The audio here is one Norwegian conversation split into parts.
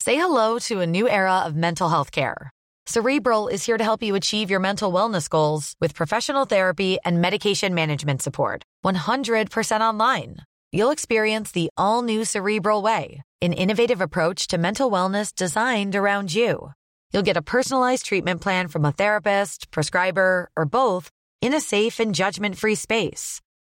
Say hello to a new era of mental health care. Cerebral is here to help you achieve your mental wellness goals with professional therapy and medication management support. 100% online. You'll experience the all new Cerebral Way, an innovative approach to mental wellness designed around you. You'll get a personalized treatment plan from a therapist, prescriber, or both in a safe and judgment free space.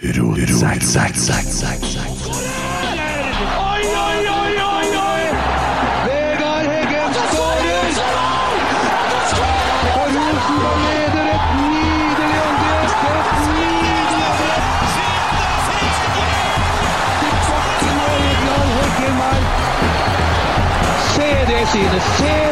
Oi, oi, oi, oi, oi! Vegard Heggen skårer! Og Rosenborg leder et nydelig angrep! Et nydelig angrep! Til bakken og Egeland Heggen her. Se det synet! Se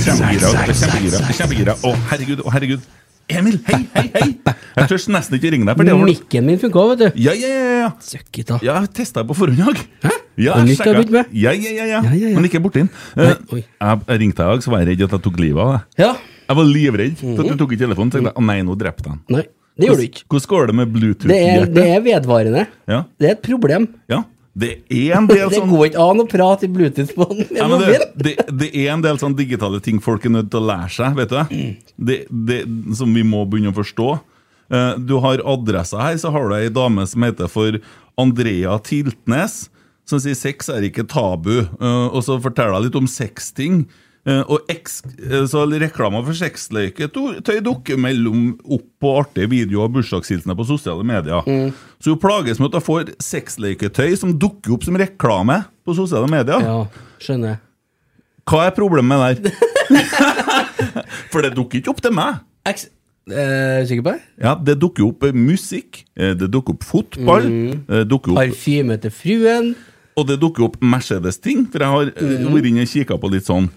Kjempegira. Kjempegira. Kjempegira. Å, herregud. Å, herregud. Emil, hei, hei, hei! Jeg tør nesten ikke ringe deg. For det var... Mikken min funka, vet du. Ja, ja, ja, ja. Søkk it, da. Ja, jeg testa på forhånd i dag. Ja, jeg med? Ja, ja, ja, ja. Ja, ja, ja. Men ikke borti den. Eh. Jeg, jeg ringte deg i dag, så var jeg redd at jeg tok livet av deg. Ja. Jeg var livredd for at du tok ikke telefonen. Så tenkte jeg, å nei, nå drepte jeg han. Nei, det gjorde du ikke. Hvordan går det med er, Bluetooth-hjertet? det er vedvarende. Ja, Det er et problem. ja. Det er en del Det sånn går ikke an å prate i Bluetooth på den. Ja, det, det, det er en del sånn digitale ting folk er nødt til å lære seg, vet du. Det, det, som vi må begynne å forstå. Eh, Du har adressa her, så har du ei dame som heter for Andrea Tiltnes, som sier sex er ikke tabu. Eh, Og så forteller hun litt om sexting. Eh, Og eks, eh, så reklamer for sexleketøy dukker mellom opp på artige videoer og bursdagshilsener på sosiale medier. Så hun plages med at hun får sexleketøy som dukker opp som reklame på sosiale medier. Ja, skjønner jeg. Hva er problemet der? For det dukker ikke opp til meg. X, eh, sikker på det? Ja, Det dukker opp eh, musikk, eh, det dukker opp fotball, Mm. dukker opp, Parfyme til fruen. og det dukker opp Mercedes-ting. For jeg har eh, Mm. vært inne og kikka på litt sånn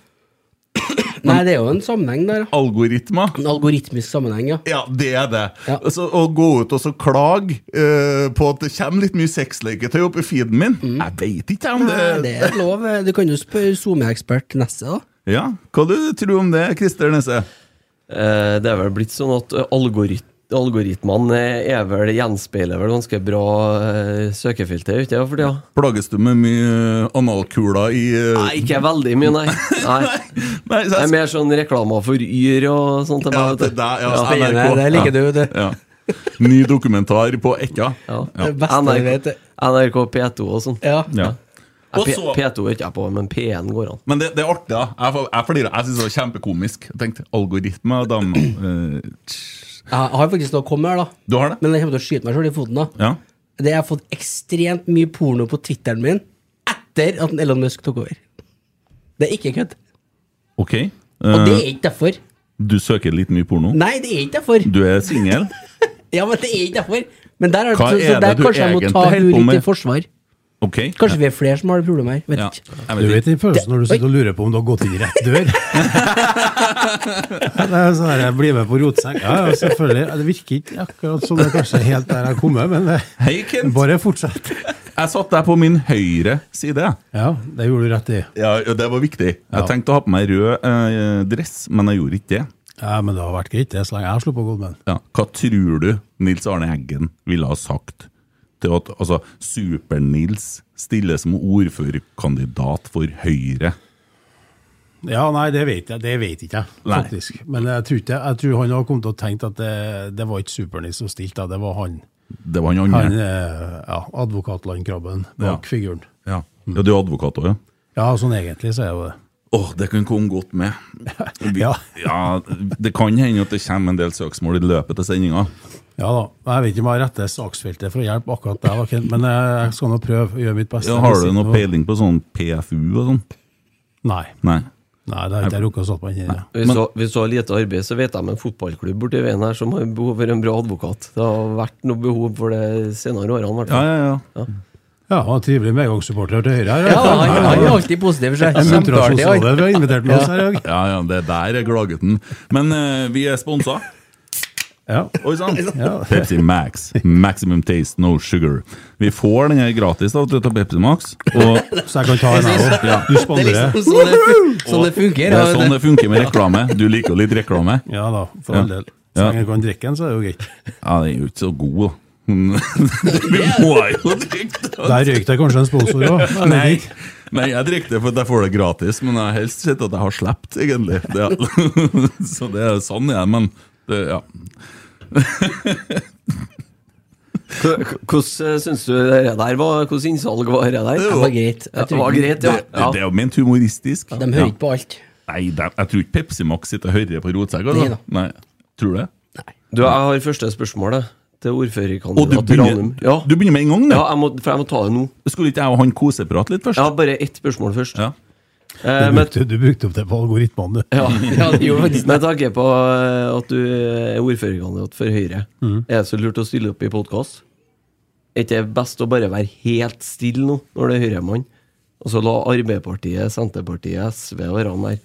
Nei, det er jo en sammenheng der. Algoritma algoritmer. En algoritmisk sammenheng, ja. Ja, det er det. Ja. Altså, å gå ut og så klage uh, på at det kommer litt mye sexleketøy opp i feeden min Jeg veit ikke om det, Mm. Nei, det er lov. Du kan jo spørre SoMe-ekspert Nesse, da. Ja, Hva du tror om det, Christer Nesse? Uh, Det er vel blitt sånn at eh, algorit algoritmene er vel gjenspeiler vel ganske bra eh, søkefilter, ikke det? For tida? Plages du med mye eh, analkuler i uh... Nei, ikke veldig mye, nei. nei. Nei, så Det er mer sånn reklamer for Yr og sånt. Ja, det der, ja, Ja. NRK. det liker du, du. Ja. Ny dokumentar på Ekka. Ja. Ja. NRK, NRK P2 og sånn. Ja. Ja. Nei, Og P- så- P2 er ikke jeg på, men P1 går an. Men det, det er artig, da. Jeg, jeg, jeg. Jeg syns det var kjempekomisk. Jeg tenkte algoritme og damer tsk. Jeg har faktisk noe å komme med her, da. Du har det? Men jeg kommer til å skyte meg sjøl i foten. da Ja. Det Jeg har fått ekstremt mye porno på Twitteren min etter at Elon Musk tok over. Det er ikke kødd. Ok. Og det Eh, er ikke derfor. du søker litt mye porno? Nei, det er ikke derfor. Du er singel? Ja, men det er ikke derfor. Men der, er, Hva så, så er der du kanskje jeg må egentlig ta holder hun på litt med? forsvar. Ok. Kanskje vi er flere som har det problemet her. Vet Ja, ikke. Du vet den følelsen når du sitter og lurer på om du har gått inn i rett dør? det er sånn her, jeg blir med på rotsekk. Ja, ja, selvfølgelig. Det virker ikke akkurat som det er kanskje helt der jeg har kommet, men det, Hei, Kent. bare fortsett. Jeg satt deg på min høyre side. Ja, det gjorde du rett i. Ja, Det var viktig. Jeg Ja. tenkte å ha på meg rød eh, dress, men jeg gjorde ikke det. Ja, Men det har vært greit, det, så lenge jeg har sluppet å gå med den. Ja. Hva tror du Nils Arne Eggen ville ha sagt til at altså, Super-Nils stiller som ordførerkandidat for Høyre? Ja, nei, det vet jeg, det vet ikke jeg, Nei. faktisk. Men jeg tror, ikke, jeg tror han har kommet til å tenke at det, det var ikke Super-Nils som stilte, det var han, Det var han andre. Han, ja, advokatlandkrabben bak Ja. figuren. Ja. ja, du er advokat òg, ja? Ja, sånn egentlig så er jo det. Åh, det kan komme godt med. Vi, Ja. ja, Det kan hende at det kommer en del søksmål i løpet av sendinga. Ja da. Jeg vet ikke om jeg har rette saksfeltet for å hjelpe akkurat deg, Kent, men jeg skal nå prøve å gjøre mitt beste. Ja, har du noe peiling på sånn PFU og sånn? Nei. Nei. Nei, det har ikke jeg rukket å stå på ennå. Hvis, du, har- har lite arbeid, så vet jeg om en fotballklubb borti veien her som har behov for en bra advokat. Det har vært noe behov for det senere årene, i hvert Ja, ja, ja, ja. Ja, han er trivelig medgangssupporter til høyre her. Ja, han, han er alltid positiv. for seg kjempeartig. Ja, ja, det der er glagutten. Men uh, vi er sponsa. Ja. Oi sann! Ja. Pepsi Max. Maximum taste, no sugar. Vi får den her gratis da, til Pepsi Max. Og Så jeg kan ta den her òg. Ja. Du Det er liksom sånn det, sånn det funker. det er sånn det funker med reklame. Du liker jo litt reklame. Ja da, for all del. Så lenge du kan drikke den, så er det jo greit. Ja, den er jo ikke så god, da. Vi må jo drikke den. Der røyk det kanskje en sponsor òg. Nei. Nei, jeg drikker det for at jeg får det gratis, men jeg har helst sett at jeg har sluppet, egentlig. Det, ja. Så det er sånn jeg er, men det, ja. Hvordan syns du det der var? Hvordan innsalg var det der? Det var greit. Det var greit, ja. det, ja. det er jo ment humoristisk. De hører ikke på alt. Nei, de, jeg tror ikke Pepsi Max sitter og hører på rotsekka. Nei Altså. Nei, tror du det? Nei. Du, jeg har første spørsmål jeg, til ordførerkandidat Ranum. Ja. du begynner med en gang, du? ja, jeg må, for jeg må ta det nå. Skulle ikke jeg og han koseprate litt først? Har bare ett spørsmål først. Ja. Eh, Du men, brukte, du brukte opp det på algoritmene, du. ja. Ja, jo, Med tanke på eh, at du er ordførerkandidat for Høyre, Mm. er det så lurt å stille opp i podkast? Er ikke det best å bare være helt stille nå, når det er Høyre-mann? Og så la Arbeiderpartiet, Senterpartiet, SV og ran der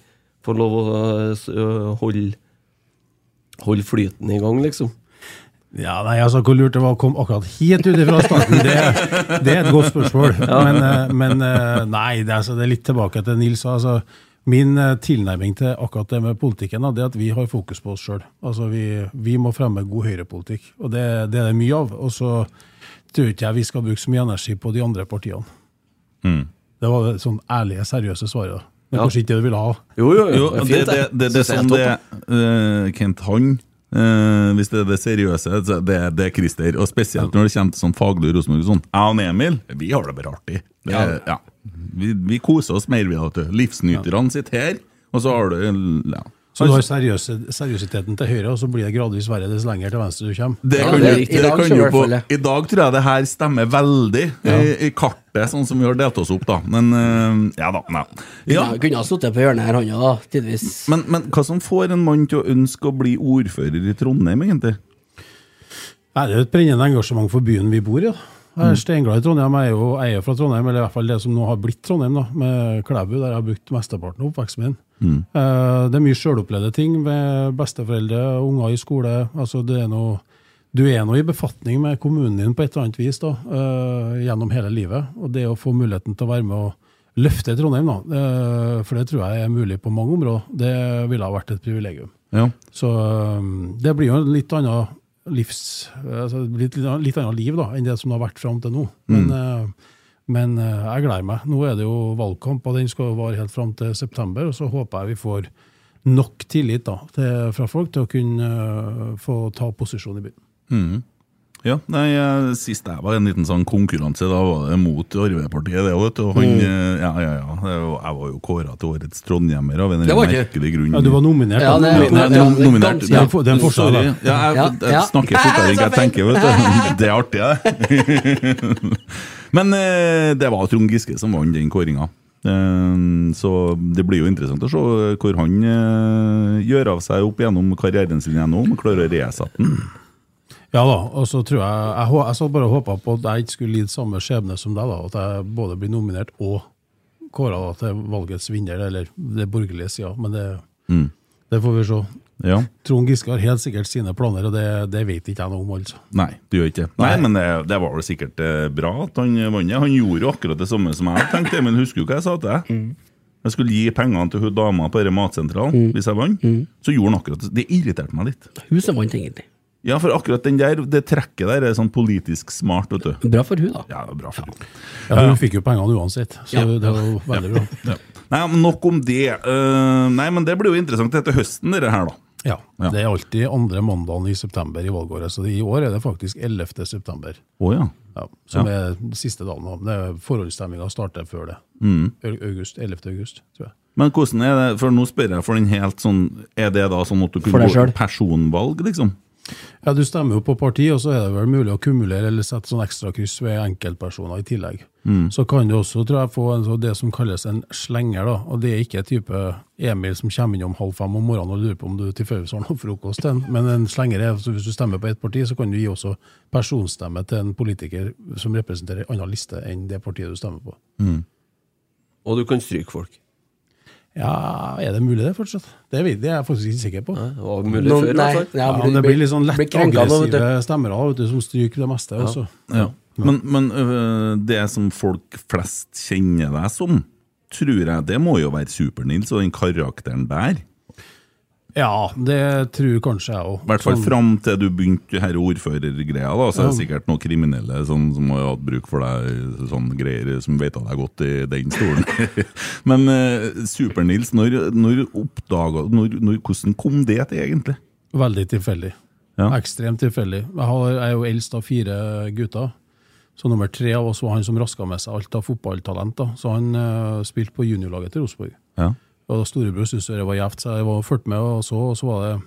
få lov å eh, holde Holde flyten i gang, liksom? Ja, nei, altså Hvor lurt det var å komme akkurat helt ut fra starten, det, det er et godt spørsmål. Men, eh, men eh, nei, det er, altså, det er litt tilbake til Nils. Altså, min eh, tilnærming til akkurat det med politikken det er at vi har fokus på oss sjøl. Altså, vi, vi må fremme god høyrepolitikk, og det, det er det mye av. Og så tror ikke jeg vi skal bruke så mye energi på de andre partiene. Det var det sånn ærlige, seriøse svaret. Men Ja. kanskje ikke det du ville ha. Jo, jo, Jo, det er det, det, det, det er sånn det Kent Han eh, Hvis det er det seriøse, så det, det er Christer. Og spesielt når det kommer til sånn faglig Rosenborg. Sånn. Jeg og Emil vi har det bare artig. Det, ja. ja. Vi, vi koser oss mer. vi Livsnyterne ja. Sitter her, og så har du ja. Så du har seriøse, seriøsiteten til høyre, og så blir det gradvis verre dess lenger til venstre du kommer. Det Ja, kan det riktig. det I dag kan hvert på. I dag tror jeg det her stemmer veldig i, i kartet, sånn som vi har delt oss opp, da. Men eh, ja da. Nei. Ja. Ja. Kunne ha sittet på hjørnet her, han òg, da. Tidvis. Men, men hva som får en mann til å ønske å bli ordfører i Trondheim, egentlig? Det er jo et brennende engasjement for byen vi bor i. da. Jeg er steinglad i Trondheim. Jeg er jo jeg er fra Trondheim, eller i hvert fall det som nå har blitt Trondheim, da, med Klæbu, der jeg har brukt mesteparten av oppveksten min. Eh, det er mye sjølopplevde ting med besteforeldre, unger i skole. altså det er noe, Du er nå i befatning med kommunen din på et eller annet vis da, eh, gjennom hele livet. Og det å få muligheten til å være med og løfte Trondheim, da, eh, for det tror jeg er mulig på mange områder, det ville ha vært et privilegium. Ja. Så det blir jo en litt annen livs... Altså, litt, litt annet liv da, enn det som det har vært fram til nå. Men, mm. men uh, jeg gleder meg. Nå er det jo valgkamp, og den skal vare helt fram til september. Og så håper jeg vi får nok tillit da, til, fra folk til å kunne uh, få ta posisjon i byen. Mhm. Ja, nei, eh, Sist jeg var i en liten sånn konkurranse, da var det mot Arbeiderpartiet. det vet du, og han, mm. ja, ja, ja, Jeg var jo kåra til årets trondhjemmer av en merkelig grunn. Ja, du var nominert. Ja, det- Ja, Ja, ja, nominert. ganske- Det er en for- det er en forskjell, da. Ja, jeg, Ja, jeg ja. snakker fortere enn jeg tenker, vet du. Det er artig, det. Men eh, det var Trond Giske som vant den kåringa. Eh, så det blir jo interessant å se hvor han eh, gjør av seg opp gjennom karrieren sin igjen nå, om han klarer å resette den. Ja da, og så tror jeg Jeg, jeg, jeg satt bare og håpa på at jeg ikke skulle lide samme skjebne som deg, da. At jeg både blir nominert og kåra til valgets vinner, eller det borgerlige sida. Men det, det får vi se. Ja. Trond Giske har helt sikkert sine planer, og det, det vet ikke jeg noe om, altså. Nei, du gjør ikke det. Nei, men det, det var vel sikkert eh, bra at han vant. Han gjorde jo akkurat det samme som jeg tenkte, men husker du hva jeg sa til deg? Jeg skulle gi pengene til hun dama på denne matsentralen hvis jeg vant. Så gjorde han akkurat det. Det irriterte meg litt. Huset som vant, egentlig. Ja, for akkurat den der, det trekket der er sånn politisk smart, vet du. Bra for hun da. Ja, bra for hun. Ja, Hun fikk jo pengene uansett, så Ja. det var jo veldig bra. Ja. Nei, men nok om det. Eh, nei, men det blir jo interessant etter høsten, dette her, da. Ja, Ja. Det er alltid andre mandagen i september i valgåret, så i år er det faktisk 11. september. Å ja. Ja, som Ja. er siste dagen. av- Det er Forhåndsstemminga starter før det. Au- August, 11. august, tror jeg. Men hvordan er det, for nå spør jeg for den helt sånn Er det da sånn at du For kunne deg gå selv? personvalg, liksom? Ja, Du stemmer jo på parti, og så er det vel mulig å kumulere eller sette sånn ekstrakryss ved enkeltpersoner i tillegg. Så kan du også tror jeg, få en, så det som kalles en slenger. da, og Det er ikke type Emil som kommer innom halv fem om morgenen og lurer på om du tilfeldigvis har noe frokost. til. Men en slenger er, så hvis du stemmer på ett parti, så kan du gi også personstemme til en politiker som representerer en annen liste enn det partiet du stemmer på. Og du kan stryke folk. Ja, Er det mulig det fortsatt? Det, vet, det er jeg faktisk ikke sikker på. Det var mulig før, nei, hvert fall. ja, Ja, men det blir litt sånn lett aggressive stemmer vet du, som stryker det meste. også. Ja. Men, men øh, det som folk flest kjenner deg som, tror jeg det må jo være Super-Nils og den karakteren der. Ja, det tror kanskje jeg òg. I hvert fall fram til du begynte her ordførergreia. da, Så er det sikkert noen kriminelle som, som har hatt bruk for deg, sånn greier som vet deg godt i den stolen. Men eh, Super-Nils, når, når oppdaga når, når, Hvordan kom det til, egentlig? Veldig tilfeldig. Ja. Ekstremt tilfeldig. Jeg, har, jeg er jo eldst av fire gutter. Så nummer tre av oss var han som raska med seg alt av fotballtalent. da. Så han eh, spilte på juniorlaget til Rosenborg. Ja. Og storebror syntes det var gjevt, så jeg var fulgte med og så, og så var det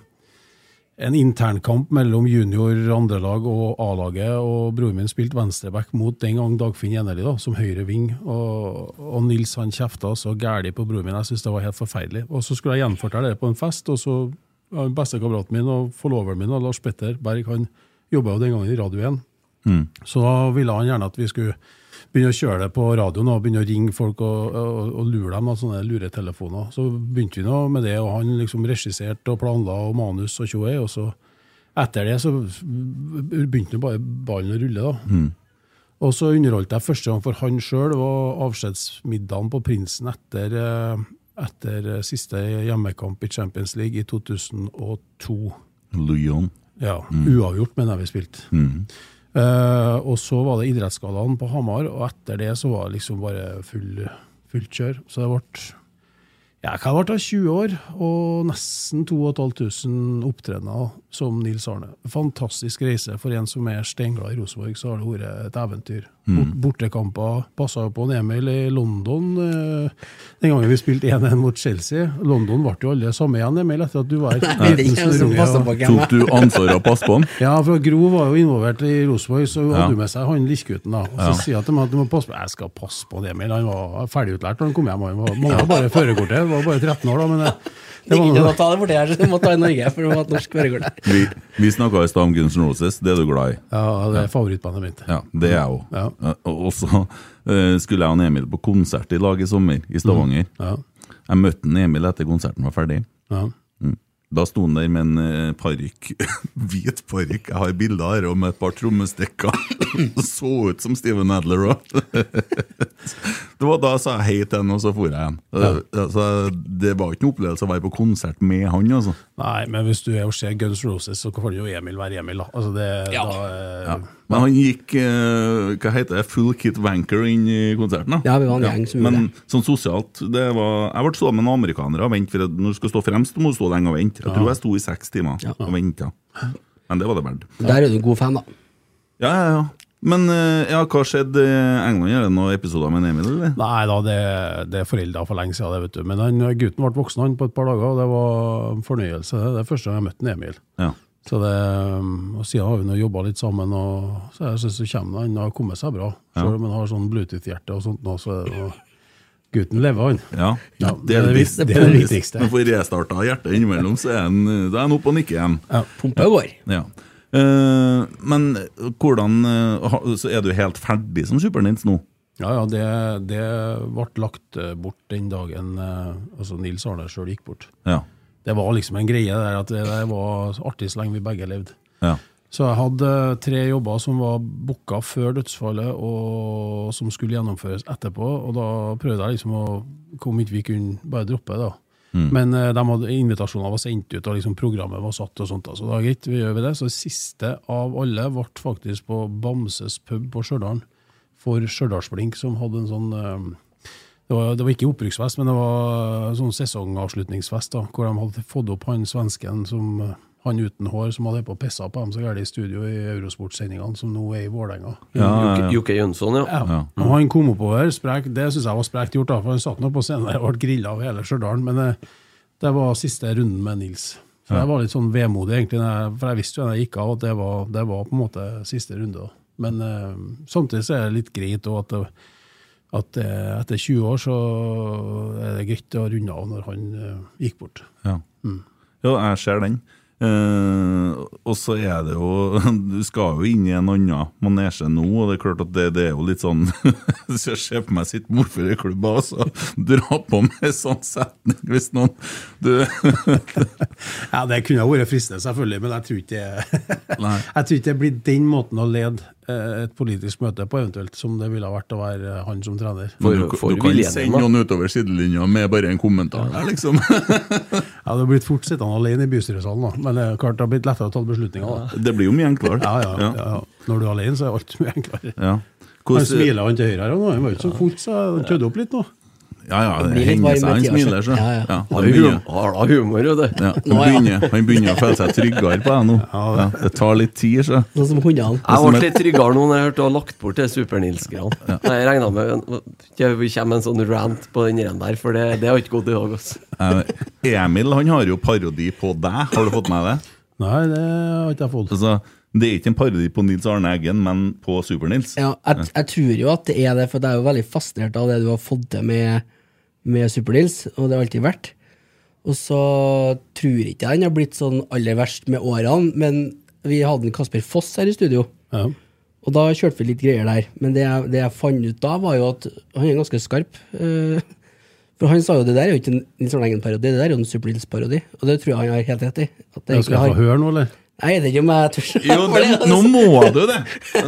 en internkamp mellom junior, andrelag og A-laget, og broren min spilte venstreback mot den gang Dagfinn Enerli, da, som høyre ving. Og, og Nils han kjefta så gæli på broren min, jeg syntes det var helt forferdelig. Og så skulle jeg gjenfortelle det på en fest, og så ja, bestekameraten min og forloveren min, og Lars Petter Berg, han jobba jo den gangen i Radio 1. Så da ville han gjerne at vi skulle begynne å kjøre det på radioen og begynne å ringe folk og, og, og lure dem med sånne luretelefoner. Så begynte vi nå med det, og han liksom regisserte og planla og manus og tjoei. Og så etter det så begynte bare ballen å rulle, da. Og så underholdt jeg første gang for han sjøl, var avskjedsmiddagen på Prinsen etter, eh, etter siste hjemmekamp i Champions League i 2002. Lyon. Ja, uavgjort, mener jeg vi spilte. Eh, og så var det idrettsgallaen på Hamar, og etter det så var det liksom bare full, fullt kjør. Så det ble ja, kan ha vært 20 år, og nesten 2500 opptredener som Nils Arne. Fantastisk reise for en som er steinglad i Rosenborg, så har det vært et eventyr. Mm. bortekamper passa jo på en Emil i London eh, den gangen vi spilte 1-1 mot Chelsea. London ble jo alle samme igjen, Emil, etter at du var her. Er hvem. Tok du ansvaret og passet på han? Ja, for Gro var jo involvert i Rosenborg, så Ja. hadde hun med seg han Liskgutten. da. Og så sier jeg til meg at du må passe på Jeg skal passe på det, Emil. Han var ferdigutlært da han kom hjem. Han var, mangla bare førerkortet. Var bare 13 år, da. Men det, det Det var noe ta det borti her, så du må ta i Norge for å ha et norsk. Vi, vi snakka i stad om Guns N' Roses, det er du glad i? Ja, det er favorittbandet mitt. Ja, det er jeg òg. Ja. Og så eh, skulle jeg og Emil på konsert i lag i sommer, i Stavanger. Ja. Jeg møtte en Emil etter konserten var ferdig. Ja. Da sto han der med en eh, parykk, hvit parykk. Jeg har bilder her og med et par trommestikker. så ut som Steven Adler òg. det var da jeg sa hei til han, og så for jeg igjen. Altså, det var ikke noe opplevelse å være på konsert med han, altså. Nei, men hvis du er og ser Guns Roses, så kan jo Emil være Emil, da. Altså, det, Ja. da eh, Ja. Men han gikk eh, hva heter det, full kit wanker inn i konserten. da Ja, vi var en gjeng som gjorde Men sånn sosialt det var, Jeg ble stående med noen amerikanere og vente, for at når du skal stå fremst, må du stå lenge og vente. Jeg tror jeg sto i seks timer og venta. Men det var det verdt. Der er du en god fan, da. Ja, ja, ja. Men eh, ja, hva skjedde i England? Er det noen episoder med Emil, eller? Nei da, det, det er forelda for lenge siden, det, vet du. Men han, gutten ble voksen han på et par dager, og det var en fornøyelse. Det er første gang jeg møtte en Emil. Ja. Så det, og Siden har vi nå jobba litt sammen, og så jeg det kommer, han har kommet seg bra. Selv om han har sånn Bluetooth-hjerte og sånt nå, så er det Gutten lever, han. Ja, Ja, det er det, det er det viktigste. Når får restarta hjertet innimellom, så er han, oppe og nikker igjen. Ja, Pumpa går. Ja. Uh, men hvordan uh, Så er du helt ferdig som Super-Nils nå? Ja, ja, det, det ble lagt eh, bort den dagen uh, altså Nils Arne sjøl gikk bort. Ja. Det var liksom en greie der at det det var artig så lenge vi begge levde. ja. Så jeg hadde tre jobber som var booka før dødsfallet, og som skulle gjennomføres etterpå. Og da prøvde jeg liksom å Om ikke vi kunne bare droppe det, da. Men eh, de hadde, invitasjonene var sendt ut, og liksom programmet var satt, og sånt. Så da greit, vi gjør vi det. Så det siste av alle ble faktisk på Bamses pub på Stjørdal, for Stjørdalsblink, som hadde en sånn eh, det var, det var ikke opprykksfest, men det var sånn sesongavslutningsfest, da, hvor de hadde fått opp han svensken som eh, han uten hår som hadde på pissa på dem så gærent i studio i Eurosport-sendingene, som nå er i Vålerenga. Ja, ja, Jokke, ja. Jønsson, ja. Ja. Og han kom oppover, sprek, det syns jeg var sprekt gjort, da, for han satt nå på scenen der og ble grilla av hele Stjørdal. Men det, det var siste runden med Nils. Så jeg var litt sånn vemodig, egentlig, for jeg visste jo da jeg gikk av at det var, det var på en måte siste runde. Men eh, samtidig så er det litt greit òg at, det, at eh, etter 20 år så er det greit å runde av når han eh, gikk bort. Ja. ja, jeg ser den. Eh, og så er det jo Du skal jo inn i en annen manesje nå, og det er klart at det, det er jo litt sånn Hvis jeg ser på meg sitt morførerklubber, og så dra på med sånn setning hvis noen du, Ja, Det kunne ha vært fristende, selvfølgelig, men jeg tror ikke det Jeg tror ikke det blir den måten å lede eh, et politisk møte på, eventuelt, som det ville ha vært å være eh, han som trener. For- du, for du kan William, sende noen utover sidelinja med bare en kommentar der, liksom. Jeg har blitt fort sittende alene i bystyresalen, da. men det er klart det har blitt lettere å ta beslutninger. Da. Det blir jo mye enklere. Ja, ja, ja, ja. Når du er alene, så er alt mye enklere. Ja. Han Hvordan- smiler han til høyre her, òg, han var jo ikke så fort, så han tødde opp litt nå. Ja, ja, det henger seg, en han smiler, så. Ja, ja. Ja, han begynner, har da humor, jo, det. ja, han, begynner, han begynner å føle seg tryggere på deg nå. Ja, det tar litt tid, så. Sånn som hundene. Jeg ble litt tryggere nå når jeg hørte du har lagt bort det Super-Nils-greiene. Jeg regna med at vi kommer en sånn rant på den der, for det, det har ikke gått i dag. Altså. Eh, Emil han har jo parodi på deg, har du fått med det? Nei, det har ikke jeg fått. Altså, det er ikke en parodi på Nils Arne Eggen, men på Super-Nils. Ja, jeg, jeg tror jo at det er det, for jeg er jo veldig fascinert av det du har fått til med, med Super-Nils, og det har alltid vært. Og så tror jeg ikke han har blitt sånn aller verst med årene, men vi hadde en Kasper Foss her i studio, Ja. og da kjørte vi litt greier der. Men det jeg, det jeg fant ut da, var jo at han er ganske skarp. eh, for han sa jo det der er jo ikke en Nils Arne Eggen-parodi, det der er jo en Super-Nils-parodi. Og det tror jeg han har helt rett i. At det Jeg skal jeg få høre noe, eller? Jeg vet ikke om jeg tør Jo, det, det- nå må du det! Det,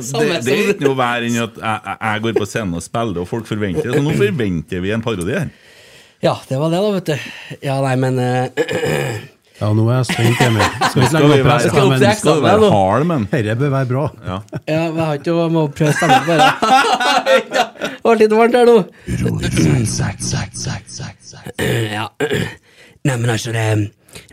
det er ikke noe verre enn at jeg, jeg- går på scenen og spiller, og folk forventer det. Så nå forventer vi en parodi her. Ja, det var det, da, vet du. Ja, nei, men uh, Ja, nå er jeg spent, Emil. Skal ikke legge vi være, på deg, men skal være hard, men dette bør være bra. ja. Ja, jeg har ikke noe med å prøve stemmen bare. det ble litt varmt her nå. Ja. Nei, men altså, det,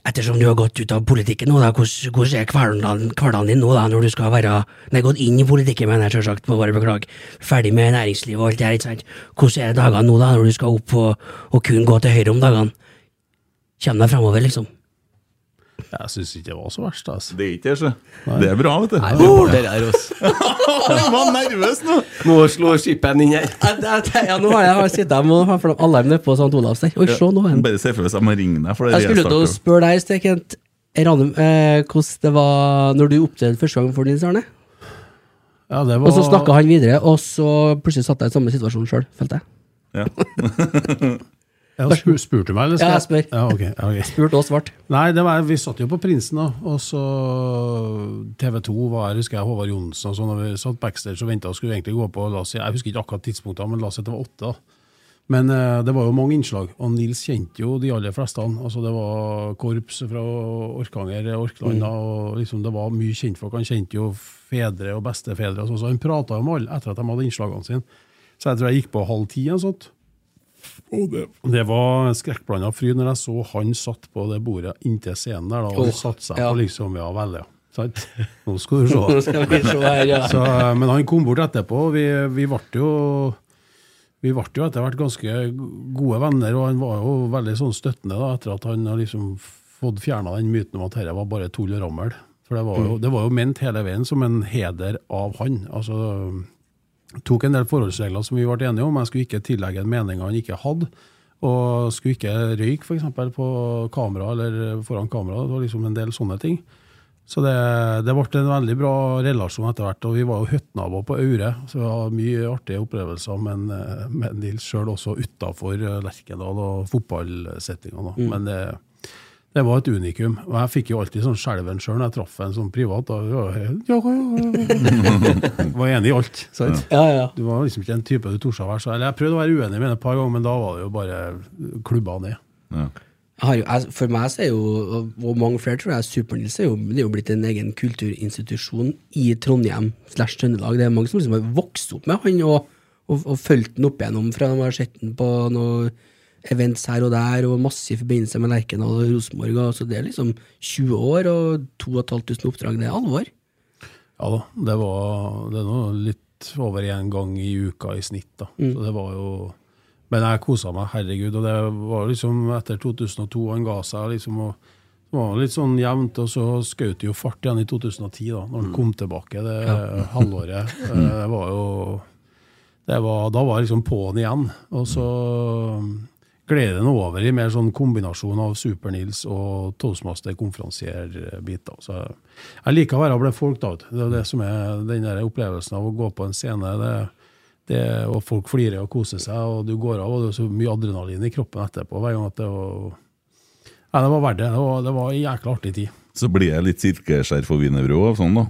ettersom du har gått ut av politikken nå, da, hvordan, er hverdagen, din nå, da, når du skal være Nei, gått inn i politikken, mener jeg selvsagt, må bare beklage. Ferdig med næringslivet og alt det her, ikke sant. Hvordan er dagene nå, da, når du skal opp og, og kun gå til høyre om dagene? Kjem deg fremover, liksom. Jeg syns ikke det var så verst. Altså. Det er ikke det, så. Det er bra, vet du. Nei, reporter der, altså. jeg var nervøs nå! Nå slår skipen inn her. Jeg- jeg- Ja, nå har jeg har sittet her med alarm nede på St. Olavs der. Oi, se nå. en- Bare se for deg at jeg må ringe deg. For det Jeg skulle til å spørre deg, Stekent, Ranum, eh, hvordan det var når du opptredde første gang for Nils Arne. Ja, det var, Og så snakka han videre, og så plutselig satt jeg i samme situasjon sjøl, følte jeg. Ja. Ja, spur, spurte du meg, eller? Ja, jeg spør. Ja, okay, okay. ok. Spurt og svart. Nei, det var, vi satt jo på Prinsen, da. Og så TV 2 var husker jeg, Håvard Johnsen og sånn. Og vi satt backstage og venta og skulle egentlig gå på oss Jeg husker ikke akkurat tidspunktet, men la oss si det var åtte. da. Men eh, det var jo mange innslag, og Nils kjente jo de aller fleste. Altså, det var korps fra Orkanger, Orkland, mm. og liksom, det var mye kjentfolk. Han kjente jo fedre og bestefedre, og sånn, så han prata jo med alle etter at de hadde innslagene sine. Så jeg tror jeg gikk på halv ti. og sånt. Og det, det var skrekkblanda fryd når jeg så han satt på det bordet inntil scenen der. da, og oh, satte seg ja. på liksom, ja vel, ja. Sant? Nå skal du se. her, ja. Så, men han kom bort etterpå, vi, vi ble jo vi ble jo etter hvert ganske gode venner, og han var jo veldig sånn støttende da, etter at han har liksom fått fjerna den myten om at dette var bare tull og rammel. For det var, jo, det var jo ment hele veien som en heder av han. Altså, tok en del forholdsregler som vi ble enige om. Jeg skulle ikke tillegge en mening han ikke hadde. Og skulle ikke røyke f.eks. på kamera eller foran kamera. Det var liksom en del sånne ting. Så det, det ble en veldig bra relasjon etter hvert. Og vi var jo høttnaboer på Aure, så vi hadde mye artige opplevelser med, en- med Nils sjøl, også utafor Lerkendal og fotballsettinga. Mm. Men det, det var et unikum. Og jeg fikk jo alltid sånn skjelven sjøl når jeg traff en sånn privat. Og, ja, ja, ja. var enig i alt. sant? Ja, ja. Du var liksom ikke en type du torde å være så Eller jeg prøvde å være uenig med det et par ganger, men da var det jo bare klubba ned. Ja. Jo, jeg, for meg så er jo, og- mange flere tror jeg, Super-Nils er er jo blitt en egen kulturinstitusjon i Trondheim slash Trøndelag. Det er mange som liksom har vokst opp med han og, og, og fulgt han opp igjennom fra de har sett den på noen events her og der, og masse i forbindelse med Lerkendal og Rosenborg. Så det er liksom 20 år og 2500 oppdrag. Det er alvor. Ja da, det var det litt over én gang i uka i snitt. da. Så det var jo Men jeg kosa meg, herregud. Og det var liksom etter 2002 han ga seg. liksom, og det var litt sånn jevnt, og så skjøt det jo fart igjen i 2010, da når han kom tilbake det halvåret. Eh, Det var jo det var, Da var jeg liksom på'n igjen. Og så den over i mer sånn kombinasjon av Super-Nils og Toastmaster-konferansier-biter. Så jeg liker å være blant folk, da. Det er det som er den der opplevelsen av å gå på en scene. Det, det, og folk flirer og koser seg, og du går av, og det er så mye adrenalin i kroppen etterpå hver gang at det var Nei, det var verdt det. Det var, det var en jækla artig tid. Så blir jeg litt silkeskjerf og wienerbrød av sånn, da.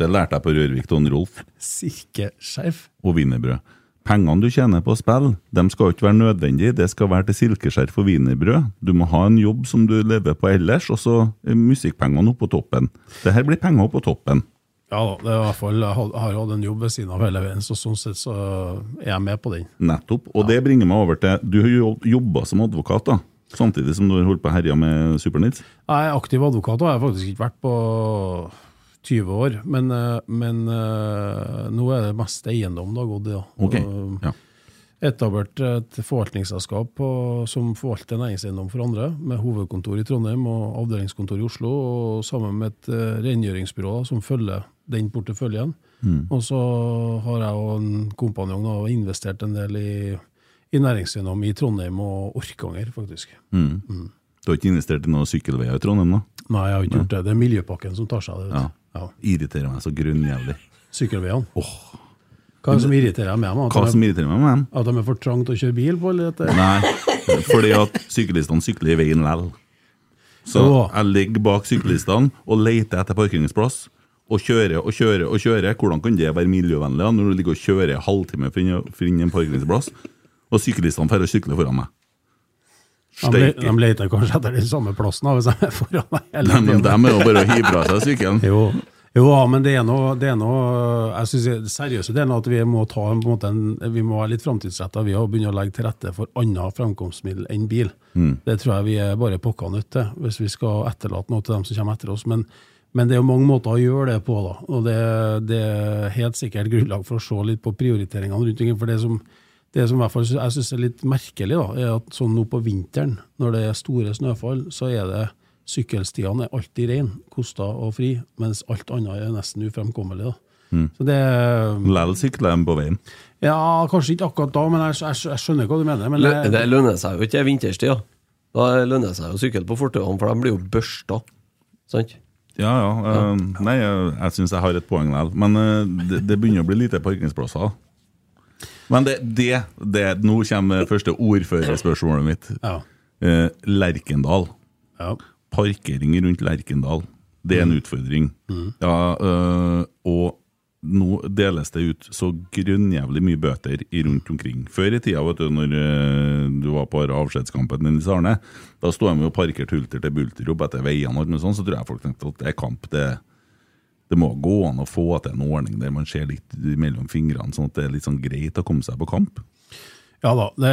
Det lærte jeg på Rørvik til Rolf. Silkeskjerf. og wienerbrød. Pengene du tjener på spill, de skal ikke være nødvendige, det skal være til silkeskjerf og wienerbrød. Du må ha en jobb som du lever på ellers, og så musikkpengene oppå toppen. Det her blir penger oppå toppen. Ja da, det er i hvert fall, jeg har- hatt en jobb ved siden av hele veien, så sånn sett så er jeg med på den. Nettopp. Og det bringer meg over til Du har jo jobba som advokat, da. Samtidig som du har holdt på å herje med Super-Nils. Jeg er aktiv advokat, og jeg har faktisk ikke vært på 20 år. Men, eh, men eh, nå er det mest eiendom det har gått i. da. Ok, Og ja. Etablert et forvaltningsselskap som forvalter næringseiendom for andre, med hovedkontor i Trondheim og avdelingskontor i Oslo, og sammen med et eh, rengjøringsbyrå som følger den porteføljen. Og så har jeg og en kompanjong da, investert en del i, i næringseiendom i Trondheim og Orkanger, faktisk. Mm. Du har ikke investert i noen sykkelveier i Trondheim, da? Nei, jeg har ikke gjort det. Det er Miljøpakken som tar seg av det. Ja. Irriterer meg så grunnjævlig. Sykkelveiene. Hva er det som irriterer meg med dem? Hva At, som irriterer meg med dem? at de er for trangt å kjøre bil på? Eller dette? Nei, fordi at syklistene sykler i veien lell. Så jeg ligger bak syklistene og leter etter parkeringsplass. Og kjører og kjører og kjører. Hvordan kan det være miljøvennlig da, når du ligger og kjører en halvtime for å finne en parkeringsplass, og syklistene får sykle foran meg? De, de leter kanskje etter den samme plassen hvis de er foran deg. hele tiden. dem er jo bare å hive fra seg sykkelen. Jo, jo, men det er noe, det er noe Jeg synes det seriøse delen at vi må ta en, en vi må være litt framtidsretta. Vi har begynt å legge til rette for annet fremkomstmiddel enn bil. Det tror jeg vi er bare pokka nødt til, hvis vi skal etterlate noe til dem som kommer etter oss. Men, men det er jo mange måter å gjøre det på, da. Og det, det er helt sikkert grunnlag for å se litt på prioriteringene rundt omkring. For det som, det som i hvert fall jeg synes er litt merkelig, da, er at sånn nå på vinteren, når det er store snøfall, så er det Sykkelstiene er alltid rein, kosta og fri, mens alt annet er nesten ufremkommelig. da. Så det Lell sykler de på veien. Ja, kanskje ikke akkurat da, men jeg, jeg, jeg skjønner hva du mener. Men det, Det lønner seg jo ikke vinterstid, da. Da lønner det seg å sykle på fortauene, for de blir jo børsta. Sant? Ja, ja. eh, nei, jeg, jeg syns jeg har et poeng likevel. Men eh, det, det begynner å bli lite parkeringsplasser. Men det, det, det Nå kommer første ordførerspørsmålet mitt. ja, Eh, Lerkendal. ja. Parkering rundt Lerkendal. Det er en utfordring. Ja, øh, og nå deles det ut så grunnjævlig mye bøter i rundt omkring. Før i tida, vet du, når øh, du var på avskjedskampen i Nils Arne, da sto de og parkerte hulter til bulter opp etter veiene, og sånt, så tror jeg folk tenkte at det er kamp. det det må gå an å få til en ordning der man ser litt mellom fingrene, sånn at det er litt sånn greit å komme seg på kamp. Ja da, det,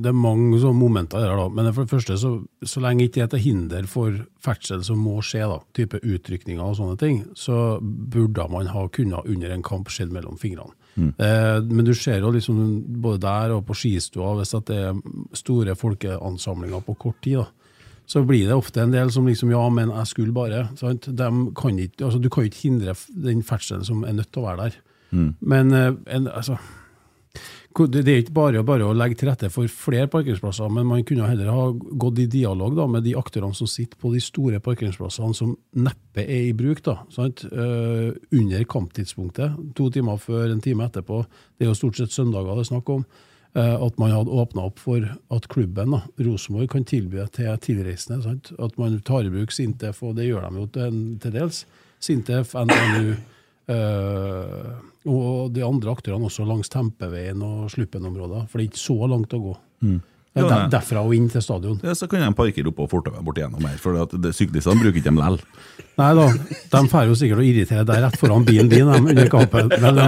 det er mange sånne momenter der, da. Men for det første, så, så lenge ikke det er til hinder for ferdsel som må skje, da, type utrykninger og sånne ting, så burde man ha kunnet under en kamp skjedd mellom fingrene. Eh, men du ser jo liksom både der og på skistua, hvis at det er store folkeansamlinger på kort tid, da, så blir det ofte en del som liksom Ja, men jeg skulle bare. Kan ikke, altså, du kan jo ikke hindre den ferdselen som er nødt til å være der. Men eh, en, altså Det er ikke bare, bare å legge til rette for flere parkeringsplasser, men man kunne heller ha gått i dialog da, med de aktørene som sitter på de store parkeringsplassene som neppe er i bruk. da, sant? Eh, under kamptidspunktet, to timer før, en time etterpå. Det er jo stort sett søndager det er snakk om. Eh, at man hadde åpna opp for at klubben, da, Rosenborg, kan tilby det til tilreisende. Sant? At man tar i bruk Sintef, og det gjør de jo til, dels. Sintef, NTNU øh, og de andre aktørene også langs Tempeveien og Sluppen-områder. For det er ikke så langt å gå. Ja, der, derfra og inn til stadion. Ja, så kan de parkere oppå fortauet bort igjennom her, for syklistene bruker ikke dem lell. Nei da, de får jo sikkert å irritere deg rett foran bilen din de, under kampen. Men,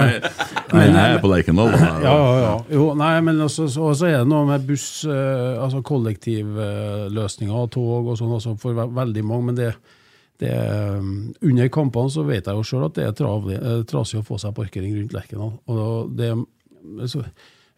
eh, Nei, jeg er på Lerkendal. Ja, ja, ja. Jo, nei, men også, så, så er det noe med buss, eh, altså kollektivløsninger og tog og sånn også for veldig mange, men det, det eh, Under kampene så vet jeg jo sjøl at det er travlig, eh, trasig å få seg parkering rundt Lerkendal. Og det så,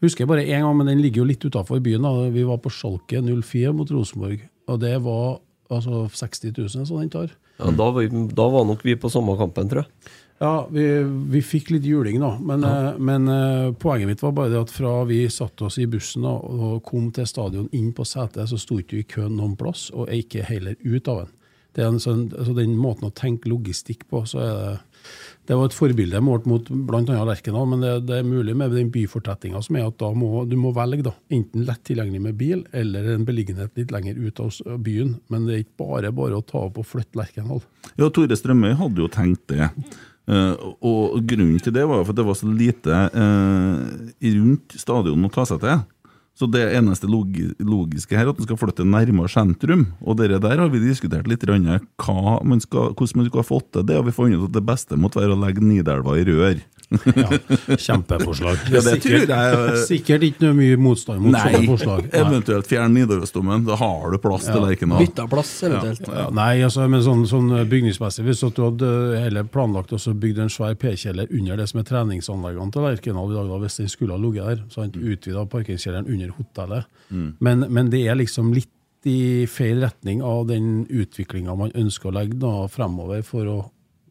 husker jeg bare én gang, men den ligger jo litt utafor byen. da. Vi var på Skjalke 04 mot Rosenborg, og det var altså 60 000, så den tar. Ja, da, var, vi- da var nok vi på samme kampen, tror jeg. Ja, vi, vi fikk litt juling, da. Men, ja. men eh, poenget mitt var bare det at fra vi satte oss i bussen da, og kom til stadion inn på setet, så sto ikke vi i køen noen plass, og ikke heller ut av den. Det er en sånn, altså Den måten å tenke logistikk på, så er det Det var et forbilde målt mot bl.a. Lerkendal, men det, det er mulig med den byfortettinga som er at da må du må velge, da. Enten lett tilgjengelig med bil, eller en beliggenhet litt lenger ut av byen. Men det er ikke bare bare å ta opp og flytte Lerkendal. Ja, Tore Strømøy hadde jo tenkt det. Eh, og grunnen til det var at det var så lite eh, rundt stadion å ta seg til. Så det eneste logi logiske her er at man skal flytte nærmere sentrum. Og det der har vi diskutert litt hva man skal, hvordan man skal få til det. Og vi fant ut at det beste måtte være å legge Nidelva i rør. Ja, Kjempeforslag. Ja, det Sikkert- tror jeg- Sikkert ikke noe mye motstand mot sånne forslag. Nei. eventuelt fjern Nidarosdomen. Da har du plass til Lerkendal. Bytta plass, eventuelt. Ja, nei, altså, men sånn, sånn bygningsmessig Hvis du hadde heller planlagt å bygge en svær P-kjeller under det som er treningsanleggene til Lerkendal i dag, da, hvis den skulle ha ligget der, sant? utvida parkeringskjelleren under hotellet. Men, men det er liksom litt i feil retning av den utviklinga man ønsker å legge da, fremover for å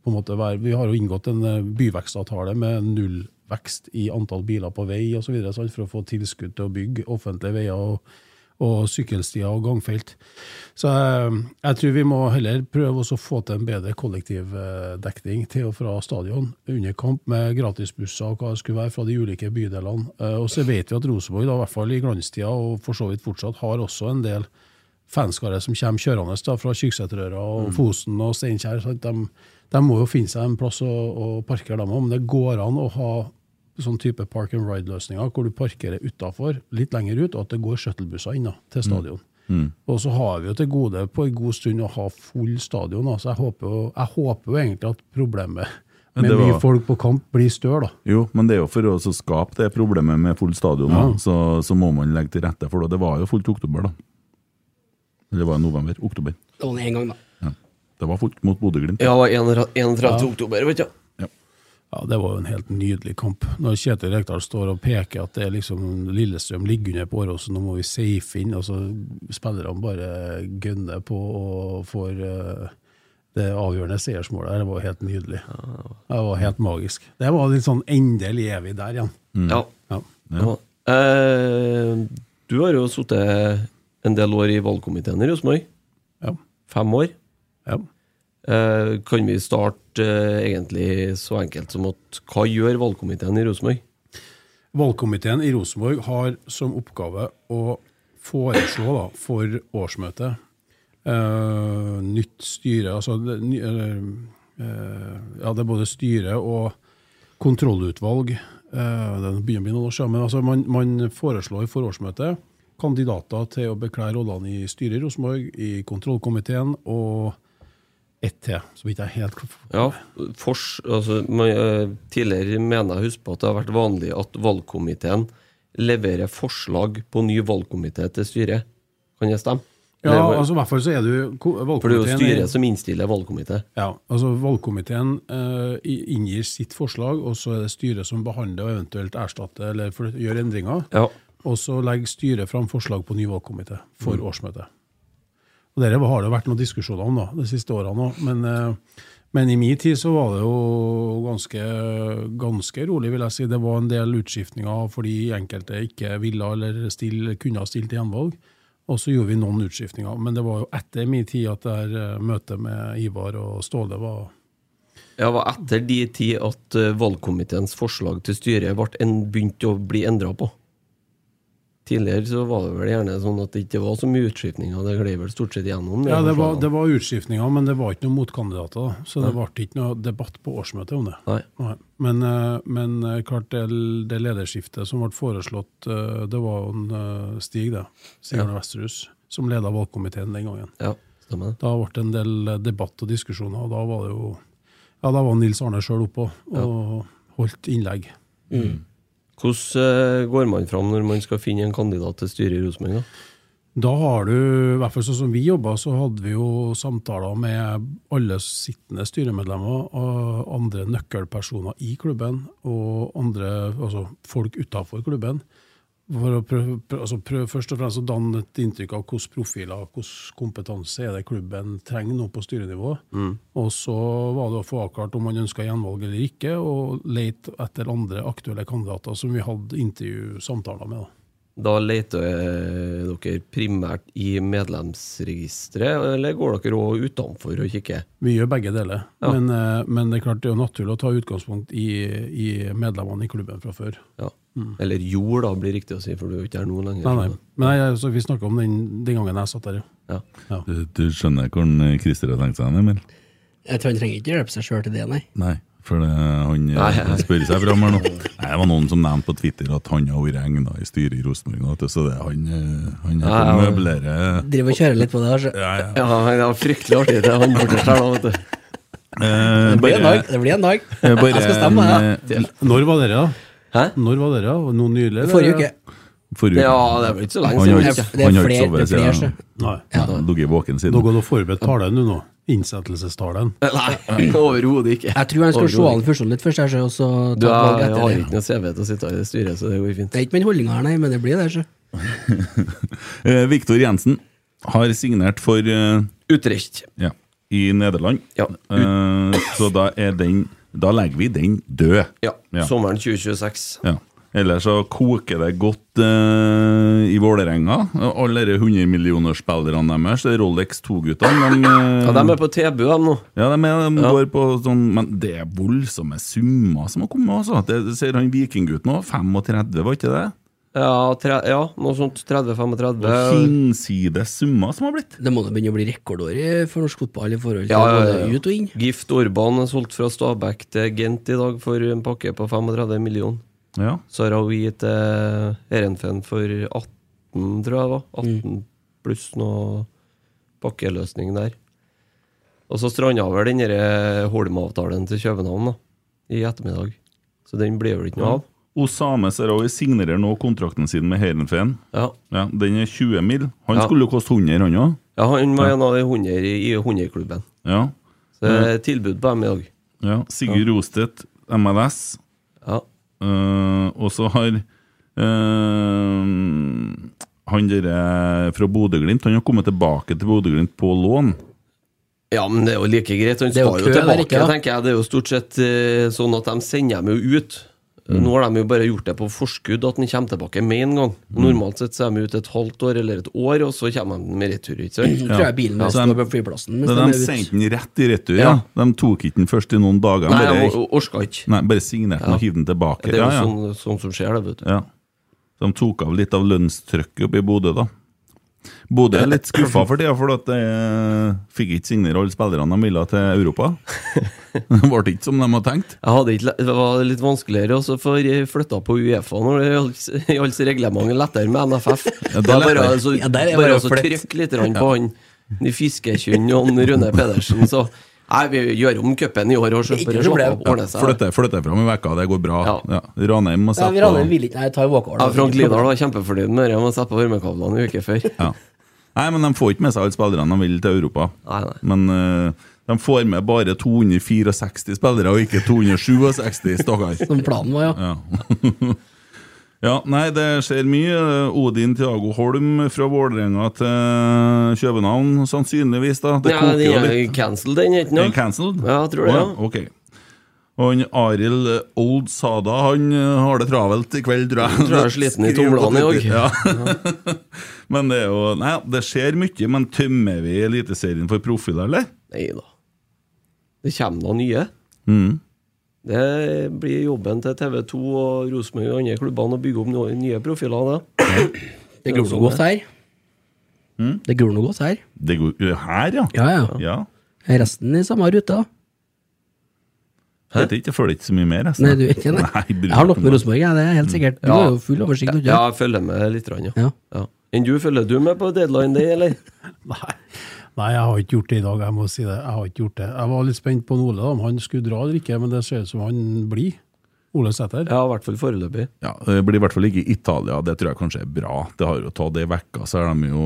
på en måte være Vi har jo inngått en eh, byvekstavtale med nullvekst i antall biler på vei osv. for å få tilskudd til å bygge offentlige veier og, og sykkelstier og gangfelt. Så jeg, jeg tror vi må heller prøve å få til en bedre kollektivdekning til og fra stadion under kamp, med gratisbusser og hva det skulle være fra de ulike bydelene. Eh, Og så vet vi at Rosenborg, i hvert fall i glanstida og for så vidt fortsatt, har også en del fanskare som kommer kjørende da, fra Kyrksæterøra og Fosen og Steinkjer. De, de må jo finne seg en plass å, å parkere dem om det går an å ha sånn type park and ride-løsninger, hvor du parkerer utafor, litt lenger ut, og at det går shuttlebusser inn da, til stadion. Og så har vi jo til gode på en god stund å ha full stadion. Da. Så jeg håper, jo, jeg håper jo egentlig at problemet med var, mye folk på kamp blir større. da. Jo, men det er jo for å skape det problemet med full stadion, da, så, så må man legge til rette for det. Det var jo fullt i oktober, da. Eller det var i november? Oktober. Det var en gang, da. Ja. Det var fort mot Bodø-Glimt. Ja, det var 31. oktober, vet du. Ja, Det var jo en helt nydelig kamp. Når Kjetil Rekdal står og peker at det er liksom Lillestrøm ligger under på Åråsen, nå må vi safe inn, og så spillerne bare gønner på og får eh, det avgjørende seiersmålet. Det var helt nydelig. Det var helt magisk. Det var litt sånn Endelig er vi der igjen. Ja. Ja. Ja. Uh, du har jo sittet en del år i valgkomiteen i Rosenborg. Ja. Fem år. Ja. Eh, kan vi starte eh, egentlig så enkelt som at hva gjør valgkomiteen i Rosenborg? Valgkomiteen i Rosenborg har som oppgave å foreslå da, for årsmøtet eh, nytt styre altså ny, eh, Ja, det er både styre og kontrollutvalg. eh, det begynner å bli noen år siden, men altså man, man foreslår for årsmøtet kandidater til å beklære rollene i styret i Rosenborg, i kontrollkomiteen og ett til, som ikke er helt Ja, fors, altså, man, eh, Tidligere mener jeg husker på at det har vært vanlig at valgkomiteen leverer forslag på ny valgkomité til styret. Kan det stemme? Ja, Eller- altså i hvert fall så er jo ko- for det er jo valgkomiteen styret som innstiller valgkomité. Ja, altså Valgkomiteen uh, inngir sitt forslag, og så er det styret som behandler og eventuelt erstatter eller gjør endringer. Ja. Og så legger styret fram forslag på ny valgkomité for årsmøtet. Og Dette har det vært noen diskusjoner om da, de siste årene òg, men, eh, Men i min tid så var det jo ganske, ganske rolig, vil jeg si. Det var en del utskiftninger fordi enkelte ikke ville eller still, kunne ha stilt til gjenvalg. Og så gjorde vi noen utskiftninger. Men det var jo etter min tid at det her eh, møtet med Ivar og Ståle var Ja, var etter de tid at eh, valgkomiteens forslag til styret ble en, begynte å bli endra på. Tidligere så var det vel gjerne sånn at det ikke var så mye utskiftninger. Det gled vel stort sett gjennom. Ja, det var, det var utskiftninger, men det var ikke noen motkandidater. da. Så det ble ikke noe debatt på årsmøtet om det. Nei. Nei. Men, eh, men eh, klart det, det lederskiftet som ble foreslått, eh, det var jo en Stig, det. Sigurd ja. Vesterhus, som leda valgkomiteen den gangen. Ja, stemmer. Da ble det en del debatt og diskusjoner, og da var det jo Ja, da var Nils Arne sjøl oppe og, og holdt innlegg. Hvordan eh, går man fram når man skal finne en kandidat til styret i Rosenborg? da? Har du, i hvert fall sånn som vi jobba, så hadde vi jo samtaler med alle sittende styremedlemmer og andre nøkkelpersoner i klubben, og andre, altså folk utafor klubben. For å prøve, altså prøve først og fremst å danne et inntrykk av hvilke profiler, hvilken kompetanse er det klubben trenger nå på styrenivå. Og så var det å få avklart om man ønska gjenvalg eller ikke, og lete etter andre aktuelle kandidater som vi hadde intervjusamtaler med. da. Da leter eh, dere primært i medlemsregisteret, eller går dere òg utenfor og kikker? Vi gjør begge deler, Ja. men, eh, men det er klart det er naturlig å ta utgangspunkt i, i medlemmene i klubben fra før. Ja. Eller jord, da, blir riktig å si, for du er ikke her nå lenger. Nei, nei. Men jeg, altså, vi snakka om den, den gangen jeg satt der, ja. Ja. Du, du skjønner hvordan Christer har tenkt seg, Emil? Jeg tror han trenger ikke hjelpe seg sjøl til det, nei. Nei, for det, han spør seg fram her nå. Nei, det var noen som nevnte på Twitter at han har vært egna i styret i Rosenborg. Så det, han, eh, han er Ja, på ja. å møblere Driver og kjører litt på det. Altså. ja, ja. Ja, det var fryktelig artig, det han borte der, nå, vet du. Eh, Det blir en bare- dag. Det blir en dag. bare Jeg skal stemme, eh, Når var dere, da? Hæ? Når var dere, da? Noe nylig? Forrige uke. Forrige Ja, det er vel ikke så lenge siden. Det Han har ikke sovet det siden- Han ligget våken Nå siden. går du og forberedt talen du nå. Innsettelsestalen. Nei, overhodet ikke. Jeg tror han skal se an fusjonen litt først, og så Du, ta et valg etter har ikke noe CV til å sitte her i styret, så det går fint. Det er ikke min holdning her, nei, men det blir det. Så. Eh, Viktor Jensen har signert for uh, Utrecht. ja, i Nederland. Ja. Uh, så da er den Da legger vi den død. Ja. Ja. Sommeren 2026. Ja. Ellers så koker det godt eh, i Vålerenga. Alle de 100-millionersspillerne deres, det er Rolex 2-guttene, de, eh, Ja, de er på tilbud nå. ja, de, er, de Ja. går på sånn Men det er voldsomme summer som har kommet, altså. Det, det ser han vikinggutten òg. 35, var ikke det? Ja, tre, ja noe sånt. 30-35. Hinsides summer som har blitt. Det må da begynne å bli rekordår i- for norsk fotball i forhold til Ja, ja, ja, ja. ut og inn. Gift Orban er solgt fra Stabæk til Gent i dag for en pakke på 35 millioner. Ja. Sarawi til Erenfen for 18, tror jeg det var. 18 pluss noe pakkeløsning der. Og så stranda vel den der Holm-avtalen til København da, i ettermiddag. Så den blir vel ikke noe av. Osame Sarawi signerer nå kontrakten sin med Heidenfeen. Ja. Ja, den er 20 mil. Han Ja. skulle jo koste 100, han òg. ja, han var en av de 100 i, i 100-klubben. Ja. Så det er tilbud på dem i dag. ja. Sigurd Rostedt, MLS. Ja. Eh, og så har uh, han derre fra Bodø-Glimt Han har kommet tilbake til Bodø-Glimt på lån. Ja, men det er jo like greit. Han er jo skal jo tilbake, der, tenker jeg. Det er jo stort sett uh, sånn at de sender dem jo ut. Mm. Nå har de jo bare gjort det på forskudd, at han kommer tilbake med en gang. Mm. Normalt sett så er de ute et halvt år eller et år, og så kommer de med retur. ikke sant? Tror jeg bilen ja, står de- på flyplassen. de de sendte den rett i retur. Ja. Ja. De tok ikke den først i noen dager. Nei, bare, jeg orka ikke. nei, bare signerte den og hivde den tilbake. Det er jo ja, ja. sånn, sånn som skjer, det, vet du. Ja. De tok av litt av lønnstrykket oppe i Bodø, da. Bodø er litt skuffa for tida, for at de eh, fikk ikke signere alle spillerne de ville til Europa. Det ble ikke som de hadde tenkt. Jeg hadde ikke, det var litt vanskeligere også for jeg flytta på Uefa når det gjaldt- reglementet lettere med NFF. Ja, det er bare altså, Ja, der er bare bare altså flett. litt på han de Fiskekynn og Rune Pedersen, så Nei, vi gjør om cupen i år og problem. av, ordne seg. Flytte, flytte fram i vekka, det går bra. Ja. Ja. Ranheim må sette på Ranheim vil ikke Nei, tar walkover. Ja, Frank Lidahl var kjempefornøyd med det. Han må sette på varmekablene en uke før. ja. Nei, men de får ikke med seg alle spillerne de vil til Europa. Nei, nei. Men eh, de får med bare 264 spillere, og ikke 267, stakkar. Som planen var, ja. Ja. Ja, nei, det skjer mye. Odin Tiago Holm fra Vålerenga til København, sannsynligvis. da Det ja, den jo er litt. cancelled, den, ikke sant? cancelled? Ja, jeg tror det, ja. Ok. Og han Arild Old Sada han har det travelt i kveld, tror jeg. Tror jeg er sliten i tomlene i dag. Ja. men det er jo Nei, det skjer mye, men tømmer vi Eliteserien for profiler, eller? Nei da. Det kommer noen nye. Mm. Det blir jobben til TV 2 og Rosenborg og andre klubbene å bygge opp noen nye profiler. da. Det gror noe godt her. Det gror noe godt her. Det går her, ja? Ja, ja. Ja. Resten i samme rute, da. Jeg ikke, jeg følger ikke så mye mer. jeg, Nei, du ikke nei. Nei, Jeg har nok med. Rosenborg, jeg, det er helt sikkert. Du Ja. har jo full oversikt. Ja, jeg følger med litt. grann, Ja. Ja. Ja. Enn du, følger du med på deadline day, eller? Nei. Nei, jeg har ikke gjort det i dag, jeg må si det. Jeg har ikke gjort det. Jeg var litt spent på Ole, da, om han skulle dra eller ikke, men det ser ut som han blir. Ole Sæter. Ja, i hvert fall foreløpig. Ja, Det blir i hvert fall ikke Italia, det tror jeg kanskje er bra. Det har jo tatt ei uke, så er de jo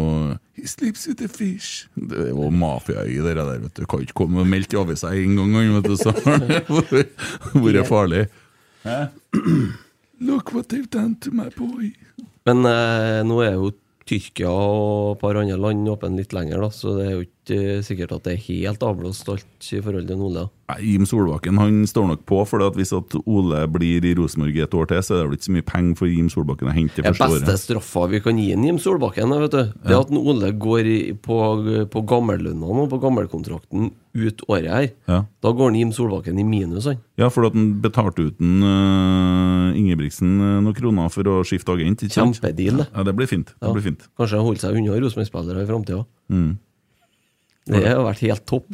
He sleeps with a fish. Det er jo mafiaøy, det der. vet Du kan ikke komme og melde over seg en gang, vet du, så har det vært farlig. Hæ? Look what they've done to my boy. Men eh, nå er jo Tyrkia og et par andre land åpne litt lenger, da, så det er jo ikke eh, sikkert at det er helt avblåst alt i forhold til Ole. Nei, Jim Solbakken han står nok på, for hvis at Ole blir i Rosenborg et år til, så er det vel ikke så mye penger for Jim Solbakken å hente det året. Den beste straffa vi kan gi en Jim Solbakken, vet du, det er at Ole går på, på gammellønna nå, på gammelkontrakten, ut året her. Ja. Da går en Jim Solbakken i minus, han. Ja, for at han betalte ut en uh, Ingebrigtsen eh, noen kroner for å skifte agent. Kjempedeal, det. Ja, det blir fint. Det blir fint. Kanskje han holder seg unna Rosenborg-spillere i framtida. Mm. Det har vært helt topp.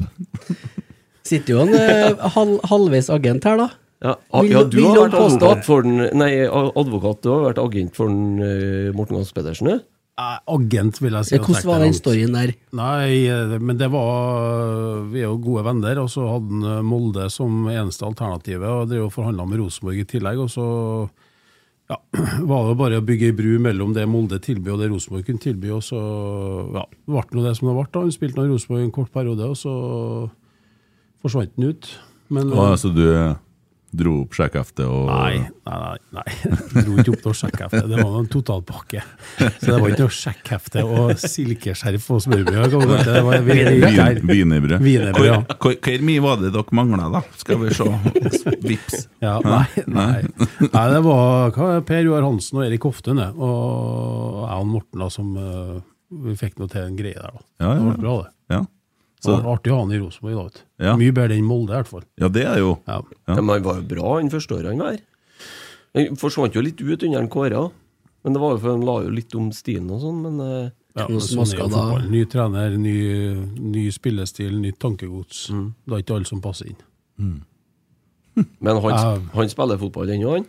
Sitter jo en eh, halv, halvveis agent her, da. Ja, a- ja du har vært advokat for den Nei, advokat, du har vært agent for den uh, Morten Gahns Pedersen, du? Eh, Agent, vil jeg si. Eh, Hvordan var den storyen der? Nei, eh, men det var Vi er jo gode venner, og så hadde han eh, Molde som eneste alternativet, og drev og forhandla med Rosenborg i tillegg. Og så ja, var det bare å bygge ei bru mellom det Molde tilbød og det Rosenborg kunne tilby, og så ja, ble det det som det ble. da. Han spilte nå Rosenborg en kort periode, og så forsvant han ut. Men Og, altså, du dro opp sjekkheftet og Nei, nei, nei. nei. Dro ikke opp noe sjekkhefte. Det var en totalpakke. Så det var ikke noe sjekkhefte og silkeskjerf og smørbrød. det? Det var vi- vi- Wienerbrød. Wienerbrød, ja. Hvor- hvor- Hvor mye var det dere mangla, da? Skal vi se. Vips. Ja, nei, nei. nei, det var Per Joar Hansen og Erik Hoftun. Og jeg og Morten, da, som eh, Vi fikk noe til en greie der, da. Ja, ja, Det var bra, det. Ja. Det var artig å ha han i Rosenborg. da. Ja. Mye bedre enn Molde, i hvert fall. ja, det er jo Ja. Ja. Men han var jo bra han første året han var her. Han forsvant jo litt ut under Kåre. Men det var jo for han la jo litt om stilen og sånn, men eh, Ja, men sånn er jo fotball. Ny trener, ny, ny spillestil, nytt tankegods. Mm. Det er ikke alle som passer inn. Men han, han spiller fotball ennå, han.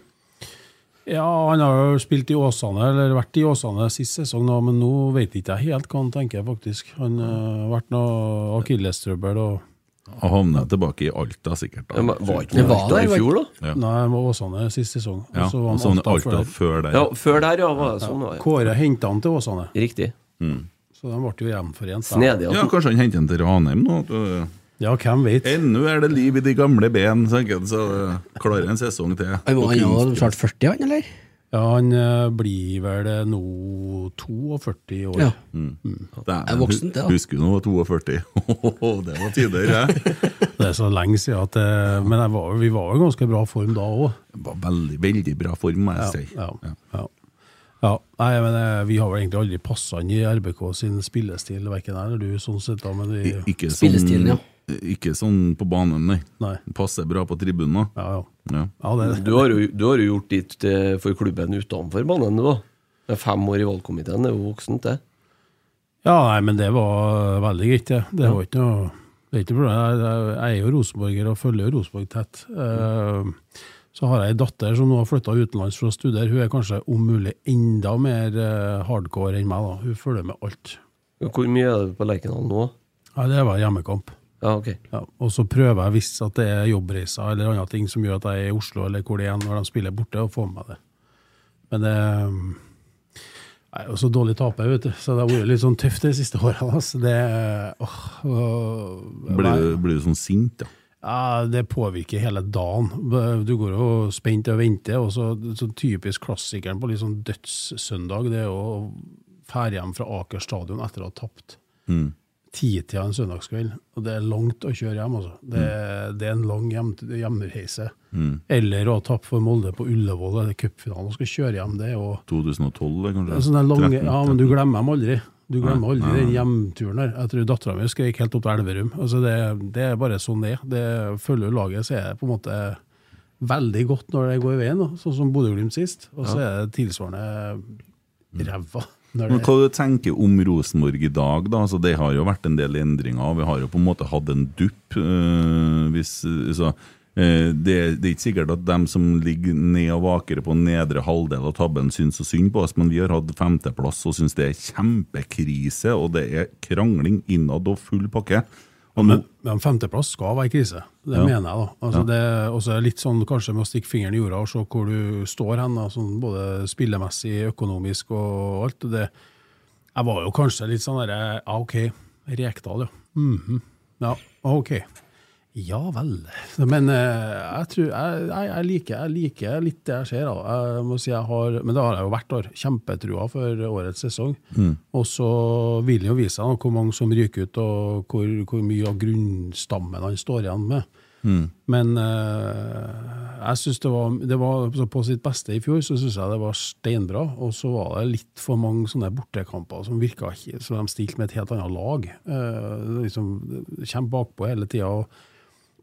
Ja, han har jo spilt i Åsane, eller vært i Åsane sist sesong, nå, men nå vet ikke jeg helt hva han tenker, faktisk. Han eh, har vært noe akillestrøbbel og Han havna tilbake i Alta, sikkert. da. Men Var ikke Det noe Alta i fjor, da? Ja. Nei, han var Åsane sist sesong. Ja, og så var han sånn Alta Alta før. der. Ja, før der, ja. var det sånn, ja. Kåre henta han til Åsane, Riktig. så de ble jo hjemforent. da. Snedig. Ja, kanskje han henter han til Ranheim nå? Ja, hvem vet? Ennå er det liv i de gamle ben, tenker jeg, så klarer en sesong til. Han var jo han var kunst- snart 40, han, eller? Ja, han eh, blir vel nå 42 år. Ja. Dæven, er voksen, det, da. Husker du nå 42? det var tider, jeg. Det er så lenge siden at eh, Men jeg var, vi var jo i ganske bra form da òg. Veldig, veldig bra form, må jeg si. Ja, ja. ja. Nei, men eh, vi har vel egentlig aldri passa inn i RBK sin spillestil, verken jeg eller du, sånn sett. da, men vi, I- Ikke Spillestilen, sånn, ikke sånn på banen, nei. Nei. Passer bra på tribunen. Ja, ja. Ja. ja det, Du har, jo, du har jo gjort ditt eh, for klubben utenfor banen, du, da. Med fem år i valgkomiteen, det er jo voksent, det. ja, nei, men det var veldig greit, det. Det var ikke noe det er ikke noe problem. Jeg, er jo rosenborger og følger jo Rosenborg tett. Eh, så har jeg ei datter som nå har flytta utenlands for å studere. Hun er kanskje om mulig enda mer eh, hardcore enn meg. da. Hun følger med alt. Hvor mye er det på Lerkendal nå? Ja, Det bare hjemmekamp. Ja, ok. Ja, og så prøver jeg, hvis at det er jobbreiser eller andre ting som gjør at jeg er i Oslo eller hvor det er når de spiller borte, å få med meg det. Men det Jeg er jo så dårlig taper, vet du, så det har vært litt sånn tøft de siste årene. Altså. Det åh, åh, Blir, du- blir du sånn sint, da? Ja, Det påvirker hele dagen. Du går jo spent og venter. og så, så Typisk klassikeren på litt sånn dødssøndag det er å fære hjem fra Aker stadion etter å ha tapt. Mm. Titida en søndagskveld. Og det er langt å kjøre hjem. altså. Det, det er en lang hjem, hjemreise. Mm. Eller å tappe for Molde på Ullevål eller cupfinalen og skal kjøre hjem. det Og, 2012, det, kanskje? sånne lange, 13, ja, men du glemmer dem aldri. Du glemmer aldri den hjemturen der. Jeg tror dattera mi skrek helt opp til Elverum. Altså det, det er bare sånn det er. Det følger laget, så er det på en måte veldig godt når det går i veien, da. sånn som Bodø-Glimt sist. Og så er det tilsvarende ræva. Men Hva du tenker om Rosenborg i dag? da? Altså, det har jo vært en del endringer. og Vi har jo på en måte hatt en dupp. øh, hvis, så, øh, det, det er ikke sikkert at dem som ligger ned og vaker på nedre halvdel av tabben, syns så synd på oss, men vi har hatt femteplass og syns det er kjempekrise, og det er krangling innad og full pakke. Og Men, men femteplass skal være krise. Det Ja. mener jeg. da. Altså det er det litt sånn kanskje med å stikke fingeren i jorda og se hvor du står hen, da, sånn både spillemessig, økonomisk og alt. det Jeg var jo kanskje litt sånn derre Ja, OK, Rekdal, ja. Mhm. Ja, OK. Ja vel. Men eh, jeg tror jeg, jeg, liker, jeg liker litt det jeg ser. Da. Jeg må si jeg har, men det har jeg jo hvert år. Kjempetrua for årets sesong. Og så vil det jo vise seg hvor mange som ryker ut, og hvor, hvor mye av grunnstammen han står igjen med. Men eh, jeg synes det var, det var På sitt beste i fjor så syns jeg det var steinbra. Og så var det litt for mange sånne bortekamper som virka ikke som de stilte med et helt annet lag. Uh, liksom Kommer bakpå hele tida.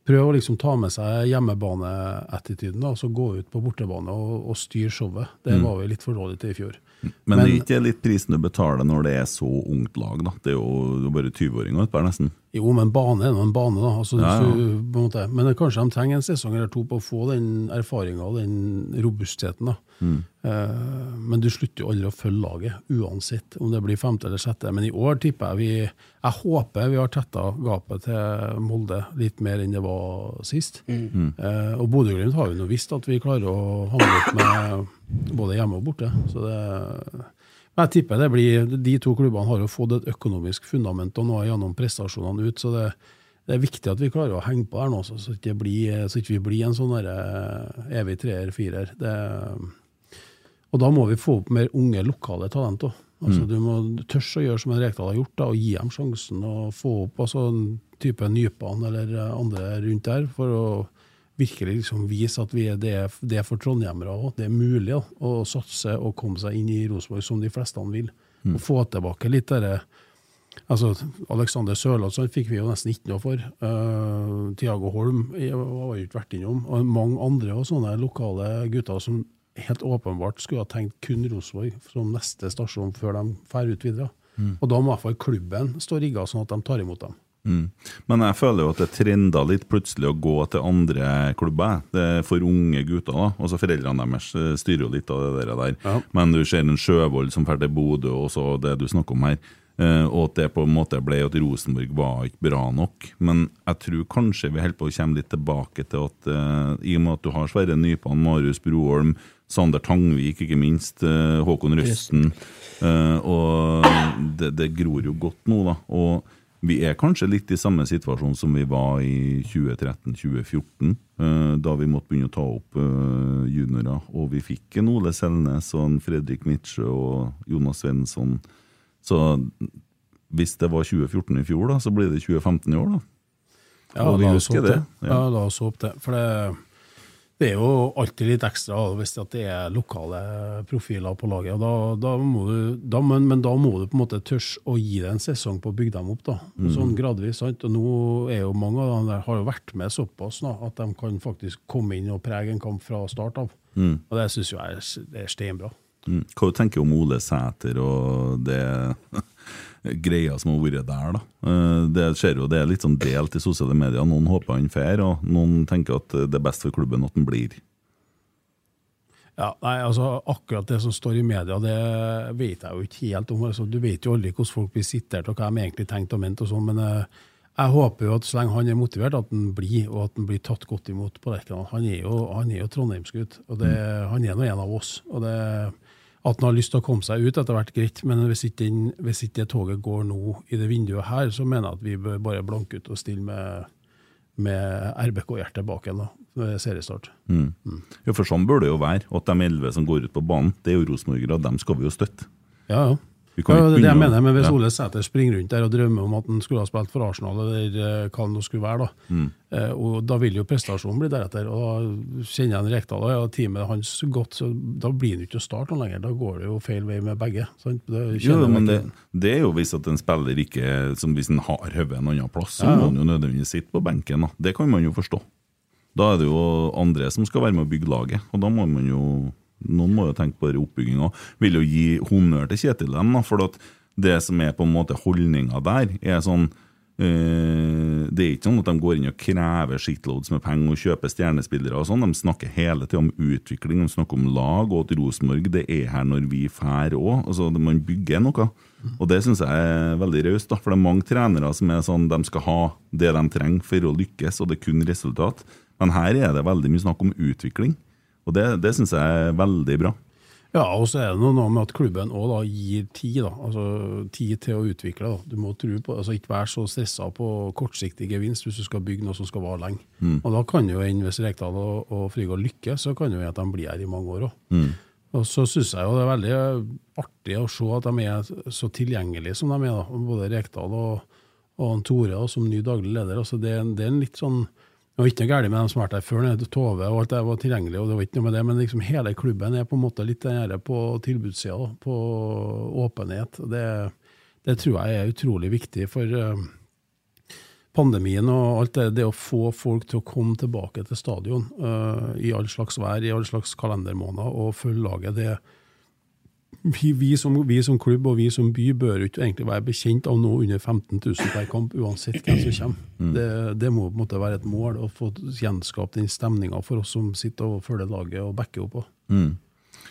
Prøv å liksom ta med seg hjemmebaneattituden og så gå ut på bortebane og, og styre showet. Det var vi litt for dårlige til i fjor. men, det er ikke litt prisen du betaler når det er så ungt lag? da? Det er jo bare 20-åringer utpå her, nesten. Jo, men bane er nå en bane, da. Altså, Ja, ja. du- på en måte, men kanskje de trenger en sesong eller to på å få den erfaringa og den robustheten. da. Mm. Eh, men du slutter jo aldri å følge laget, uansett om det blir femte eller sjette. Men i år tipper jeg vi Jeg håper vi har tetta gapet til Molde litt mer enn det var sist. Eh, og Bodø-Glimt har jo nå visst at vi klarer å handle opp med både hjemme og borte. Så det jeg tipper det blir, De to klubbene har jo fått et økonomisk fundament og nå gjennom prestasjonene ut. så det, det er viktig at vi klarer å henge på her nå, så, så ikke, blir, så ikke vi blir en sånn eh, evig treer-firer. Og da må vi få opp mer unge, lokale talenter. Altså, mm. Du må tørre å gjøre som en Rekdal har gjort, da, og gi dem sjansen. Og få opp altså, en type Nypan eller andre rundt der, for å virkelig liksom vise at vi er det, det er for trondhjemmere òg. Det er mulig da, å satse og komme seg inn i Rosenborg som de fleste vil. Og få tilbake litt derre Altså, Alexander Sørloth sånn fikk vi jo nesten ikke noe for. Uh, Tiago Holm jeg har jo ikke vært innom. Og mange andre og sånne lokale gutter som helt åpenbart skulle ha tenkt kun Rosenborg som neste stasjon før de drar ut videre. Og da må i hvert fall klubben stå rigga sånn at de tar imot dem. Mm. Men jeg føler jo at det trenda litt plutselig å gå til andre klubber. Det er for unge gutter. da, altså Foreldrene deres eh, styrer jo litt av det der. Ja. Men du ser en Sjøvold som drar til Bodø, og så det du snakker om her. eh, og at det på en måte ble at Rosenborg var ikke bra nok. Men jeg tror kanskje vi holder på å komme litt tilbake til at uh, i og med at du har Sverre Nypan, Marius Broholm, Sander Tangvik, ikke minst, Uh, Håkon Røsten Uh, Og det, det gror jo godt nå, da. Og vi er kanskje litt i samme situasjon som vi var i 2013-2014, eh, da vi måtte begynne å ta opp eh, juniorer. Og vi fikk en Ole Selnes og en Fredrik Mitsjø og Jonas Svensson. Så hvis det var 2014 i fjor, da, så blir det 2015 i år, da. Og vi husker det. det, Ja. ja. la oss håpe det. For det, det er jo alltid litt ekstra hvis det er lokale profiler på laget. og Da, da du, da, men, men da må du på en måte tørre å gi det en sesong på å bygge dem opp. da, Sånn gradvis. sant? Og nå er jo mange av dem der har jo vært med såpass da, at de kan faktisk komme inn og prege en kamp fra start av. Og det syns jeg er, er steinbra. Mm. Hva du tenker du om Ole Sæter og det greia som har vært der, da? Eh, Det skjer jo det er litt sånn delt i sosiale medier. Noen håper han fer, og noen tenker at det er best for klubben at han blir. Ja, nei, altså Akkurat det som står i media, det vet jeg jo ikke helt om. Altså, du vet jo aldri hvordan folk blir sitert, og hva de egentlig tenkte og mente. og sånn, Men eh, jeg håper jo at så lenge han er motivert, at han blir, og at han blir tatt godt imot på Lerkendal. Han er jo, han er jo trondheimsgutt, og det, han er nå en av oss. og det At han har lyst til å komme seg ut etter hvert, greit, men hvis ikke, hvis ikke det toget går nå i det vinduet her, så mener jeg at vi bør bare blanke ut og stille med med RBK-hjertet bak igjen ved seriestart. Mm. Ja, for sånn bør det jo være. At de elleve som går ut på banen, det er jo rosenborgere, dem skal vi jo støtte. Ja, ja. Vi kan Ja, det er det jeg mener, men Hvis. Ole Sæter springer rundt der og drømmer om at han skulle ha spilt for Arsenal, eller eh, hva det nå skulle være, da, Mm. eh, og da vil jo prestasjonen bli deretter. og da Kjenner jeg Rekdal og ja, teamet hans godt, så da blir han ikke å starte lenger. Da går det jo feil vei med begge. Sant? Det Jo, men det, det er jo hvis at en spiller ikke som Hvis en har hodet en annen plass, så Ja, ja. må han jo nødvendigvis sitte på benken. Da. Det kan man jo forstå. Da er det jo andre som skal være med å bygge laget, og da må man jo Noen må jo tenke på oppbygginga. Vil jo gi honnør til Kjetil dem, da, for det som er på en måte holdninga der, er sånn øh, Det er ikke sånn at de går inn og krever shitloads med penger og kjøper stjernespillere. og sånn, De snakker hele tida om utvikling, de snakker om lag, og at Rosenborg det er her når vi drar òg. Altså, man bygger noe. Og det syns jeg er veldig raust, for det er mange trenere som er sånn de skal ha det de trenger for å lykkes, og det er kun resultat. Men her er det veldig mye snakk om utvikling, og det, det syns jeg er veldig bra. Ja, og så er det noe med at klubben òg gir tid, da. Altså tid til å utvikle. da. Du må tro på, altså ikke være så stressa på kortsiktig gevinst hvis du skal bygge noe som skal vare lenge. Og da kan jo en, hvis Rekdal og, og Frigård lykkes, så kan jo at de blir her i mange år òg. Og så syns jeg jo det er veldig artig å se at de er så tilgjengelige som de er, da. Både Rekdal og, og Tore da, som ny daglig leder. Altså det, det er en litt sånn det var ikke noe galt med dem som vært der før, Tove og alt det var tilgjengelig, og det var ikke noe med det, men liksom hele klubben er på en måte litt den på tilbudssida, på åpenhet. Det, det tror jeg er utrolig viktig for eh, pandemien og alt det, det å få folk til å komme tilbake til stadion uh, i all slags vær, i all slags kalendermåneder, og følge laget. det vi, vi, som, vi som klubb og vi som by bør ikke egentlig være bekjent av noe under 15 000 per kamp, uansett hvem som kommer. Det, det må på en måte være et mål å få gjenskapt den stemninga for oss som sitter og følger laget og backer opp. Mm.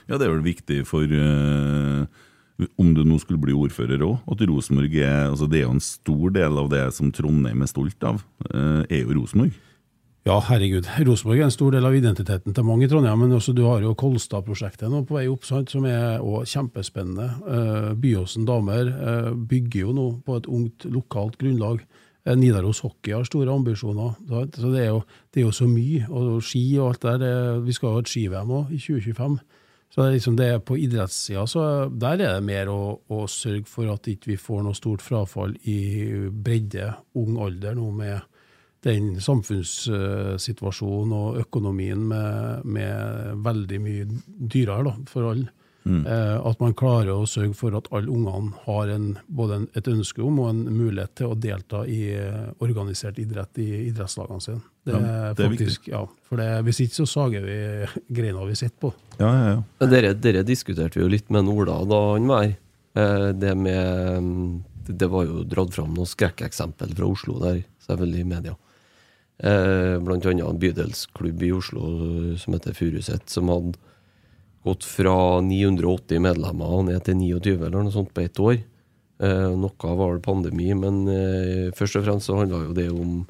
Ja, det er vel viktig for uh Om du nå skulle bli ordfører òg, at Rosenborg er altså Det er jo en stor del av det som Trondheim er stolt av, eh, er jo Rosenborg. Ja, herregud. Rosenborg er en stor del av identiteten til mange i Trondheim, men også du har jo Kolstad-prosjektet nå på vei opp, sant, som er også kjempespennende. Eh, Byåsen damer eh, bygger jo nå på et ungt lokalt grunnlag. Eh, Nidaros Hockey har store ambisjoner. Så det er, jo, det er jo så mye. Og ski og alt der. Det, vi skal jo ha et ski-VM òg, i 2025. Så det er liksom det på idrettssida, så der er det mer å, å sørge for at ikke vi får noe stort frafall i bredde, ung alder nå med den samfunnssituasjonen og økonomien med, med veldig mye dyrere da, for alle. Eh, at man klarer å sørge for at alle ungene har en, både en, et ønske om og en mulighet til å delta i eh, organisert idrett i idrettslagene sine. Det, Ja, det er viktig. faktisk, ja, for det, Hvis ikke så sager vi greina vi sitter på. Ja, ja, ja. Men Dere, dere diskuterte vi jo litt med Ola da han var her. Eh, Det med mm, det- Det var jo dratt fram noen skrekkeksempel fra Oslo der, selvfølgelig i media. Eh, Blant annet en bydelsklubb i Oslo eh, som heter Furuset, som hadde gått fra 980 medlemmer og ned til 29 eller noe sånt på ett år. Eh, Noe var vel pandemi, men eh, først og fremst så handla jo det om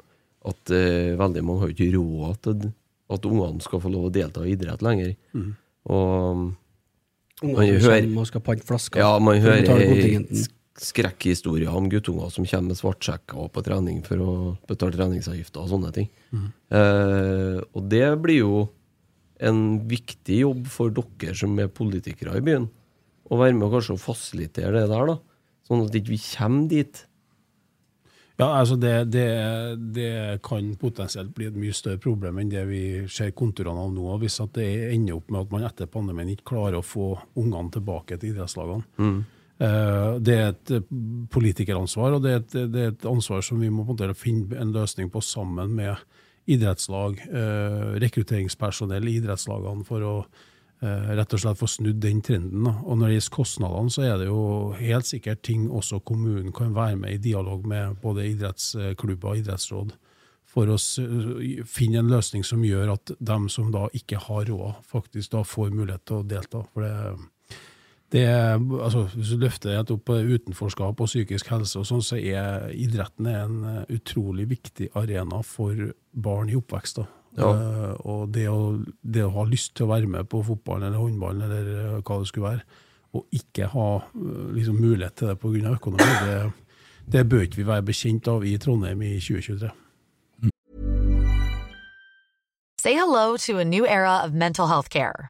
at veldig mange har ikke råd til at ungene skal få lov å delta i idrett lenger. Og Ungene Man som hører- skal pante flasker. ja, man hører skrekkhistorier om guttunger som kommer med svartsjekker på trening for å betale treningsavgifter og sånne ting. Eh, og det blir jo en viktig jobb for dere som er politikere i byen, å være med og kanskje fasilitere det der, da. Sånn at vi ikke kommer dit. Ja, altså det, det, det kan potensielt bli et mye større problem enn det vi ser konturene av nå. Hvis det ender opp med at man etter pandemien ikke klarer å få ungene tilbake til idrettslagene. Eh, Det er et eh, politikeransvar, og det er, et, det er et ansvar som vi må en finne en løsning på sammen med idrettslag, eh, rekrutteringspersonell i idrettslagene, for å eh, rett og slett få snudd den trenden. Og når det gjelder kostnadene, så er det jo helt sikkert ting også kommunen kan være med i dialog med både idrettsklubber og idrettsråd, for å finne en løsning som gjør at dem som da ikke har råd, faktisk da får mulighet til å delta. For det, det er, altså, Hvis du løfter det opp på utenforskap og psykisk helse, og sånn, så er idretten en eh, utrolig viktig arena for barn i oppvekst. da. Ja. Uh, og det å, det å ha lyst til å være med på fotball eller håndball eller eh, hva det skulle være, og ikke ha eh, liksom, mulighet til det pga. økonomi, det, det bør ikke vi være bekjent av i Trondheim i 2023. hello to a new era of mental health care.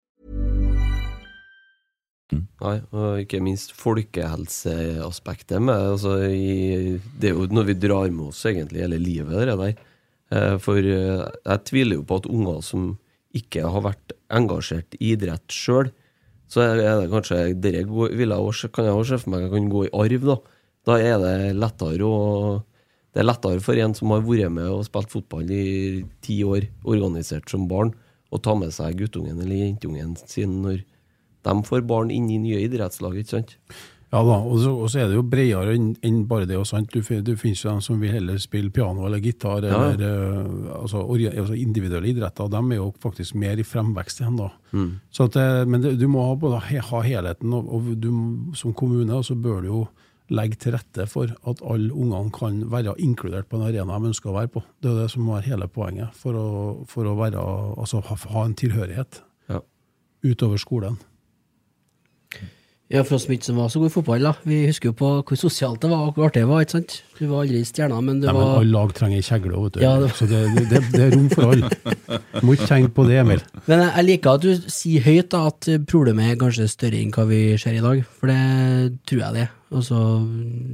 Nei, og ikke minst folkehelseaspektet med altså, i, Det er jo noe vi drar med oss egentlig hele livet, det der. Eh, For eh, jeg tviler jo på at unger som ikke har vært engasjert i idrett sjøl, så er det kanskje også, kan jeg også se for meg jeg kan gå i arv, da. Da er det lettere å Det er lettere for en som har vært med og spilt fotball i ti år, organisert som barn, å ta med seg guttungen eller jentungen sin når de får barn inn i nye idrettslag, ikke sant? Ja da, og så, og så er det jo bredere enn en bare det. og sant? Du, det finnes jo dem som vil heller spille piano eller gitar, Ja. eller eh, altså, altså individuelle idretter. De er jo faktisk mer i fremvekst igjen da. Så at, eh, men det, du må ha, både ha helheten, og, og du, som kommune så bør du jo legge til rette for at alle ungene kan være inkludert på en arena de ønsker å være på. Det er det som være hele poenget for å, for å være, altså, ha, ha en tilhørighet Ja. utover skolen. Ja, for oss som ikke var så gode i fotball, da. Vi husker jo på hvor sosialt det var, og hvor artig det var, ikke sant? Du var aldri stjerna, men du Nei, men var alle lag trenger ei kjegle vet du. Ja, det- Så det, det, det er rom for alle. Du må ikke tenke på det, Emil. Men jeg, jeg liker at du sier høyt da, at problemet er kanskje større enn hva vi ser i dag, for det tror jeg det. Altså,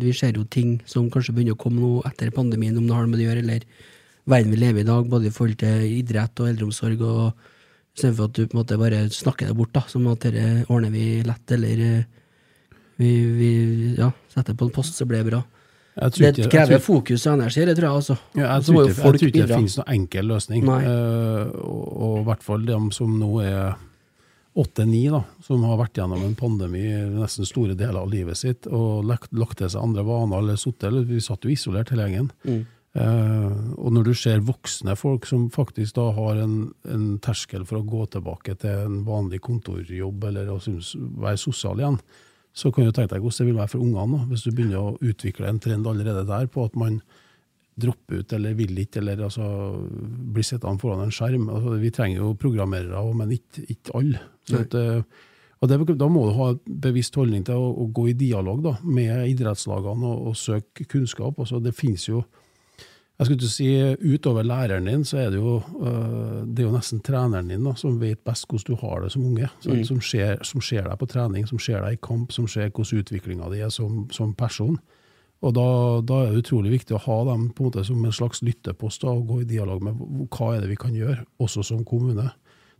vi ser jo ting som kanskje begynner å komme nå etter pandemien, om det har noe med det å gjøre, eller verden vi lever i i dag, både i forhold til idrett og eldreomsorg, og istedenfor at du på en måte bare snakker det bort, da, som at dette ordner vi lett, eller eh, vi, vi ja, setter på en post, så blir det bra. Det ikke- jeg krever fokus og energi, det tror jeg, altså. Ja, jeg, tror ikke, jeg tror ikke det finnes noen enkel løsning. Eh, og, i hvert fall de som nå er åtte-ni, som har vært gjennom en pandemi nesten store deler av livet sitt, og lagt, lagt til seg andre vaner, eller eller Vi satt jo isolert hele gjengen. Mm. Eh, og når du ser voksne folk som faktisk da har en, en terskel for å gå tilbake til en vanlig kontorjobb, eller å synes, være sosial igjen, så kan du tenke deg hvordan det vil være for ungene, hvis du begynner å utvikle en trend allerede der på at man dropper ut eller vil ikke, eller altså, blir sittende foran en skjerm. Altså, vi trenger jo programmerere, men ikke, ikke alle. At, eh, og det, da må du ha en bevisst holdning til å, å gå i dialog da, med idrettslagene og, og søke kunnskap. Altså, det finnes jo jeg skulle ikke si Utover læreren din, så er det jo, øh, det er jo nesten treneren din da, som vet best hvordan du har det som unge. Mm. Som, ser, som ser deg på trening, som ser deg i kamp, som ser hvordan utviklinga di er som, som person. Og da, da er det utrolig viktig å ha dem på en måte som en slags lyttepost da, og gå i dialog med hva er det vi kan gjøre, også som kommune.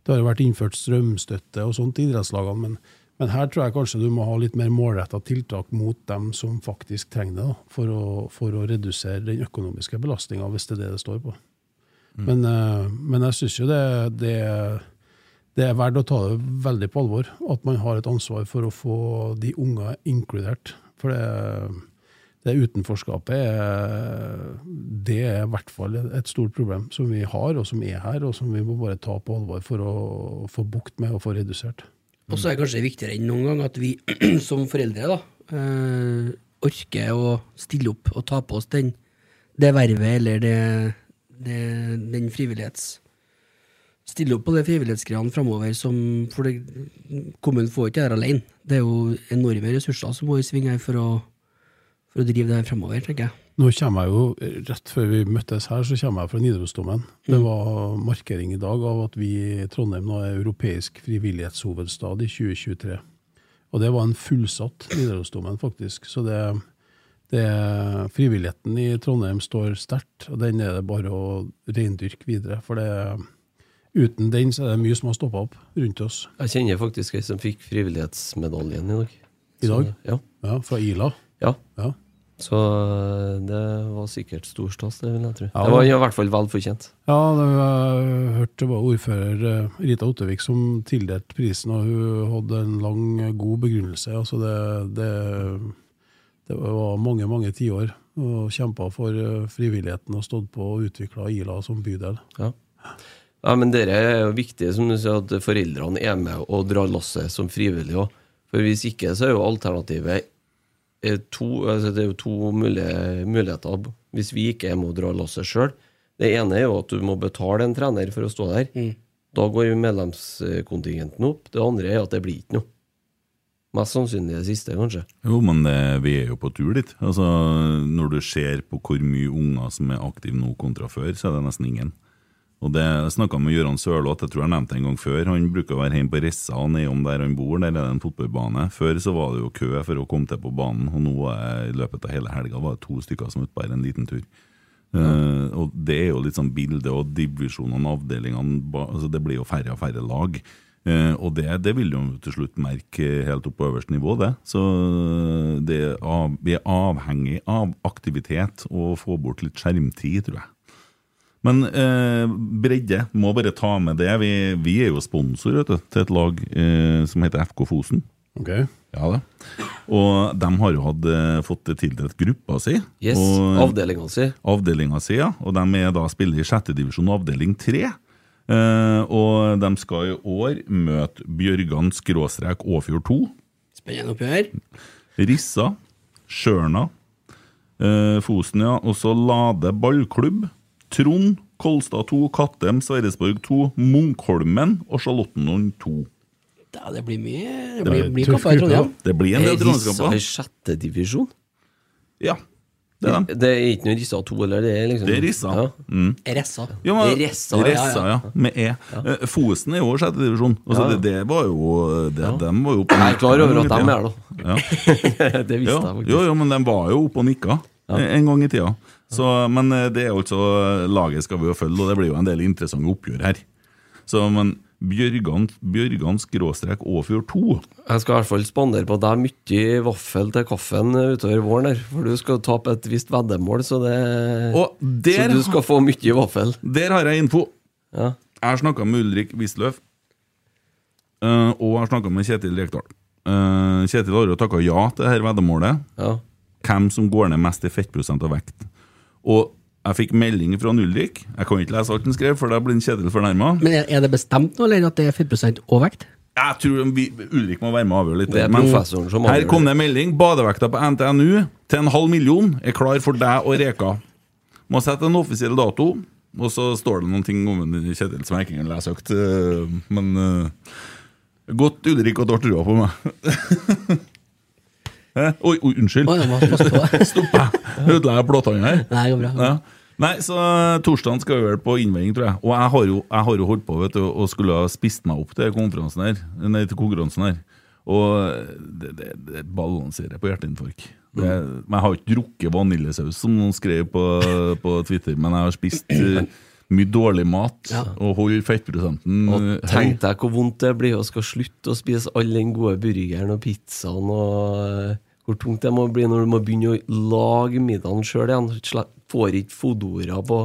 Det har jo vært innført strømstøtte og sånt i idrettslagene, men, men her tror jeg kanskje du må ha litt mer målretta tiltak mot dem som faktisk trenger det, da, for, å, for å redusere den økonomiske belastninga, hvis det er det det står på. Men, eh, men jeg syns jo det, det, det er verdt å ta det veldig på alvor, at man har et ansvar for å få de unge inkludert. For det, det utenforskapet er, det er i hvert fall et stort problem som vi har, og som er her, og som vi må bare ta på alvor for å få bukt med og få redusert. Og så er det kanskje viktigere enn noen gang at vi som foreldre da, eh, orker å stille opp og ta på oss den, det vervet eller det, det, den frivillighets... Stille opp på det frivillighetsgreiene framover, for det, kommunen får ikke det her alene. Det er jo enorme ressurser som må i sving her for å, for å drive det her framover, tenker jeg. Nå kommer jeg jo, Rett før vi møttes her, så kommer jeg fra Nidarosdomen. Det var markering i dag av at vi i Trondheim nå er europeisk frivillighetshovedstad i 2023. Og det var en fullsatt Nidarosdomen, faktisk. Så det, det frivilligheten i Trondheim står sterkt, og den er det bare å reindyrke videre. For det, uten den så er det mye som har stoppa opp rundt oss. Jeg kjenner faktisk ei som fikk frivillighetsmedaljen i dag. I dag? Så, ja. Ja, Fra Ila. ja. Ja. Så eh, det var sikkert stor stas, det vil jeg tro. Ja. Det var i hvert fall vel fortjent. Ja, det, jeg hørte det var ordfører eh, Rita Ottevik som tildelte prisen, og hun hadde en lang, god begrunnelse. Altså det, det, det var mange, mange tiår og kjempa for eh, frivilligheten og stått på og utvikla Ila som bydel. Ja. ja, men dere er jo viktig, som du sier, at foreldrene er med og drar lasset som frivillige òg. For hvis ikke, så er jo alternativet to, altså Det er jo to mulige, muligheter hvis vi ikke må dra lasset sjøl. Det ene er jo at du må betale en trener for å stå der. Da går medlemskontingenten opp. Det andre er at det blir ikke noe. Mest sannsynlig det siste, kanskje. Jo, men det, vi er jo på tur dit. Altså, når du ser på hvor mye unger som er aktive nå kontra før, så er det nesten ingen. Og det snakka med Gøran Sørloth, jeg tror jeg nevnte det en gang før. Han bruker å være hjemme på Rissa og nedom der han bor, der er det en fotballbane. Før så var det jo kø for å komme til på banen, og nå er i løpet av hele helga var det to stykker som utbærer en liten tur. Eh, og Det er jo litt sånn bilde og divisjonene, avdelingene altså Det blir jo færre og færre lag. Uh, og det, det vil jo til slutt merke helt opp på øverste nivå, det. Så det er av, vi er avhengig av aktivitet og få bort litt skjermtid, tror jeg. Men eh, bredde, må bare ta med det. Vi, vi er jo sponsor vet du, til et lag eh, som heter FK Fosen. Ok? Ja det. Og de har jo hatt, eh, fått tildelt gruppa si. Yes, Avdelinga si. avdelinga si, ja. Og de er da spiller i sjettedivisjon avdeling tre. Eh, og de skal i år møte Bjørgan skråstrek Åfjord 2. Spennende oppgjør. Rissa, Sjørna, eh, Fosen, ja. Og så Lade ballklubb. Trond, Kolstad 2, Kattem, Sverresborg 2, Munkholmen og Charlottenlund 2. Da, det blir mye Det Det blir, det blir kamper i Trondheim. Det blir en Er del Rissa i sjette divisjon? Ja, det er. Det er ikke noe Rissa 2, eller? Det er liksom Det er Rissa. Ja. Mm. Ressa. Ja, men, Ressa, ja, Ressa, ja, med E. Eh, Fosen er jo sjette divisjon. Altså, Ja. det, det var jo det, Dem var jo oppe Jeg er klar over at de er da. Ja. det visste jeg faktisk. jo, jo, men de var jo oppe og nikka en gang i tida. Så, men eh, det er jo altså laget skal vi jo følge, og det blir jo en del interessante oppgjør her. Så, men Bjørgan, Bjørgan skråstrek Åfjord 2 Jeg skal i hvert fall spandere på deg mye vaffel til kaffen utover våren her, for du skal tape et visst veddemål, så det der, Så du skal få mye vaffel. der har jeg info. Ja. Jeg har snakka med Ulrik Wisløff, eh, og jeg har snakka med Kjetil Rekdal. Eh, Kjetil har jo takka ja til dette veddemålet. ja. Hvem som går ned mest i fettprosent og vekt. Og jeg fikk melding fra Ulrik. Jeg kan ikke lese alt han skrev, for da blir Kjetil fornærma. Men er, det bestemt nå, eller at det er 4 overvekt? vekt? Jeg tror vi, Ulrik må være med og avgjøre litt. Det er Men professoren som Her kom det. en melding. Badevekta på NTNU til en halv million er klar for deg og Reka. Må sette en offisiell dato. Og så står det noen ting om en Kjetil som jeg ikke kan lese høyt. øh, Men øh, godt Ulrik at du har trua på meg. Oi, oi, unnskyld. Jeg. Stopp! Ødela jeg plåtene her? Nei, går bra. Ja. Nei, så uh, torsdagen skal vi vel på innveiing, tror jeg. Og jeg har jo, jeg har jo holdt på vet du, og skulle ha spist meg opp til konferansen her. Nei, til konkurransen her. Og det, det, det balanserer på hjerteinfarkt. Men jeg har ikke drukket vaniljesaus, som noen skrev på, på Twitter, men jeg har spist uh, mye dårlig mat og holder fettprosenten Og tenk deg hvor vondt det blir å skal slutte å spise all den gode burgeren og pizzaen og eh, hvor tungt det må bli når du må begynne å lage middagen sjøl igjen. Får ikke Fodora på,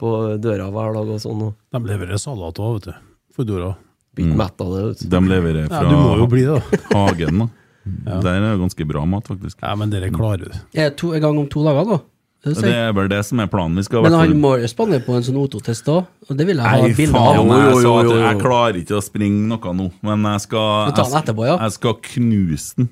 på døra hver dag og sånn. De leverer salat òg, vet du. Fodora. Blir ikke mett av det. vet du. De leverer Ja, fra du må jo bli det, da. hagen. da Der er jo ganske bra mat, faktisk. Ja, men dere klarer det. Er det to, en gang om to dager, da? Det Det er vel det som er planen. Vi skal i Men han må spanne spandere på en sånn O2-test òg, og det vil jeg ha Nei, bilde faen, jeg sa jo, at jo, jo. jeg klarer ikke å springe noe nå, men jeg skal, jeg, etterpå, ja. jeg skal knuse den.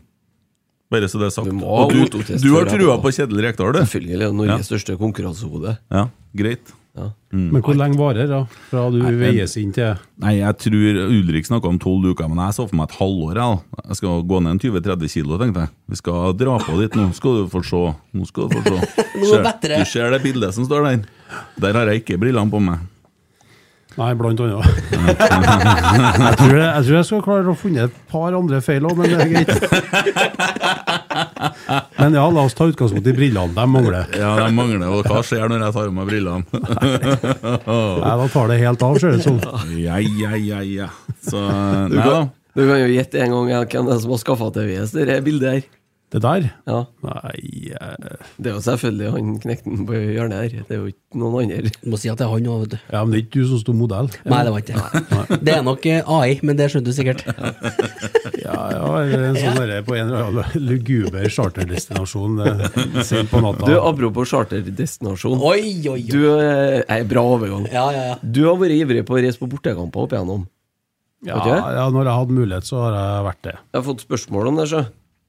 Bare så det er sagt. Du må ha Og du, du har trua på Kjedel Rekdal, du? Selvfølgelig Norges ja. Største konkurransehode. Ja, greit. Ja. Men hvor lenge varer det, da? Fra du veies inn til Nei, jeg tror Ulrik snakka om tolv uker, men jeg så for meg et halvår. Jeg, jeg skal gå ned en 20-30 kilo, tenkte jeg. Vi skal dra på dit nå, skal du få se. Nå skal du få se. Du ser det bildet som står der? Der har jeg ikke brillene på meg. Nei, blant annet. jeg, tror jeg, jeg tror jeg skal klare å finne et par andre feil òg, men det er greit. Men ja, la oss ta utgangspunkt i brillene. De mangler. Ja, de mangler. Og hva skjer når jeg tar av meg brillene? Nei, da tar det helt av, ser det ut som. Ja, ja, ja, ja. Så Du Nei da. kan, du kan jo gjette en gang hvem det er som har skaffa til VS det bildet her. Det der? Ja. Nei eh, Det er jo selvfølgelig han knekten på hjørnet her. Det er jo ikke noen andre. Du må si at det er han òg, vet du. Ja, men det er ikke du som sto modell? Nei, det var ikke det. Det er nok eh, AI, men det skjønte du sikkert. Ja, ja, en sånn derre på en eller annen luguber charterdestinasjon eh, sent på natta. Du, Apropos charterdestinasjon. Oi, oi, oi. Du eh, er Bra overgang. Ja, ja, ja. Du har vært ivrig på å reise på bortekamper opp igjennom. ja, ja, når jeg hadde mulighet, så har jeg vært det. Jeg har fått spørsmål om det, sjø.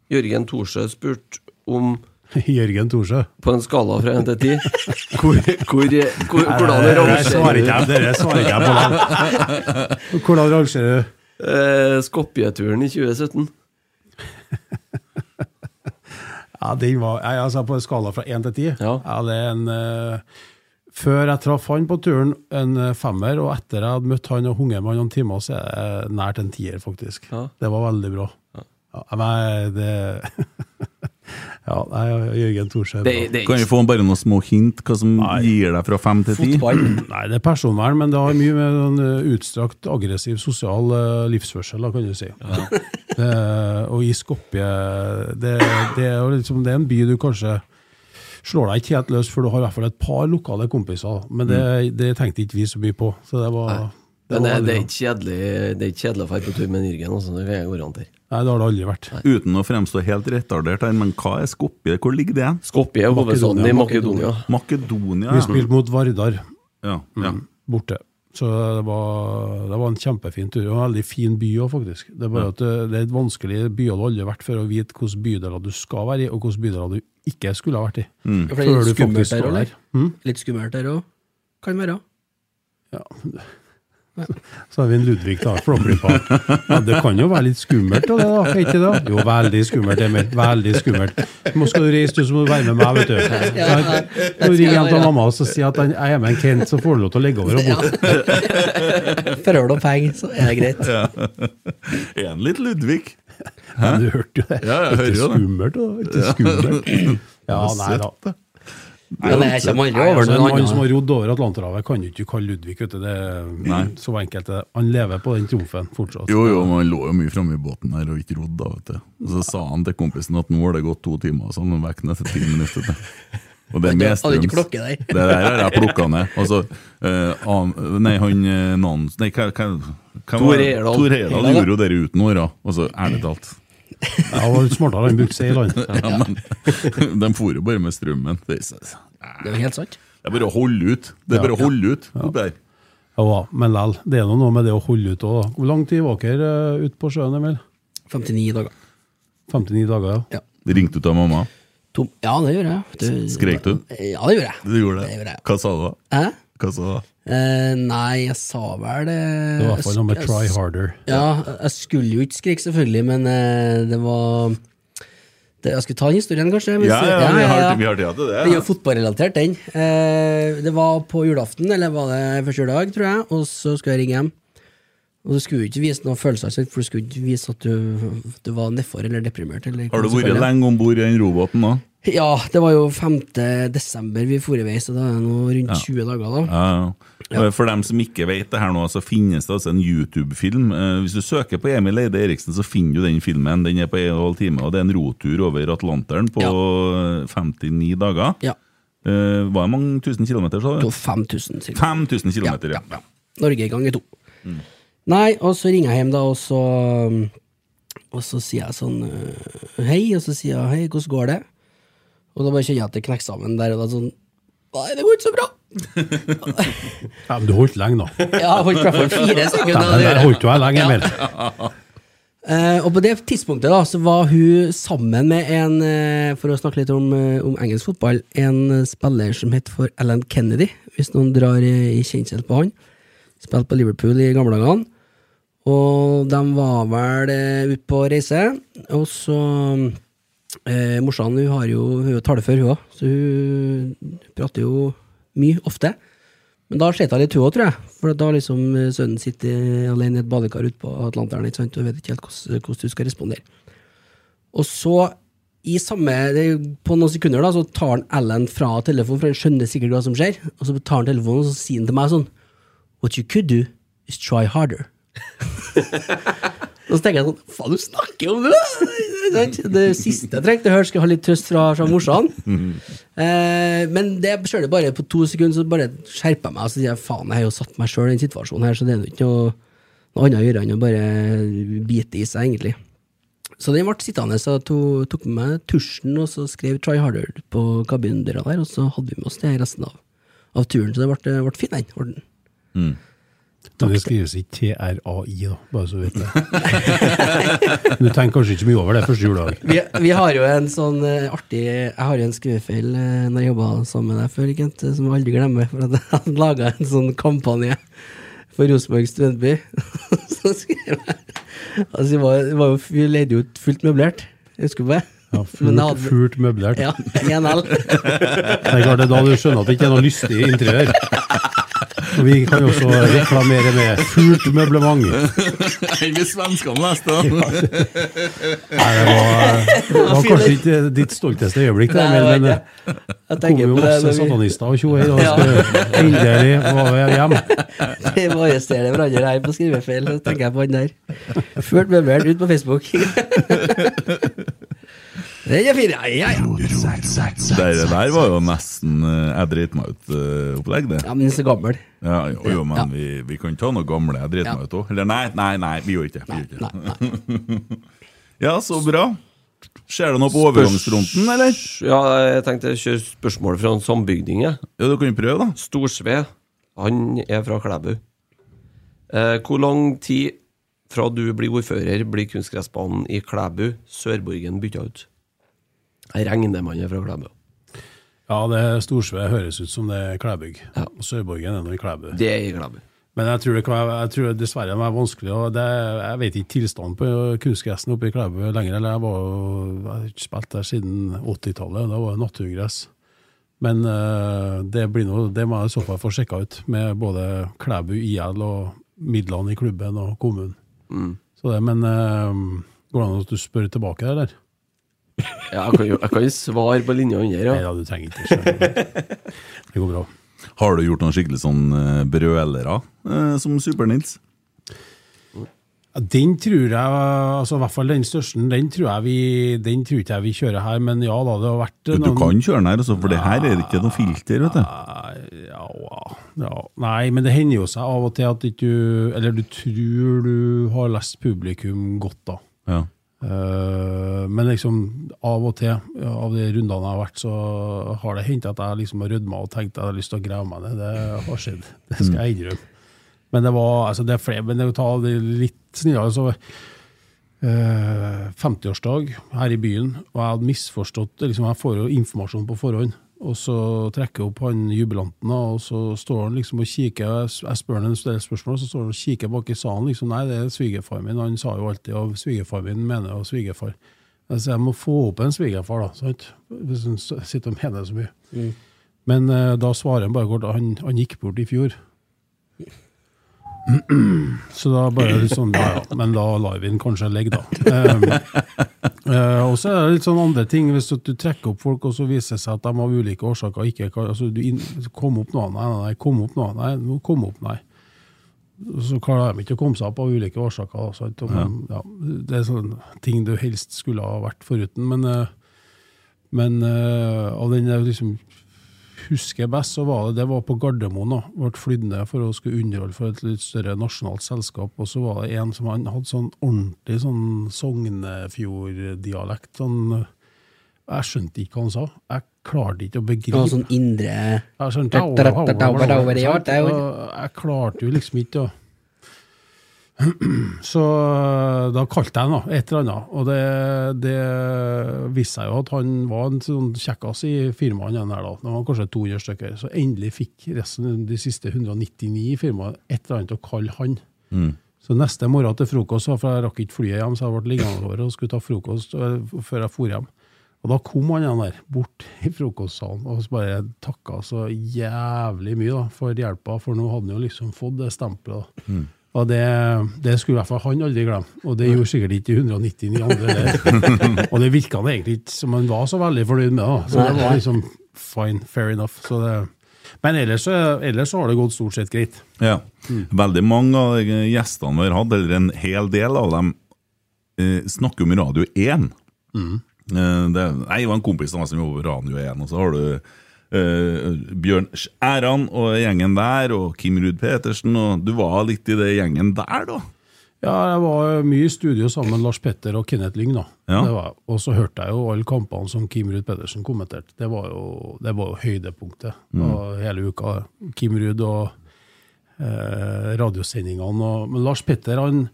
Jørgen Thorsø spurte om Jørgen Thorsø. på en skala fra 1 til 10 hvor, hvor, hvor, Hvordan rangerer du? dere svarer ikke jeg på. Hvordan rangerer du? eh, Skopje-turen i 2017? Ja, den var, jeg, altså På en skala fra 1 til 10? Ja. det er en Uh, Før jeg traff han på turen, en eh, femmer, og etter jeg hadde møtt han og hunget med han noen timer, så er det nært en tier, faktisk. Ja. Det var veldig bra. Ja, nei, det Ja, nei, Jørgen er Kan vi få bare noen små hint hva som Nei. gir deg fra fem til ti? Nei, det er personvern, men det har mye med sånn eh, utstrakt aggressiv sosial eh, livsførsel, da, kan du si. Det, og i Skopje det, det, er liksom, det er en by du kanskje slår deg ikke helt løs, for du har i hvert fall et par lokale kompiser. Men det, det tenkte ikke vi så mye på. Så det var, det Men det, var det, er ikke kjedelig Det er ikke kjedelig å dra på tur med Jørgen, altså, det kan jeg garantere. Nei, det har det aldri vært. Uten å fremstå helt retardert her, men hva er Skopje? Hvor ligger det? Skopje er hovedstaden i Makedonia. Makedonia? Vi spilte mot Vardar Ja, ja. borte. Så det var, det var en kjempefin tur. Og en veldig fin by òg, faktisk. Det er bare at det, det er et vanskelig byer du aldri har vært for å vite hvilke bydeler du skal være i, og hvilke bydeler du ikke skulle ha vært i. For det er Før litt du skummelt der. Mm? Litt skummelt der òg. Kan være. Så har vi en Ludvig, da. Flåklypa. Ja, det kan jo være litt skummelt, det da, ikke det? Jo, veldig skummelt, Emil. Veldig skummelt. Nå skal du reise, du, så må du være med meg, vet du. Ja, ja. Nå ringer hjem til mamma og så sier at han- jeg er med en Kent, så får du lov til å ligge over og bort. Forhør om penger, så er det greit. Ja. En litt Ludvig? Ja, du hørte jo det. Ja, jeg hører jo det. skummelt, da. Ikke skummelt. Ja, nei da. Men jeg kommer aldri over noen en Han som har rodd over Atlanterhavet, kan jo ikke kalle Ludvig. Vet du. Det er så enkelt. det. Han lever på den trumfen fortsatt. Jo, jo, men han lå jo mye framme i båten her og ikke rodd, da, vet du. Og så sa han til kompisen at nå har det gått to timer, og så han vekk ned til ti minutter. Og det er Hadde ikke klokke der. Det der har jeg plukka ned. Altså, uh, an, nei, han eh, Nans... Nei, hva, hva, hva hva. Tor Heyerdahl gjorde jo det uten åra. Altså, ærlig talt. Ja, var litt smartere, enn bukse i land. Ja, men, de for jo bare med strømmen. Det er, Det jo helt sant. det er bare å holde ut. Det er bare å holde ut. oppi der. Ja, men lell, det er noe med det å holde ut òg. Hvor lang tid var dere uh, ute på sjøen, Emil? 59 dager. 59 dager, ja. Ja. Ringte du til mamma? Tom. Ja, det gjorde jeg. Du, Skrek du? Ja, det gjorde jeg. Du gjorde Det det? gjorde jeg. Hva sa du da? Hæ? Hva sa du da? Eh, nei, jeg sa vel det Det var i hvert fall noe med try harder. Ja, jeg skulle jo ikke skrike, selvfølgelig, men uh, det var det, Jeg skulle ta historien, kanskje? Hvis, Ja, ja, vi har, vi har tid til det. Det er jo fotballrelatert, den. Uh, det var på julaften, eller var det første juledag, tror jeg, og så skulle jeg ringe hjem. Og du skulle jo ikke vise noen følelser, sant, for du skulle ikke vise at du, du var nedfor eller deprimert. Eller Har du vært lenge om bord i den robåten da? Ja, det var jo 5. desember vi for i vei, så da er det nå rundt 20 dager, da. Ja, ja. For dem som ikke vet det her nå, så finnes det altså en YouTube-film. Eh, Hvis du søker på Emil Eide Eriksen, så finner du den filmen. Den er på 1 12 time, og det er en rotur over Atlanteren på 59 dager. Ja. Eh, Var det mange tusen kilometer, sa du? 5000 cirka. 5000 kilometer, ja. Ja, ja. Norge ganger to. Nei, og så ringer jeg hjem, da, og så Og så sier jeg sånn Hei, og så sier jeg hei, hvordan går det? Og da bare kjenner jeg at det knekker sammen der, og da sånn Nei, det går ikke så bra. Ja, men du holdt lenge, nå. Ja, holdt i hvert fall fire sekunder. men der holdt du deg lenge, Emil. Uh, og på det tidspunktet da, så var hun sammen med en, uh, for å snakke litt om, uh, om engelsk fotball, en eh, spiller som het for Alan Kennedy, hvis noen drar i, i kjensel på han. Spilte på Liverpool i gamle dagene. Og de var vel eh, ute på reise, og så eh, Morsan hun har jo hun er talefør, hun òg, så hun prater jo mye, ofte. Men da slet jeg litt, hun tror jeg. For da liksom eh, sønnen sitter alene i et badekar ute på Atlanteren ikke sant? og vet ikke helt hvordan, hvordan du skal respondere. Og så, i samme, på noen sekunder, da, så tar han Ellen fra telefonen, for han skjønner sikkert hva som skjer. Og så tar han telefonen og så sier han til meg sånn What you could do is try harder. Og så tenker jeg sånn Faen, du snakker om det! Det siste jeg trengte å høre, skulle ha litt trøst fra, fra morsan. Eh, men det skjer det bare på to sekunder, så bare skjerper jeg meg og så sier jeg faen, jeg har jo satt meg sjøl i den situasjonen her, så det er jo ikke noe, noe annet å gjøre enn å bare bite i seg, egentlig. Så den ble sittende, så jeg to- tok med meg tusjen og så skrev 'Try Harder' på kabindøra der, og så hadde vi med oss det resten av, av turen. Så det ble, ble fin, den. den. Men det skrives ikke TRAI, da, bare så du vet det. Du tenker kanskje ikke mye over det første juledag? Vi, vi har jo en sånn eh, artig Jeg har jo en skrivefeil uh, når jeg jobba sammen med deg før, Kent, som jeg aldri glemmer. For at jeg laga en sånn kampanje for Rosenborg studentby. så skrev jeg Altså, det var, var jo, vi leide jo fullt møblert. Husker du det? Ja, fult, fult møblert. Ja, 1L. Det er klart det er da du skjønner at det ikke er noe lystig interiør. Og vi kan jo også reklamere med fult møblement. Enn hvis svenskene leste den! Nei, det var, det var kanskje ikke ditt stolteste øyeblikk, det, men, men det kom jo på det masse vi satanister og tjoer, og endelig var vi hjemme. Vi må arrestere hverandre her på skrivefeil. Så tenker jeg på han der. Fullt møblert ut på Facebook. Den er fin, ja, ja, ja. Det der var jo nesten eh, jeg driter meg ut-opplegg, det. Ja, men den er så gammel. Ja, jo, jo, men Ja. vi, vi kan ta noe gamle jeg driter Ja. meg ut òg. Eller nei, nei, nei, vi gjør ikke det. Nei, nei, nei. Ja, så bra. Skjer det noe på overgangsfronten, eller? Ja, jeg tenkte å kjøre spørsmål fra en sambygding. jeg. Ja, Du kan prøve, da. Storsve, han er fra Klæbu. Eh, hvor lang tid fra du blir ordfører, blir kunstgressbanen i Klæbu, Sørborgen, bytta ut? Jeg regner man er fra Klæbu. Ja, det Storsve høres ut som det er Klæbygg. Ja. Og Sørborgen er nå i Klæbu. Det er i Klæbu. Men jeg tror, det kan være, jeg tror dessverre det er vanskelig. Og det, jeg vet ikke tilstanden på kunstgressen oppe i Klæbu lenger. Eller jeg, var, jeg har ikke spilt der siden 80-tallet. Da var det naturgress. Men eh, det, blir noe, det må jeg i så fall få sjekka ut, med både Klæbu IL og midlene i klubben og kommunen. Så det, men uh, går det an at du spør tilbake, eller? Ja, jeg kan jo jeg kan svare på linja under. Nei da, du trenger ikke. Det går bra. Har du gjort noen skikkelig sånn eh, brølere eh, som Super-Nils? Ja, Den tror jeg, altså i hvert fall den største, den tror jeg vi, den tror ikke jeg vi kjører her, men ja da, det har vært Du, du kan kjøre den her, altså, for det her er ikke noe filter, vet du. Ja, ja, nei, men det hender jo seg av og til at ikke du Eller du tror du har lest publikum godt, da. Ja. Eh, men liksom av og til, av de rundene jeg har vært, så har det hendt at jeg liksom har rødma og tenkt at jeg har lyst til å grave meg ned. Det har skjedd. Det skal jeg innrømme. Men det var altså det er flere, men det å ta det litt snillere så eh, 50-årsdag her i byen, og jeg hadde misforstått liksom Jeg får jo informasjon på forhånd, og så trekker jeg opp han jubilanten, og så står han liksom og kikker. Jeg jeg spør han en del spørsmål, og så står han og kikker bak i salen. liksom, Nei, det er svigerfar min. Han sa jo alltid at svigerfar min mener jo svigerfar. Altså, jeg må få opp en svigerfar, da, sant? hvis han sitter og mener så mye. Men eh, da svarer han bare kort at han, han gikk bort i fjor. Så da bare litt sånn, ja, ja, men da lar vi den kanskje ligge, da. Um, eh, og så er det litt sånn andre ting, hvis du trekker opp folk, og så viser det seg at de av ulike årsaker ikke kan altså, du inn, Kom opp noe, nei, nei, kom opp noe, nei, nå kom opp, nei. Så klarer de ikke å komme seg opp av ulike årsaker. sant? Og, ja, det er sånne ting du helst skulle ha vært foruten. Men, eh, men eh, av den liksom husker best, så var det det var på Gardermoen. da, Ble flydd ned for å skulle underholde for et litt større nasjonalt selskap. Og så var det en som han hadde sånn ordentlig sånn Sognefjord-dialekt. sånn, Jeg skjønte ikke hva han sa. Jeg klarte ikke å begripe. Og sånn indre Jeg klarte jo liksom ikke å Så øh, da kalte jeg han da, et eller annet, og det, det viste seg jo at han var en sånn kjekkas i firmaet. han der da. Det var kanskje 200 stykker. Så endelig fikk resten, de siste 199 i firmaet, et eller annet å kalle han. Så neste morgen til frokost, for jeg rakk ikke flyet hjem, så jeg ble liggende over og skulle ta frokost øh, før jeg for hjem. Og da kom han igjen der, bort i frokostsalen og bare takka så jævlig mye da, for hjelpa, for nå hadde han jo liksom fått det stempelet. da. Og det, det skulle i hvert fall han aldri glemme, og det gjorde sikkert ikke de 199 andre Der. og det virka det egentlig ikke som han var så veldig fornøyd med, da. så det var liksom fine, fair enough. Så det, men ellers, så- ellers har det gått stort sett greit. Ja. Veldig mange av gjestene vi har hatt, eller en hel del av dem, eh, snakker om Radio 1. Mm. det, nei, det var en kompis av meg som jobber på Radio 1, og så har du eh, Bjørn Æran og gjengen der, og Kim Ruud Petersen, og du var litt i det gjengen der, da? Ja, jeg var mye i studio sammen med Lars Petter og Kenneth Lyng. da. Ja. Det var- Og så hørte jeg jo alle kampene som Kim Ruud Pedersen kommenterte. Det var jo, det var jo høydepunktet av hele uka. Kim Ruud og eh, radiosendingene. Og, men Lars Petter han,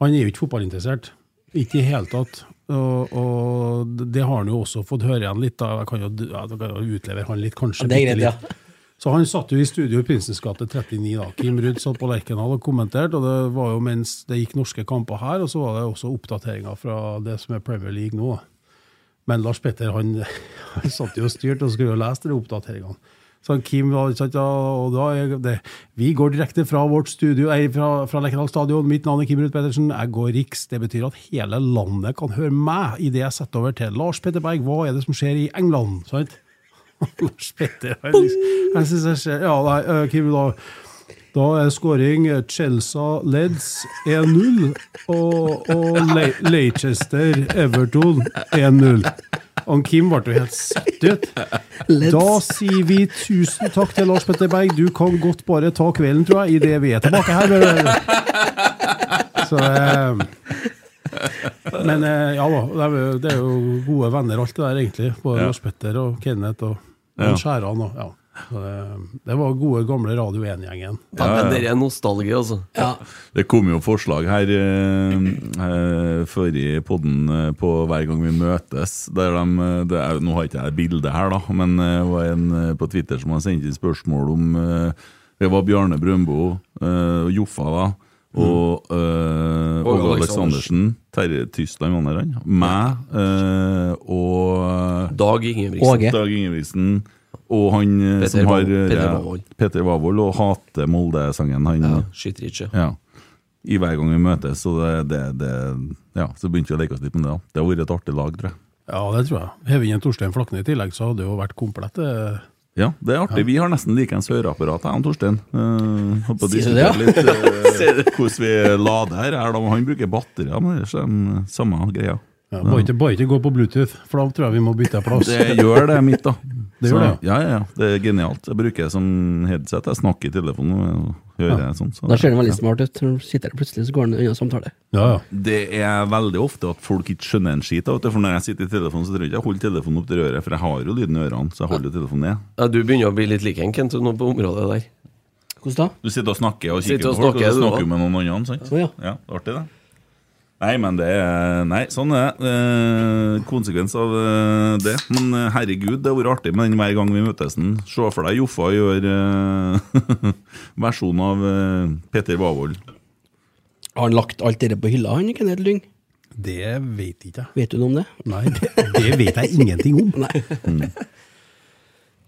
han er jo ikke fotballinteressert. Ikke i hele tatt. Og, og det har han jo også fått høre igjen litt. da. Jeg kan jo, jeg kan jo utlevere han litt, kanskje. Ja, det er greit, ja. Så han satt jo i studio i Prinsens gate 39 da. Kim Ruud satt på Lerkendal og kommenterte, og det var jo mens det gikk norske kamper her, og så var det også oppdateringer fra det som er Premier League nå. Men Lars Petter han, han satt jo og styrte og skulle jo lese de oppdateringene. Så Kim var ikke ja, og da er det, Vi går direkte fra vårt studio, nei, fra, fra Lekendal stadion. Mitt navn er Kim Ruth Pedersen. Jeg går riks. Det betyr at hele landet kan høre meg idet jeg setter over til Lars Petter Berg. Hva er det som skjer i England? sant? Lars Petter Jeg synes jeg ser Ja, nei, Kim, da da er skåring eh, Chelsea Leds 1-0 og, og Le Leicester Everton 1-0. Og Kim ble jo helt satt ut. Da sier vi tusen takk til Lars Petter Berg. Du kan godt bare ta kvelden, tror jeg, idet vi er tilbake her. Så eh, Men eh, ja da, det er, jo- det er jo gode venner alt det der, egentlig. Både Ja. Lars Petter og Kenneth og, og Skjæran. Og, ja. Det, var gode, gamle Radio 1-gjengen. Ja, ja. det er nostalgi, altså. Ja. Det kom jo forslag her eh, eh, før i podden eh, på hver gang vi møtes. Der de, eh, det er, nå har ikke jeg bildet her, da, men det var en på Twitter som har sendt inn spørsmål om eh, Det var Bjarne Brøndbo, eh, Joffa, da. Og uh, Åge Åge Aleksandersen. Terje Tysland der, han. Meg eh, og Dag Ingebrigtsen. Dag Ingebrigtsen. Og han eh, Peter som har Wav- Peter ja, Wavold. Og hater Molde-sangen. Han Ja, Skyter ikke. ja. I hver gang vi møtes, så det, det, det Ja, så begynte vi å leke oss litt med det. da. Det har vært et artig lag, tror jeg. Ja, det tror jeg. Hev inn en Torstein Flakne i tillegg, så hadde det jo vært komplett. eh. Ja, det er artig. Vi har nesten likeens høreapparat, jeg og Torstein. Uh, håper Sier du det, ja? litt eh, hvordan vi lader her. Han bruker batterier, men det er samme greia. Ja, bare, ikke, bare ikke gå på Bluetooth, for da tror jeg vi må bytte plass. Det gjør det mitt, da. Det gjør Så, det, ja, ja, ja. Det er genialt. Jeg bruker det som headset. Jeg snakker i telefonen og hører sånn. Så. Da ser det veldig smart ut. Sitter der plutselig, så går han unna samtale. Ja, ja. Det er veldig ofte at folk ikke skjønner en skit. For når jeg sitter i telefonen, så tror jeg ikke jeg holder telefonen opp til øret, for jeg har jo lyden i ørene. Så jeg holder telefonen ned. Ja, du begynner å bli litt lik en Kent nå på området der. Hvordan da? Du sitter og snakker og kikker på folk, og så snakker du med noen andre. sant? Ja. ja, artig, det. Nei, men det er Nei, sånn er det. Eh, konsekvens av eh, det. Men eh, herregud, det har vært artig med den hver gang vi møtes. den. Se for deg Joffa gjør eh, versjon av eh, Peter Wavold. Har han lagt alt dette på hylla, han Kenneth Lyng? Det vet ikke jeg. Vet du noe om det? Nei, det, det vet jeg ingenting om. Nei.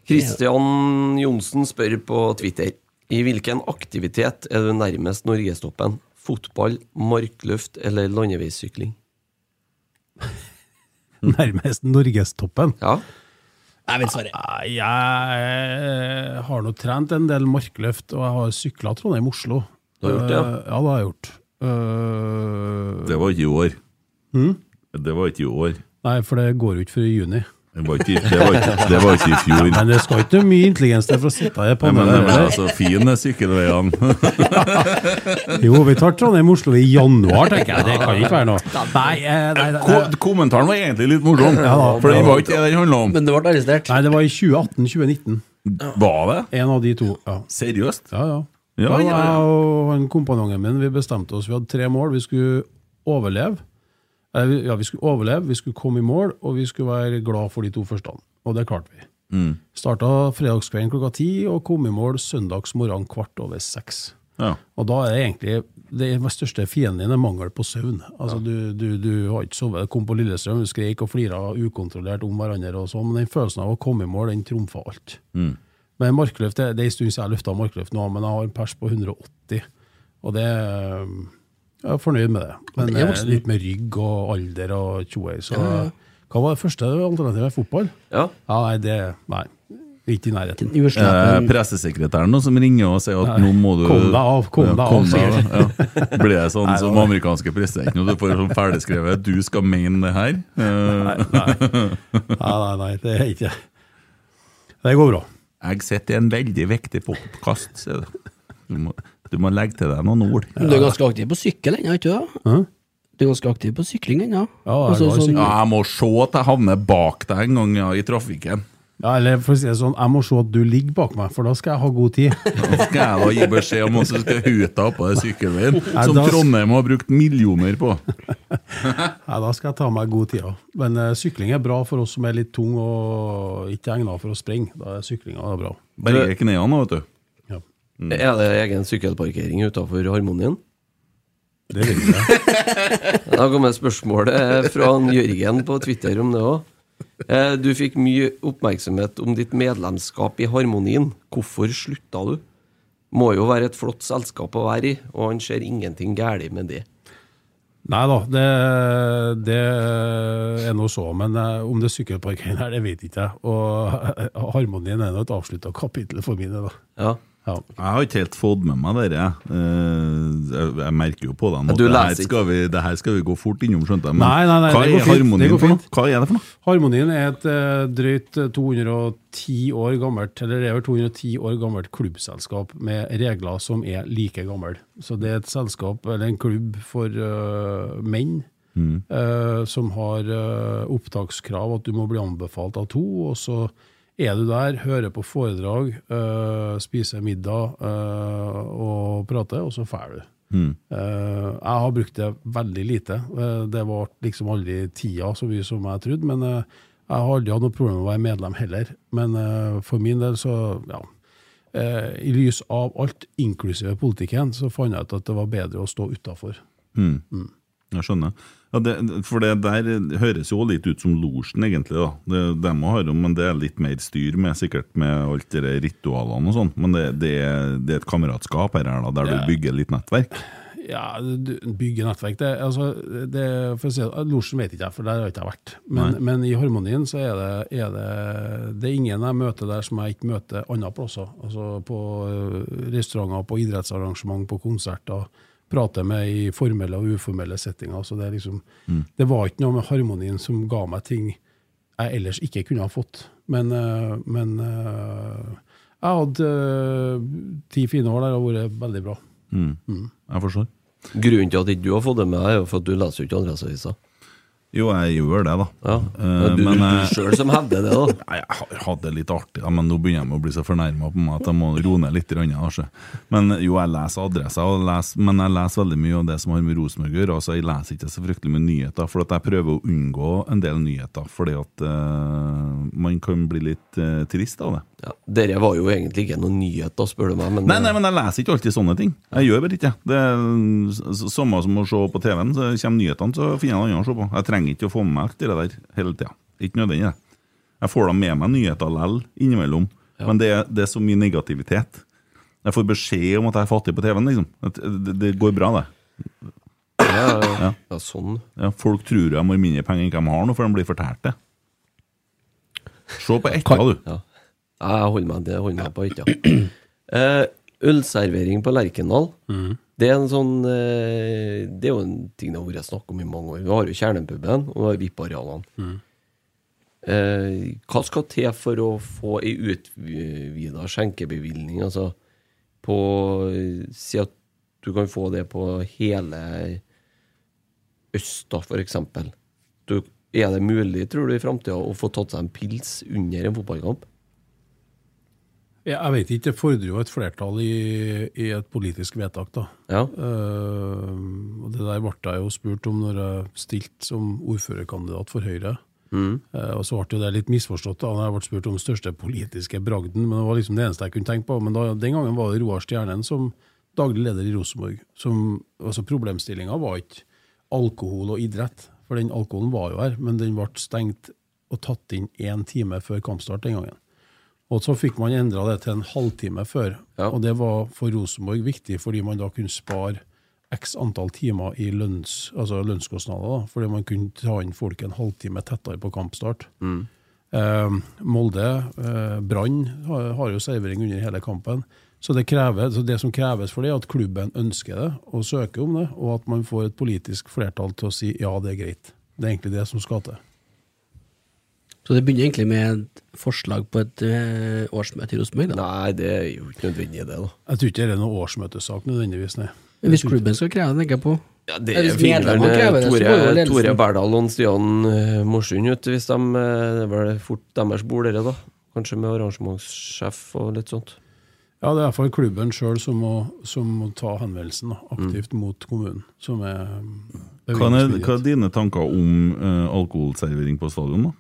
Kristian Johnsen spør på Twitter I hvilken aktivitet er du nærmest norgestoppen? Fotball, markløft eller landeveissykling? Nærmest norgestoppen. Ja, Jeg vil svare. Jeg har nå trent en del markløft, og jeg har sykla Trondheim-Oslo. Du har gjort det, ja? Eh, Ja, det har jeg gjort. Eh, Det var ikke i år. Hm? Det var ikke i år. Nei, for det går jo ikke før i juni. Det var ikke, det var ikke, det var ikke i fjor. Men det skal ikke mye intelligens til for å sitte i Nei, men panelet. er så der. altså fine sykkelveiene. Jo, vi tar Trondheim-Oslo i januar, tenker jeg. Det kan ikke være noe. Nei, eh, nei, nei, Ko- Kommentaren var egentlig litt morsom, Ja da. for den var ikke det den handla om. Men det ble arrestert? nei det var i 2018-2019. Var det? En av de to. ja. Seriøst? Ja, ja. Ja, var ja, Da jeg og kompanjongen min vi bestemte oss. Vi hadde tre mål. Vi skulle overleve. Vi- ja, vi skulle overleve, vi skulle komme i mål, og vi skulle være glad for de to første. Og det klarte vi. Mm. Starta fredagskvelden klokka ti og kom i mål søndags morgen kvart over seks. Ja. Og da er det egentlig det største fienden din er mangel på søvn. Altså, du, du, du har ikke sovet. Kom på Lillestrøm, du skrek og flira ukontrollert om hverandre, og sånn, men den følelsen av å komme i mål, den trumfa alt. Mm. Men markløft, det, det er en stund siden jeg løfta markløft nå, men jeg har en pers på 180, og det um, Jeg er fornøyd med det. Men det er litt med rygg og alder og tjoei, så Hva var det første alternativet? Fotball? Ja. Ja, nei, det Nei. Ikke i nærheten. Eh, pressesekretæren nå som ringer og sier at nå må du Kom deg av, kom deg av, sier. Ja. Blir det sånn som amerikanske presidenten, og du får sånn ferdigskrevet 'du skal mene det her'? Nei, nei, nei, nei, det er ikke Det går bra. Jeg sitter i en veldig viktig podkast, sier du. Du må, du må legge til deg noen ord. Du er ganske aktiv på sykkel ennå, ikke du? Hæ? Du er ganske aktiv på sykling ennå? Ja, jeg Altså, sånn- Ja, jeg må se at jeg havner bak deg en gang ja, i trafikken. Ja, eller for å si det sånn, jeg må se at du ligger bak meg, for da skal jeg ha god tid. Da skal jeg da gi beskjed om at du skal hute deg oppå den sykkelveien, som da- Trondheim har brukt millioner på. Nei, da skal jeg ta meg god tid. Ja. Men uh, sykling er bra for oss som er litt tunge og ikke egnet for å springe. Da er syklinga bra. Berge knærne, vet du. Ja. Er det egen sykkelparkering utafor Harmonien? Det vil jeg. Da kommer spørsmålet fra han Jørgen på Twitter om det òg. Du fikk mye oppmerksomhet om ditt medlemskap i Harmonien. Hvorfor slutta du? Må jo være et flott selskap å være i, og han ser ingenting galt med det. Nei da, det, det er nå så. Men eh, om det er sykkelparkering her, det vet ikke jeg. Og harmonien er nå et avslutta kapittel for min del. da. Ja. Ja. Jeg har ikke helt fått med meg det. Jeg, jeg, merker jo på deg nå at det her, skal vi, det her skal vi gå fort innom, skjønte jeg. Men Nei, nei, nei, hva er det harmonien går for noe? Hva er det for noe? Harmonien er et eh, drøyt eh, 210 år gammelt eller det er vel 210 år gammelt klubbselskap med regler som er like gamle. Så det er et selskap, eller en klubb for uh, menn, eh, som har uh, opptakskrav at du må bli anbefalt av to, og så er du der, hører på foredrag, øh, spiser middag øh, og prater, og så drar du. Eh, jeg har brukt det veldig lite. Uh, det var liksom aldri tida så mye som jeg trodde, men uh, jeg har aldri hatt noe problem med å være medlem heller. Men for min del så, ja. I lys av alt, inklusive politikken, så fant jeg ut at det var bedre å stå utafor. Jeg skjønner. Ja, det, for det der høres jo litt ut som losjen, egentlig. da. Det, de må om, men det er litt mer styr med sikkert med alt de ritualene og sånn. Men det, det, det er et kameratskap her, da, der Ja. du bygger litt nettverk. Ja, du- bygge nettverk det, altså, det, for å si, Losjen vet ikke jeg, for der har jeg ikke vært. Men, men i Harmonien så er det, er det Det er ingen jeg møter der som jeg ikke møter andre plasser. Altså på eh, restauranter, på idrettsarrangement, på konserter. Prater med i formelle og uformelle settinger. Så det, er liksom, det var ikke noe med harmonien som ga meg ting jeg ellers ikke kunne ha fått. Men, eh, men eh, jeg hadde eh, ti fine år der og vært veldig bra. Jeg forstår. Grunnen til at ikke du har fått det med, er jo for at du leser jo ikke Adresseavisa. Jo, jeg gjør det, da. Ja. Eh, er du, men, du sjøl som hevder det, da. Jeg hadde det litt artig, da, men nå begynner jeg å bli så fornærma på meg at jeg må roe ned litt. grann, Altså. Men jo, jeg leser adresser, og leser, men jeg leser veldig mye av det som har med Rosenborg å gjøre. Altså, jeg leser ikke så fryktelig mye nyheter, for at jeg prøver å unngå en del nyheter. Fordi at uh, man kan bli litt uh, trist av det. Ja, Dere var jo egentlig ikke noen nyhet, da, spør du meg. Men, Nei, nei, men jeg leser ikke alltid sånne ting. Jeg gjør bare ikke det. Det er samme som å se på TV-en. Så kommer nyhetene, så finner jeg noe annet å se på. Jeg trenger ikke å få med meg alt det der hele tida. Ikke nødvendig. det. Jeg får da med meg nyheter likevel innimellom, men det, er- det er så mye negativitet. Jeg får beskjed om at jeg er fattig på TV-en, liksom. Det, det går bra, det. ja, ja, ja, sånn. Ja, folk tror de har mindre penger enn de har nå, for de blir fortalt det. Se på ekka, du. Ja. Ja, Jeg holder meg, det holder meg på ikke. Eh, ølservering på Lerkendal. Det er en sånn eh, Det er jo en ting det har vært snakk om i mange år. Vi har jo Kjernepuben, og vi har VIP-arealene. Eh, hva skal til for å få ei utvida skjenkebevilgning? Altså på Si at du kan få det på hele Østa, f.eks. Er det mulig, tror du, i framtida å få tatt seg en pils under en fotballkamp? Jeg vet ikke, det fordrer jo et flertall i, i et politisk vedtak, da. Ja. Uh, og det der ble jeg jo spurt om når jeg stilte som ordførerkandidat for Høyre. Eh, og så ble det litt misforstått da når jeg ble spurt om den største politiske bragden, men det var liksom det eneste jeg kunne tenke på. Men da, den gangen var det Roar Stjernen som daglig leder i Rosenborg. som- Altså Problemstillinga var ikke alkohol og idrett, for den alkoholen var jo her, men den ble stengt og tatt inn én time før kampstart den gangen. Og så fikk man endra det til en halvtime før. Ja. Og det var for Rosenborg viktig, fordi man da kunne spare x antall timer i lønns, altså lønnskostnader. Da, fordi man kunne ta inn folk en halvtime tettere på kampstart. Eh, Molde, eh, Brann har, har jo servering under hele kampen. Så det, krever, så det som kreves for det, er at klubben ønsker det og søker om det, og at man får et politisk flertall til å si ja, det er greit. Det er egentlig det som skal til. Så det begynner egentlig med et forslag på et eh, årsmøte i Rosenborg. Nei, det er jo ikke nødvendig, det, da. Jeg tror ikke det er noen årsmøtesak nødvendigvis, nei. Men Hvis klubben skal kreve det, tenker jeg på. Ja, det er fingrene Tore, Tore Berdal og Stian eh, Morsund ut, hvis de eh, Det er vel fort deres bord, dere, da. Kanskje med arrangementssjef og litt sånt. Ja, det er iallfall klubben sjøl som, må- som må ta henvendelsen aktivt mot kommunen, som er Hva er, hva er dine tanker om uh, alkoholservering på stadion, da?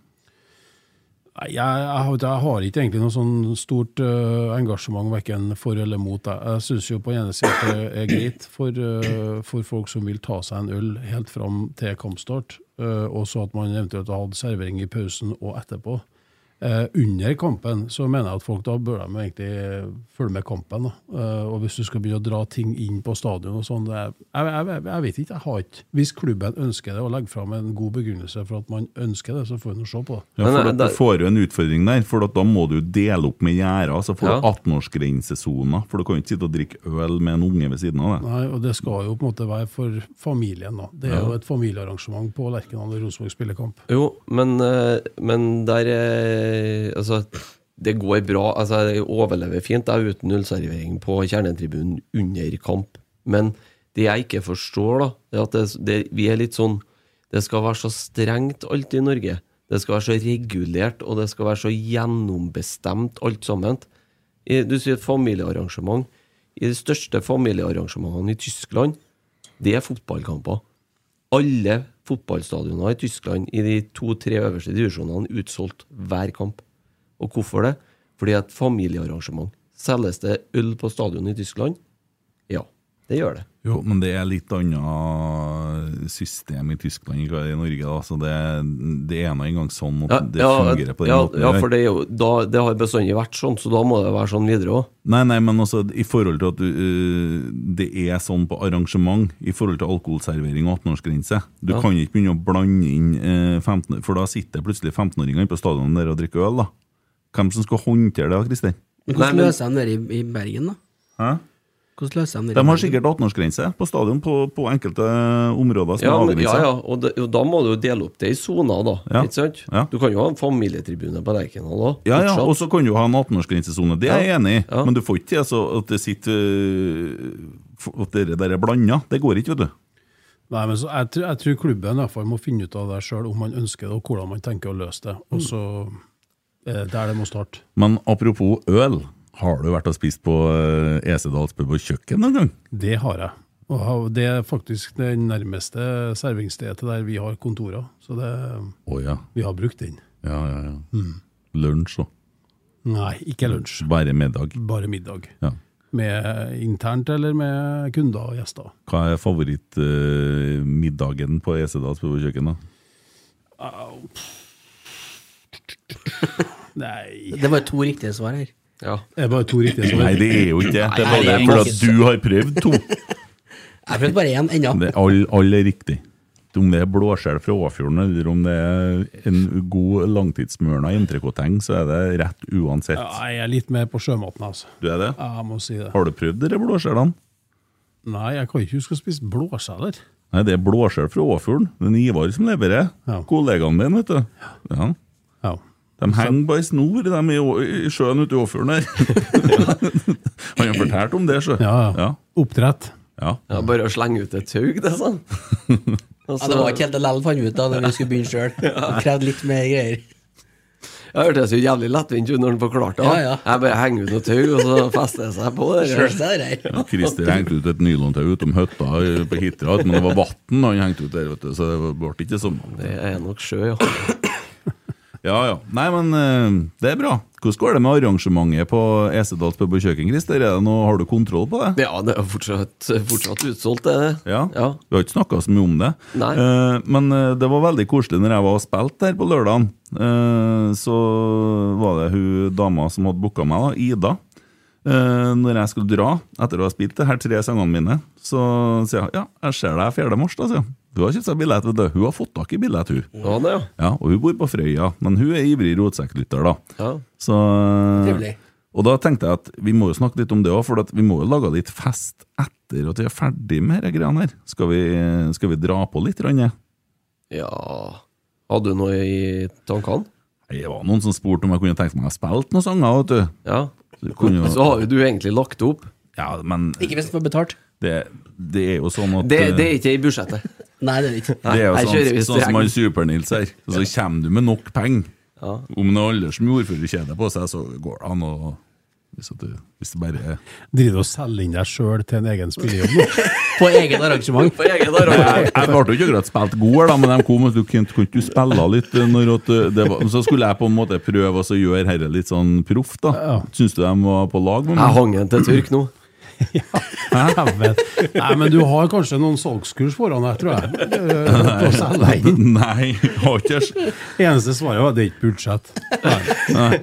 Jeg, jeg, jeg har ikke egentlig noe sånn stort uh, engasjement verken for eller mot det. Jeg syns jo på ene siden at det er greit for, uh, for folk som vil ta seg en øl helt fram til kampstart, uh, og så at man eventuelt har hatt servering i pausen og etterpå. Eh, under kampen så mener jeg at folk da bør de egentlig eh, følge med kampen. Da. Eh, og hvis du skal begynne å dra ting inn på stadion og sånn, er- jeg, jeg, jeg vet ikke, jeg har ikke Hvis klubben ønsker det og legger fram en god begrunnelse for at man ønsker det, så får vi nå se på det. Ja, for Du får jo en utfordring der, for at da må du dele opp med gjerder. Så får Ja. du 18-årsgrensesoner, for du kan jo ikke sitte og drikke øl med en unge ved siden av det. Nei, og det skal jo på en måte være for familien. da. Det er jo et familiearrangement på Lerkendal Rosenborg spillekamp. Jo, men, men der Altså, det går bra. Altså, jeg overlever fint da, uten nullservering på kjernetribunen under kamp. Men det jeg ikke forstår, da, er at det, det, vi er litt sånn Det skal være så strengt alt i Norge. Det skal være så regulert, og det skal være så gjennombestemt alt sammen. Du sier et familiearrangement. I de største familiearrangementene i Tyskland, det er fotballkamper. Alle fotballstadioner i Tyskland i de to-tre øverste divisjonene utsolgt hver kamp. Og hvorfor det? Fordi et familiearrangement. Selges det øl på stadionet i Tyskland? Ja, det gjør det. Jo, men det er litt annet system i Tyskland enn i Norge. Da. Så det, det er nå engang sånn at Ja, det ja, fungerer på den ja, måten. Ja, for det, er jo, da, det har bestandig vært sånn, så da må det være sånn videre òg. Nei, nei, men altså, i forhold til at du, øh, det er sånn på arrangement, i forhold til alkoholservering og 18-årsgrense Du Ja. kan ikke begynne å blande inn øh, 15 For da sitter plutselig 15-åringene på stadionet der og drikker øl. da Hvem som skal håndtere det, Kristin? Men hvordan men- løser de det i, i Bergen, da? Hæ? Hvordan løser de det De har sikkert 18-årsgrense på stadion på, på enkelte områder som Ja, er men, ja, ja, og, de, og da må du jo dele opp det i soner, da. Ja. Ikke sant? Ja. Du kan jo ha en familietribune på Lerkendal òg. Ja, ja, og så kan du ha en 18-årsgrensesone. Det er jeg Ja. enig i. Ja. Men du får ikke til altså, at det sitter øh, At det der er blanda. Det går ikke, vet du. Nei, men så jeg, tror- jeg tror klubben i hvert fall må finne ut av det sjøl, om man ønsker det, og hvordan man tenker å løse det. Og så er det der det må starte. Men apropos øl. Har du vært og spist på øh, Esedals pub og kjøkken noen gang? Det har jeg. Og det er faktisk det nærmeste servingsstedet der vi har kontorer. Så det, oh, ja. vi har brukt den. Ja, ja, ja. Lunsj da? Nei, ikke lunsj. bare middag. Bare middag. Ja. Med internt eller med kunder og gjester. Hva er favorittmiddagen på Esedals pub og kjøkken? da? Nei Det var to riktige svar her. Ja. Det er bare to riktige svar. Nei, det er jo ikke det. Det er Nei, bare det fordi at du har prøvd to. Jeg har prøvd bare én ennå. Er Alle all er riktig. Om det er blåskjell fra Åfjorden eller om det er en god langtidsmørna entrecôteng, så er det rett uansett. Ja, jeg er litt mer på sjømaten, altså. Du er det? Ja, Jeg må si det. Har du prøvd de blåskjellene? Nei, jeg kan ikke huske å spise blåskjeller. Nei, det er blåskjell fra Åfjorden. Det er Ivar som leverer. Ja. Kollegaen din, vet du. Ja. De henger bare i snor, de i, sjøen ute i Åfjorden her. Han har fortalt om det, sjø. Ja, ja. Ja. Oppdrett. ja. ja, bare å slenge ut et tau, det, sånn. Altså, Ja, det var ikke helt det lell fant ut da når vi skulle begynne sjøl. Krevde litt mer greier. Jeg hørtes jo jævlig lettvint ut når han forklarte det. Ja, ja. Jeg bare henger ut noe tau, og så fester det seg på. Det. Er det her. Ja, Christer hengte ut et nylontau utom hytta på Hitra, men det var vann han hengte ut der, vet du, så det ble ikke sånn. Det er nok sjø, ja. Ja, ja. Nei, men eh, det er bra. Hvordan går det med arrangementet på Esedals pub og kjøkken, Christer? Er noe, har du kontroll på det? Ja, det er fortsatt, fortsatt utsolgt, det. er det. Ja. ja. Vi har ikke snakka så mye om det. Nei. Eh, men eh, det var veldig koselig når jeg var og spilte der på lørdagen. Så var det hun dama som hadde booka meg, da, Ida. Eh, når jeg skulle dra, etter å ha spilt det her tre sangene mine, så sier jeg ja, jeg ser deg 4. mars. da, sier jeg. Hun har kjøpt billett, vet du. Hun har fått tak i billett, hun. Ja, det, ja. Ja, Og hun bor på Frøya, men hun er ivrig rotsekklytter, da. ja. Så, eh, Trivelig. og da tenkte jeg at vi må jo snakke litt om det òg, for at vi må jo lage litt fest etter at vi er ferdig med disse greiene her. Skal vi, skal vi dra på litt? Rønne? ja Hadde du noe i tankene? Det var noen som spurte om jeg kunne tenkt meg å spille noen sanger. vet du. Ja. Så kunne jo- Så har jo du egentlig lagt opp. Ja, men Ikke hvis du får betalt. det, det er jo sånn at Det, eh, det er ikke i budsjettet. Nei, det er det ikke. det er jo Her kjører sånn, sånn som han Super-Nils her. Og så kommer du med nok penger. Ja. Om det er alle som ordførerkjede på seg, så går det an å hvis, at du, hvis det bare er Driver du og selger inn deg sjøl til en egen spillejobb nå? På eget arrangement. På egen arrangement. Jeg, jeg ble jo ikke akkurat spilt god, her da, men de kom og du kunne ikke du spille litt eh, når eh, det var, Så skulle jeg på en måte prøve å så gjøre dette litt sånn proff, da. Syns du de var på lag med Jeg meg? hang en til turk nå. Dæven. Nei, men du har kanskje noen salgskurs foran deg, tror jeg. Nei, jeg har ikke Eneste svaret var det er ikke budsjett. Nei. Nei,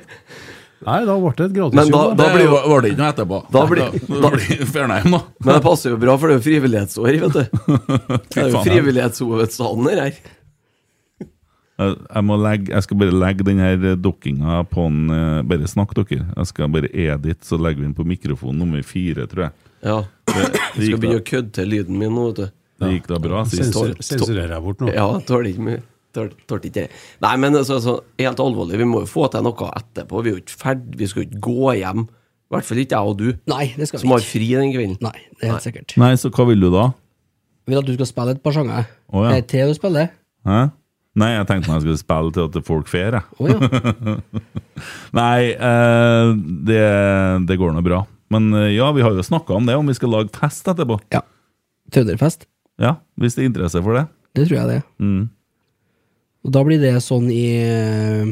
da ble det et gratis Men da- da blir jo- var var det ikke noe etterpå. Da blir- da, da blir Fernheim, da. Men det passer jo bra, for det er jo frivillighetsår, vet du. Det er jo frivillighetshovedstaden her. Jeg, jeg, må legge, jeg skal bare legge den her dokkinga på en eh, Bare snakk, dere. Jeg skal bare edit, så legger vi den på mikrofon nummer fire, tror jeg. Ja. Det, det, skal begynne å kødde til lyden min nå, vet du. det gikk da bra sist. Sensur, sensurerer jeg bort nå. Ja, tåler ikke mye. Tåler ikke det. Nei, men altså, altså, helt alvorlig, vi må jo få til noe etterpå. Vi er jo ikke ferdig, vi skal jo ikke gå hjem. I hvert fall ikke jeg og du, Nei, det skal som vi har ikke. fri den kvelden. Nei, det er helt sikkert. Nei, så hva vil du da? Jeg Vil at du skal spille et par sanger. Å, ja. Er det tre du spiller? Hæ? Nei, jeg tenkte jeg skulle spille til at folk fer, jeg. Å ja. Nei, eh, det, det går nå bra. Men eh, ja, vi har jo snakka om det, om vi skal lage fest etterpå. ja. Trønderfest. Ja, Hvis det er interesse for det. Det tror jeg det er. Mm. Og da blir det sånn i eh,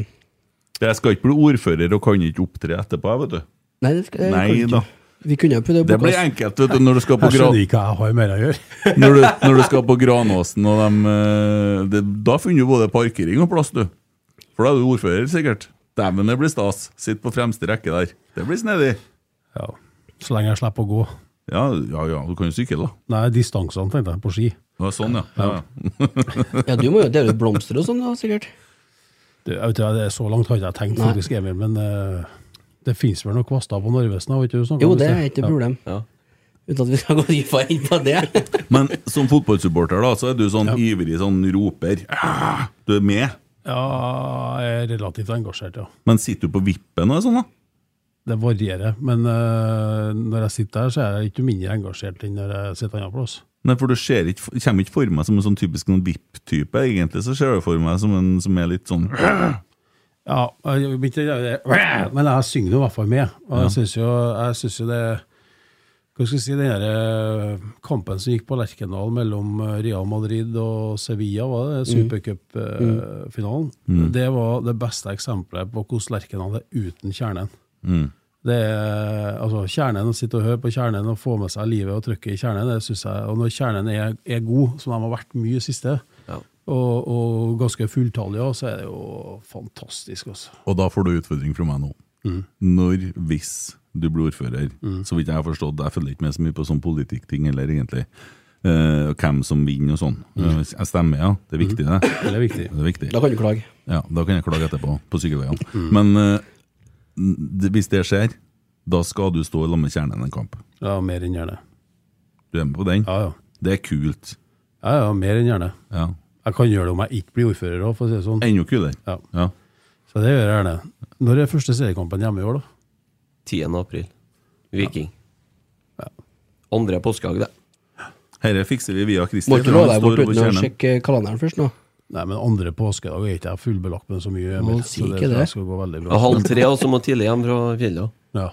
Jeg skal ikke bli ordfører og kan ikke opptre etterpå, vet du. Nei, det skal, Nei kan ikke. da. Vi kunne jo prøvd å Det blir enkelt vet du, når du skal på, Jeg skjønner ikke hva jeg har mer å gjøre. når du, når du skal på Granåsen. Og dem, eh, det, da finner du både parkering og plass, du. For da er du ordfører, sikkert. Dæven, det blir stas. Sitt på fremste rekke der. Det blir snedig. Ja. Så lenge jeg slipper å gå. Ja, ja, ja, du kan jo sykle, da. Nei, distansene, tenkte jeg, på ski. Ja, sånn, ja. ja. ja. Ja, du må jo dele ut blomster og sånn, da, sikkert. Det, jeg vet ikke, det er så langt har ikke jeg tenkt, Nei. faktisk, Emil, men uh, det finnes vel noen kvaster på Narvesen? ikke du Jo, det er ikke noe problem. Ja. Uten at vi skal gå dypere inn på det. Men som fotballsupporter da, så er du sånn ivrig sånn roper. «Ah!» Du er med. Ja, jeg er relativt engasjert, ja. Men sitter du på vippen og sånn, da? Det varierer, men uh, når jeg sitter her, så er jeg ikke mindre engasjert enn når jeg sitter annen plass. Nei, for du ser ikke, kommer ikke for meg som en sånn typisk VIP-type. Egentlig så ser du for meg som en som er litt sånn Ja, jeg, men jeg synger i hvert fall med. Og jeg syns jo, jo det Hva skal jeg si, den der eh, kampen som gikk på Lerkendal mellom eh, Real Madrid og Sevilla, var det supercupfinalen? Det var det beste eksempelet på hvordan Lerkendal er uten kjernen. Det er, altså Kjernen, å sitte og høre på kjernen og få med seg livet og trykket i kjernen, det synes jeg, og når kjernen er, er god, som de har vært mye siste, Ja. og, og ganske fulltallige, så er det jo fantastisk. Også. Og da får du utfordring fra meg nå. Når, hvis du blir ordfører, så vidt jeg har forstått, jeg følger ikke med så mye på sånn politikkting heller, egentlig. Uh, hvem som vinner og sånn. Mm. jeg stemmer, ja. Det er viktig, det. Det er viktig. Det er viktig. Da kan du klage. Ja, Da kan jeg klage etterpå, på sykkelveiene. Men eh, det, hvis det skjer, da skal du stå i lag med kjernen en kamp. Ja, mer enn gjerne. Du er med på den? Ja, ja. Det er kult. Ja, ja, mer enn gjerne. Ja. Jeg kan gjøre det om jeg ikke blir ordfører òg, for å si det sånn. Enda kulere. Ja. Ja. Så det gjør jeg gjerne. Når er første seriekampen hjemme i år, da? 10. april. Viking. Andre påskedag, det. Dette fikser vi via Christer. Må ikke love deg bort uten å sjekke kalenderen først nå. Nei, men andre påskedag er ikke jeg fullbelagt med så mye. Må Emil, si så ikke det. skal gå veldig Ja, bra. halv tre, og så må tidlig hjem fra fjellet. Ja.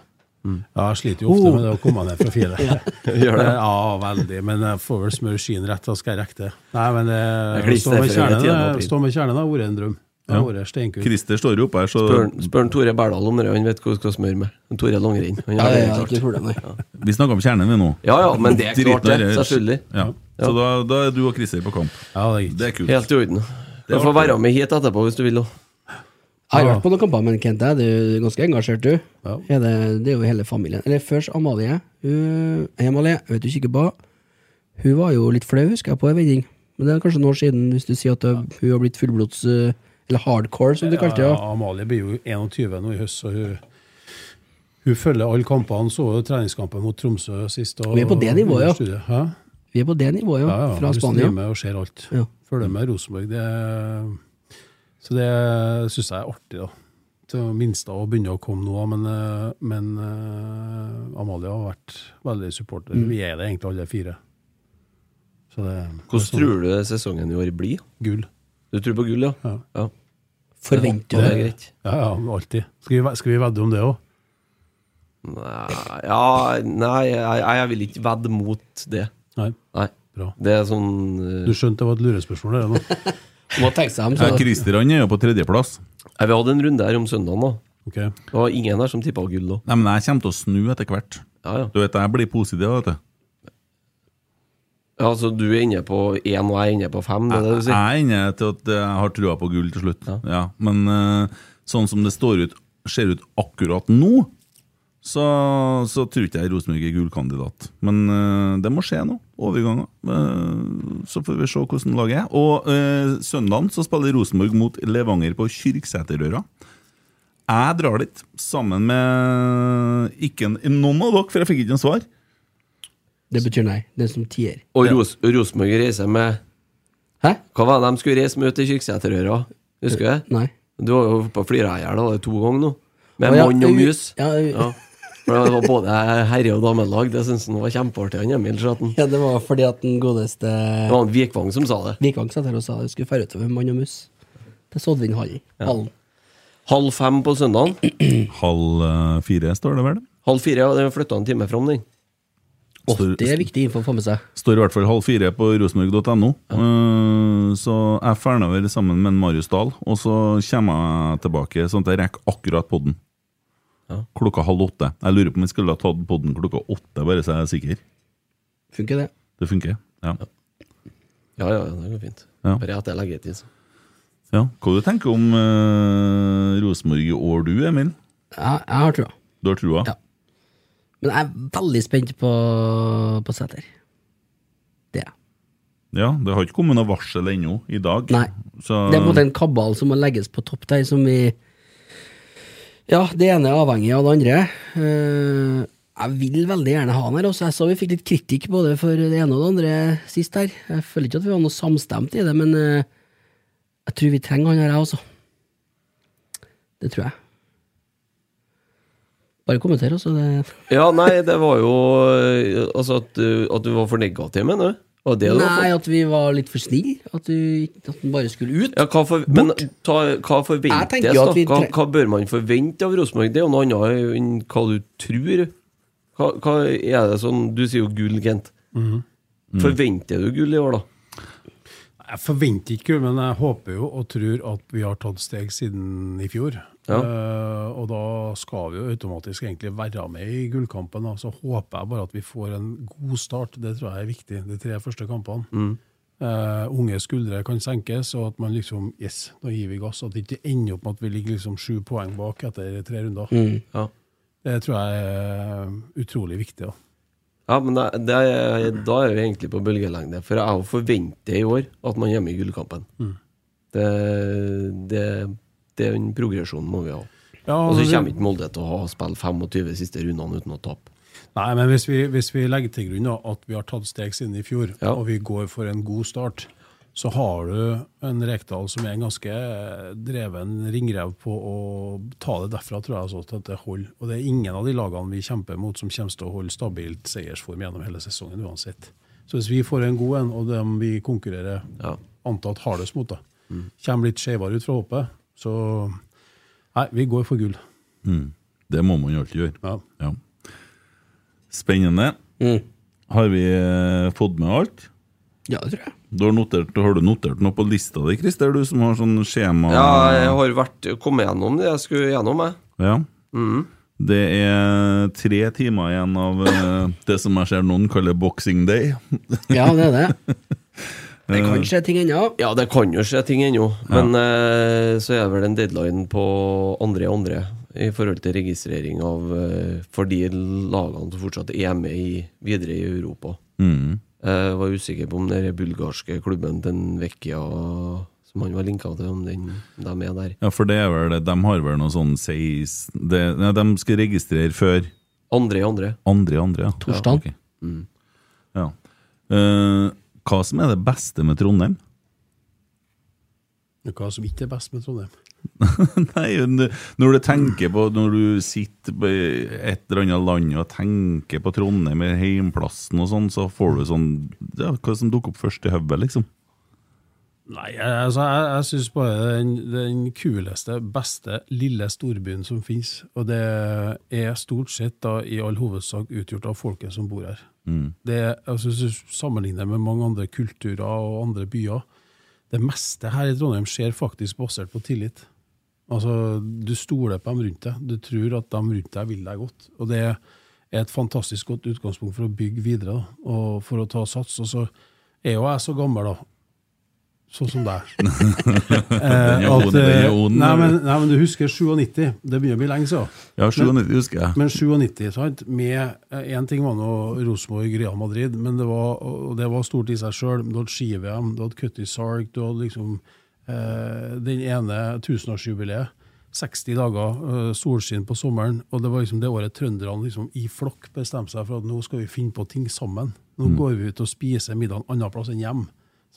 ja, jeg sliter jo ofte med det å komme ned fra fjellet. Gjør det? Ja, veldig. Men jeg får vel smøre skien rett, da skal jeg rekke det. Nei, men det, stå med kjernen, 10. stå med kjernen har vært en drøm. Ja. Christer står jo oppe her, så Spør, spør Tore Berdal om det, han vet hva du skal smøre med. En Tore Langrenn. Han Ja, har det det er klart. problem, vi snakker om kjernen vi nå. Ja ja, men det er klart, det. Er- Selvfølgelig. Ja. Så da, da er du og Christer på kamp. Ja, det er gitt. Det er kult. Helt i orden. Du får være med hit etterpå hvis du vil. Jeg har Ja. vært på noen kamper, med Kent, er du ganske engasjert, du. Ja. Er det, det er jo hele familien. Eller først Amalie. Hun, hei, Amalie. Vet du ikke hva? Hun var jo litt flau, husker jeg, på en vending. Men det er kanskje noen år siden, hvis du sier at hun har blitt fullblods eh, Eller hardcore, som du kalte det. Ja, Ja. Amalie blir jo 21 nå i høst, så hun, hun følger alle kampene. Så jo treningskampen mot Tromsø sist. Og, Vi er på det nivået, ja. Vi er på det nivået, ja. Ja, ja, Fra Spania. streamer og ser alt. Ja. Følger med Rosenborg. Det, så det syns jeg er artig, da. Til minste å begynne å komme nå, men, eh, men uh, Amalie har vært veldig supporter. Mm. Vi er det egentlig alle fire. Så det, Hvordan tror du sesongen i år blir? Gull. Du tror på gull, ja? Ja. ja. Forventer Det du er greit. Ja, ja, alltid. Skal vi, skal vi vedde om det òg? Nei, ja, nei jeg, jeg vil ikke vedde mot det. Nei. Nei. Bra. Det er sånn eh, Du skjønte det var et lurespørsmål, Der, nå? Må tenke seg om. Ja, Så. Christer han er jo på tredjeplass. Vi hadde ha en runde her om søndagen, da. Ok. Det var ingen her som tippa gull da. Nei, men jeg kommer til å snu etter hvert. Ja, ja. Du vet, Jeg blir positiv. vet du. ja, Så du er inne på én, og jeg er inne på fem? Det er det du Jeg sier? er inne til at jeg har trua på gull til slutt. Ja. Men eh, sånn som det står ut, ser ut akkurat nå, så, så tror ikke jeg Rosenborg er gullkandidat. Men eh, det må skje nå. Overganger. Eh, så får vi se hvordan laget er. Og uh, søndagen så spiller Rosenborg mot Levanger på Kyrksæterøra. Jeg drar dit sammen med ikke noen av dere, for jeg fikk ikke noe svar. Det betyr nei. Den som tier. Og Ros Rosenborg reiser med Hæ? Hva var det de skulle reise med ut til Kyrksæterøra? Husker du det? Nei. Du var jo på da, det er to ganger nå. Med mann og mus. Ja. Ja. For det var både herre- og damelag. Det syntes han var kjempeartig, han Emil Schatten. ja, det var fordi at den godeste Det var Vikvang som sa det. Vikvang satt her og sa det skulle fære utover mann og mus. Det så vi inn hallen. hallen. Halv fem på søndagen. Halv eh, fire, står det vel? Halv fire, ja, den flytta en time fram, den. Står, Det er viktig info å få med seg. står i hvert fall halv fire på rosenborg.no. Eh, så jeg drar over sammen med en Marius Dahl, og så kommer jeg tilbake sånn at jeg rekker akkurat podden. Ja. Klokka halv åtte. Jeg lurer på om vi skulle ha tatt podden klokka åtte, bare så jeg er sikker. Funker det? Det funker? Ja. Ja, ja, det går fint. Ja. Bare etter leggetid. så. ja. Hva du tenker om uh, Rosenborg i år, du, Emil? Ja, jeg har trua. Du har trua? Ja. Men jeg er veldig spent på, på Sæter. Det er jeg. Ja, Det har ikke kommet noe varsel ennå i dag. Nei. Så, Det er på en måte en kabal som må legges på topp der, som vi Ja, det ene er avhengig av det andre. Eh, jeg vil veldig gjerne ha han her. Også. Jeg så vi fikk litt kritikk både for det ene og det andre sist her. Jeg føler ikke at vi var noe samstemt i det, men eh, jeg tror vi trenger han her, jeg også. Det tror jeg. Bare kommenter, altså. Ja, nei, det var jo eh, Altså at, du- at du var for negativ, mener du? Nei, at vi var litt for snille. At, du- at den bare skulle ut. Ja, hva, for, men ta, hva forventes, da? Hva, hva bør man forvente av Rosenborg? Det er jo noe annet enn hva du tror. Hva, hva er det sånn Du sier jo gull, Kent. Mhm. Forventer du gull i år, da? Jeg forventer ikke gull, men jeg håper jo og tror at vi har tatt steg siden i fjor. Ja. Eh, og da skal vi jo automatisk egentlig være med i gullkampen. Da. Så håper jeg bare at vi får en god start. Det tror jeg er viktig, de tre første kampene. Mm. Uh, unge skuldre kan senkes, og at man liksom Yes, nå gir vi gass. At det ikke ender opp med at vi ligger liksom sju poeng bak etter tre runder. Mm. Ja. Det tror jeg er utrolig viktig. da. Ja, men det, det er, da er vi egentlig på bølgelengde. For jeg forventer i år at man er i gullkampen. Mm. Det, det, den progresjonen må vi ha. Ja, Og så kommer ikke Molde til å ha spilt 25 siste rundene uten å tape. Nei, men hvis vi, hvis vi legger til grunn at vi har tatt steg siden i fjor, Ja. og vi går for en god start, så har du en Rekdal som er en ganske dreven ringrev på å ta det derfra, tror jeg, altså, at det holder. Og det er ingen av de lagene vi kjemper mot som kommer til å holde stabilt seiersform gjennom hele sesongen uansett. Så hvis vi får en god en, og dem vi konkurrerer Ja. antatt hardest mot, da, kommer litt skeivere ut fra hoppet, så Nei, vi går for gull. Mm. Det må man jo alltid gjøre. Ja. Ja. Spennende. Mm. Har vi eh, fått med alt? Ja, det tror jeg. Du har, notert, har du notert noe på lista di, Christer? Du som har sånn skjema Ja, jeg har vært, kommet gjennom det jeg skulle gjennom, jeg. Ja. Mm. Det er tre timer igjen av eh, det som jeg ser noen kaller boxing day. Ja, det er det. Det kan skje ting ennå. Ja, det kan jo skje ting ennå, men eh, så er det vel en deadline på andre andre i forhold til registrering av eh, for de lagene som fortsatt er med i, videre i Europa. Mm. Jeg var usikker på om den bulgarske klubben den Vecchia som han var linka til, om den, de er der. Ja, for det er vel det. De har vel noe sånn 16 det, Nei, de skal registrere før Andre i andre. andre i andre, ja. Torsdag. Ja, ok. ja. Eh, hva som er det beste med Trondheim? Hva som ikke er best med Trondheim? Nei, når du tenker på Når du sitter på et eller annet land og tenker på Trondheim, eller heimplassen og sånn, så får du sånn ja, Hva som dukker opp først i hodet, liksom? Nei, altså, jeg, jeg syns bare den, den kuleste, beste lille storbyen som finnes. Og det er stort sett da i all hovedsak utgjort av folket som bor her. Det, er- altså, Hvis du sammenligner med mange andre kulturer og andre byer, det meste her i Trondheim skjer faktisk basert på tillit. Altså, Du stoler på dem rundt deg. Du tror at de rundt deg vil deg godt. Og det er et fantastisk godt utgangspunkt for å bygge videre da, og for å ta sats. Og så er jo jeg så gammel, da. Sånn som deg. Eh, at, eh, nei, men, nei, men du husker 97. Det begynner å bli lenge siden. Ja, 97 husker jeg. Men 97, sant? Med Én ting var nå Rosenborg, Real Madrid, men det var, og det var stort i seg sjøl. Du hadde ski-VM, du hadde Cutty Sark, du hadde liksom eh, den ene tusenårsjubileet. 60 dager eh, solskinn på sommeren, og det var liksom det året trønderne liksom i flokk bestemte seg for at nå skal vi finne på ting sammen. Nå går vi ut og spiser middag en annen plass enn hjem.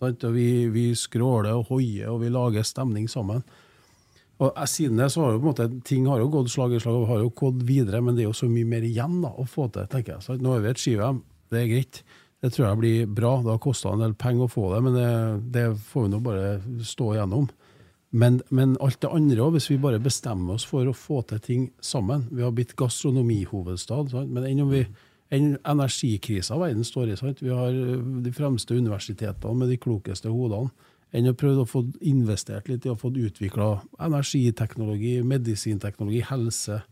Sant? Og vi, vi skråler og hoier, og vi lager stemning sammen. Og Siden det så har jo på en måte ting har jo gått slag i slag og har jo gått videre, men det er jo så mye mer igjen da, å få til. tenker jeg. Så nå har vi et ski-VM, det er greit. Det tror jeg blir bra. Det har kosta en del penger å få det, men det, det får vi nå bare stå igjennom. Men, men alt det andre òg, hvis vi bare bestemmer oss for å få til ting sammen Vi har blitt gastronomihovedstad, men enn om vi enn energikrisa verden står i. Sant? Vi har de fremste universitetene med de klokeste hodene. Enn å prøve å få investert litt i å få utvikla energiteknologi, medisinteknologi, helse.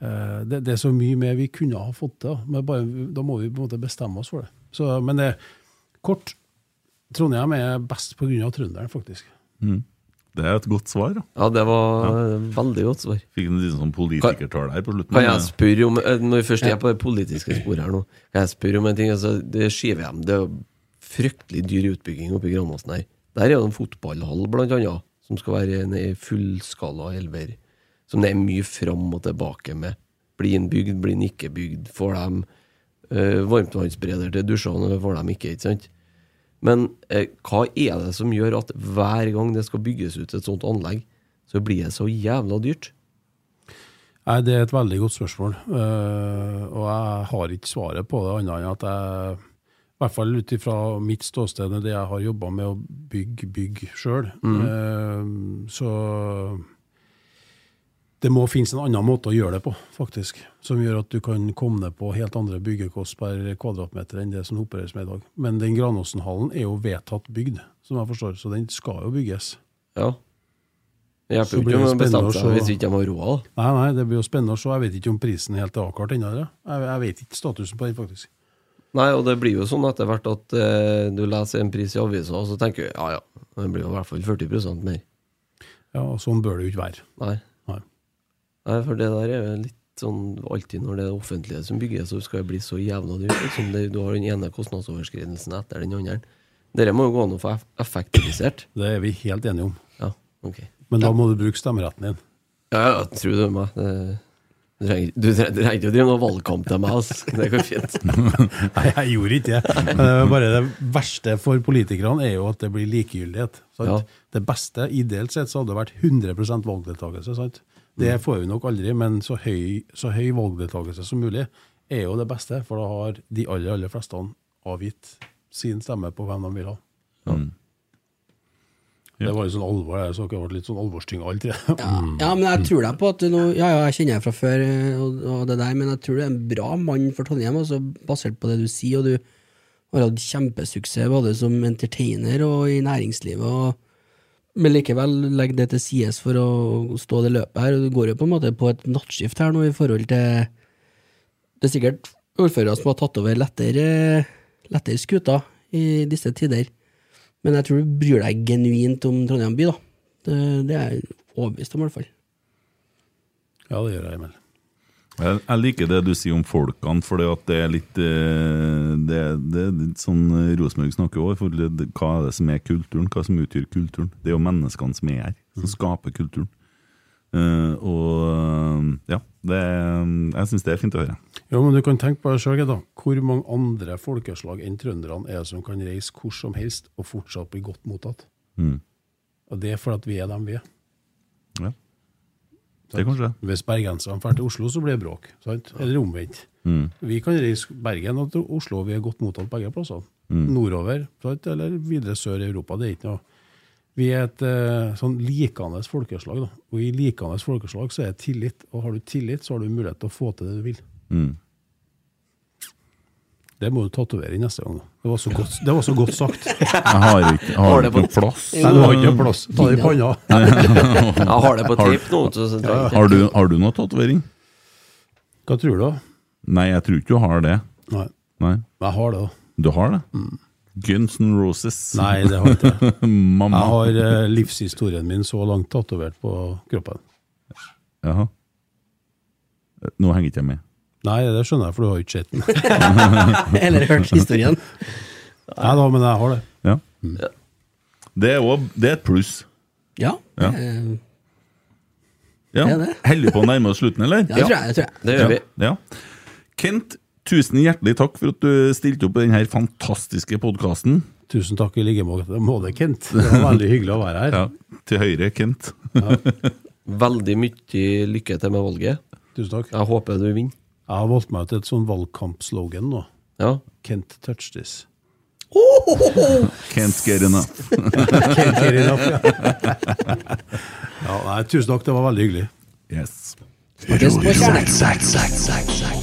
Eh, Det, det er så mye mer vi kunne ha fått til, men bare, da må vi på en måte bestemme oss for det. Så, men det, kort Trondheim er best pga. trønderen, faktisk. Det er et godt svar. da. Ja, det var ja. veldig godt svar. Fikk en liten sånn politikertall her på slutten. Kan jeg spørre om eh, Når vi først er på det politiske sporet her nå, kan jeg spørre om en ting? Altså, det Ski-VM det er fryktelig dyr utbygging oppe i Granåsen her. Der er det en fotballhall, blant annet, som skal være en fullskala elver. Som det er mye fram og tilbake med. Blir den bygd, blir den ikke bygd? Får de uh, varmtvannsbereder til dusjene, eller får de ikke? ikke sant? Men eh, hva er det som gjør at hver gang det skal bygges ut et sånt anlegg, så blir det så jævla dyrt? Nei, Det er et veldig godt spørsmål, Uh, og jeg har ikke svaret på det, annet enn at jeg, i hvert fall ut ifra mitt ståsted, det jeg har jobba med å bygge bygg sjøl, så det må finnes en annen måte å gjøre det på, faktisk. Som gjør at du kan komme ned på helt andre byggekost per kvadratmeter enn det som opereres med i dag. Men den Granåsenhallen er jo vedtatt bygd, som jeg forstår, så den skal jo bygges. Ja. Det hjelper jo ikke de bestemmer seg hvis ikke de har råd. Nei, nei, det blir jo spennende å se. Jeg vet ikke om prisen er helt avklart ennå. Jeg, jeg vet ikke statusen på den, faktisk. Nei, og det blir jo sånn etter hvert at eh, du leser en pris i avisa, og så tenker du ja ja, det blir jo i hvert fall 40% mer. Ja, og Sånn bør det jo ikke være. Nei. Nei. For det der er jo litt sånn alltid når det er offentlige som bygger, så skal det bli så jævla dyrt. Liksom det, du har den ene kostnadsoverskridelsen etter den andre. Dette må jo gå an å få effektivisert. Det er vi helt enige om. Ja, ok. Men da må du bruke stemmeretten din. Ja, ja, tro det meg. Du trenger ikke å drive noe valgkamp til meg, altså. Det går fint. Nei, jeg gjorde ikke det. Bare det verste for politikerne er jo at det blir likegyldighet. Ja. Det beste, ideelt sett, så hadde det vært 100 valgdeltakelse. Sant? Det Mm. får vi nok aldri, men så høy, så høy valgdeltakelse som mulig er jo det beste, for da har de aller, aller fleste avgitt sin stemme på hvem de vil ha. Det var jo sånn alvor, det, så ikke ble litt sånn alvorstynga alle tre. Ja, ja, men jeg tror deg på at nå Ja, ja, jeg kjenner deg fra før, eh, og, og det der, men jeg tror du er en bra mann for Trondheim, altså, basert på det du sier, og du har hatt kjempesuksess både som entertainer og i næringslivet, og, men likevel legg det til sides for å stå det løpet her, du går jo på en måte på et nattskift her nå i forhold til Det er sikkert ordførere som har tatt over lettere, lettere skuta i disse tider. Men jeg tror du bryr deg genuint om Trondheim by, da. Det, det er jeg overbevist om, i hvert fall. Ja, det gjør jeg, Emil. Jeg, jeg liker det du sier om folkene, for det er litt eh, Det, det er litt sånn eh, Rosenborg snakker òg, For det, hva er det som er kulturen? Hva som utgjør kulturen? Det er jo menneskene som er her, som skaper kulturen. Uh, og ja, det, jeg syns det er fint å høre. Ja, men du kan tenke på deg sjøl, da. Hvor mange andre folkeslag enn trønderne er det som kan reise hvor som helst og fortsatt bli godt mottatt? Mm. Og det er fordi vi er dem vi er. Ja. Det kan det. Hvis bergenserne drar til Oslo, så blir det bråk. Sant? Eller omvendt. Mm. Vi kan reise Bergen og til Oslo, vi er godt mottatt begge plassene. Nordover sant? eller videre sør i Europa. Det er ikke noe Vi er et eh, sånn likende folkeslag. Da. Og i likende folkeslag så er det tillit. Og har du tillit, så har du mulighet til å få til det du vil. Mm. Det må du tatovere inn neste gang. Det var så godt, det var så godt sagt. Jeg har ikke, jeg har det ikke noe plass. Nei, du har ikke plass. Ta det i panna. Jeg har det på tape nå. Jeg ikke- Har du, har du noe tatovering? Hva tror du? Nei, jeg tror ikke du har det. Nei, Nei, jeg har det. Du har det? Guns N' Roses. Nei, det har jeg ikke. Mamma. Jeg har eh, livshistorien min så langt tatovert på kroppen. Jaha. Nå henger ikke jeg med. Nei, det skjønner jeg, for du har jo ikke sett den. Eller hørt historien. Nei da, men jeg har det. Ja. Det er, også, det er et pluss. Ja. Ja. eh, Ja. Det er det. På å nærme oss slutten, eller? Ja, det tror jeg. Det tror jeg. Det gjør vi. Ja. Kent, tusen hjertelig takk for at du stilte opp i denne fantastiske podkasten. Tusen takk i like måte, Kent. Det var veldig hyggelig å være her. Ja, til høyre, Kent. Veldig mye lykke til med valget. Tusen takk. Jeg håper du vinner. Jeg har valgt meg ut et sånn valgkampslogan nå. Ja. Kent touch this. Can't get enough. Can't get enough, ja. ja, nei, tusen takk, det var veldig hyggelig. Yes. Snakkes på kjærlighet.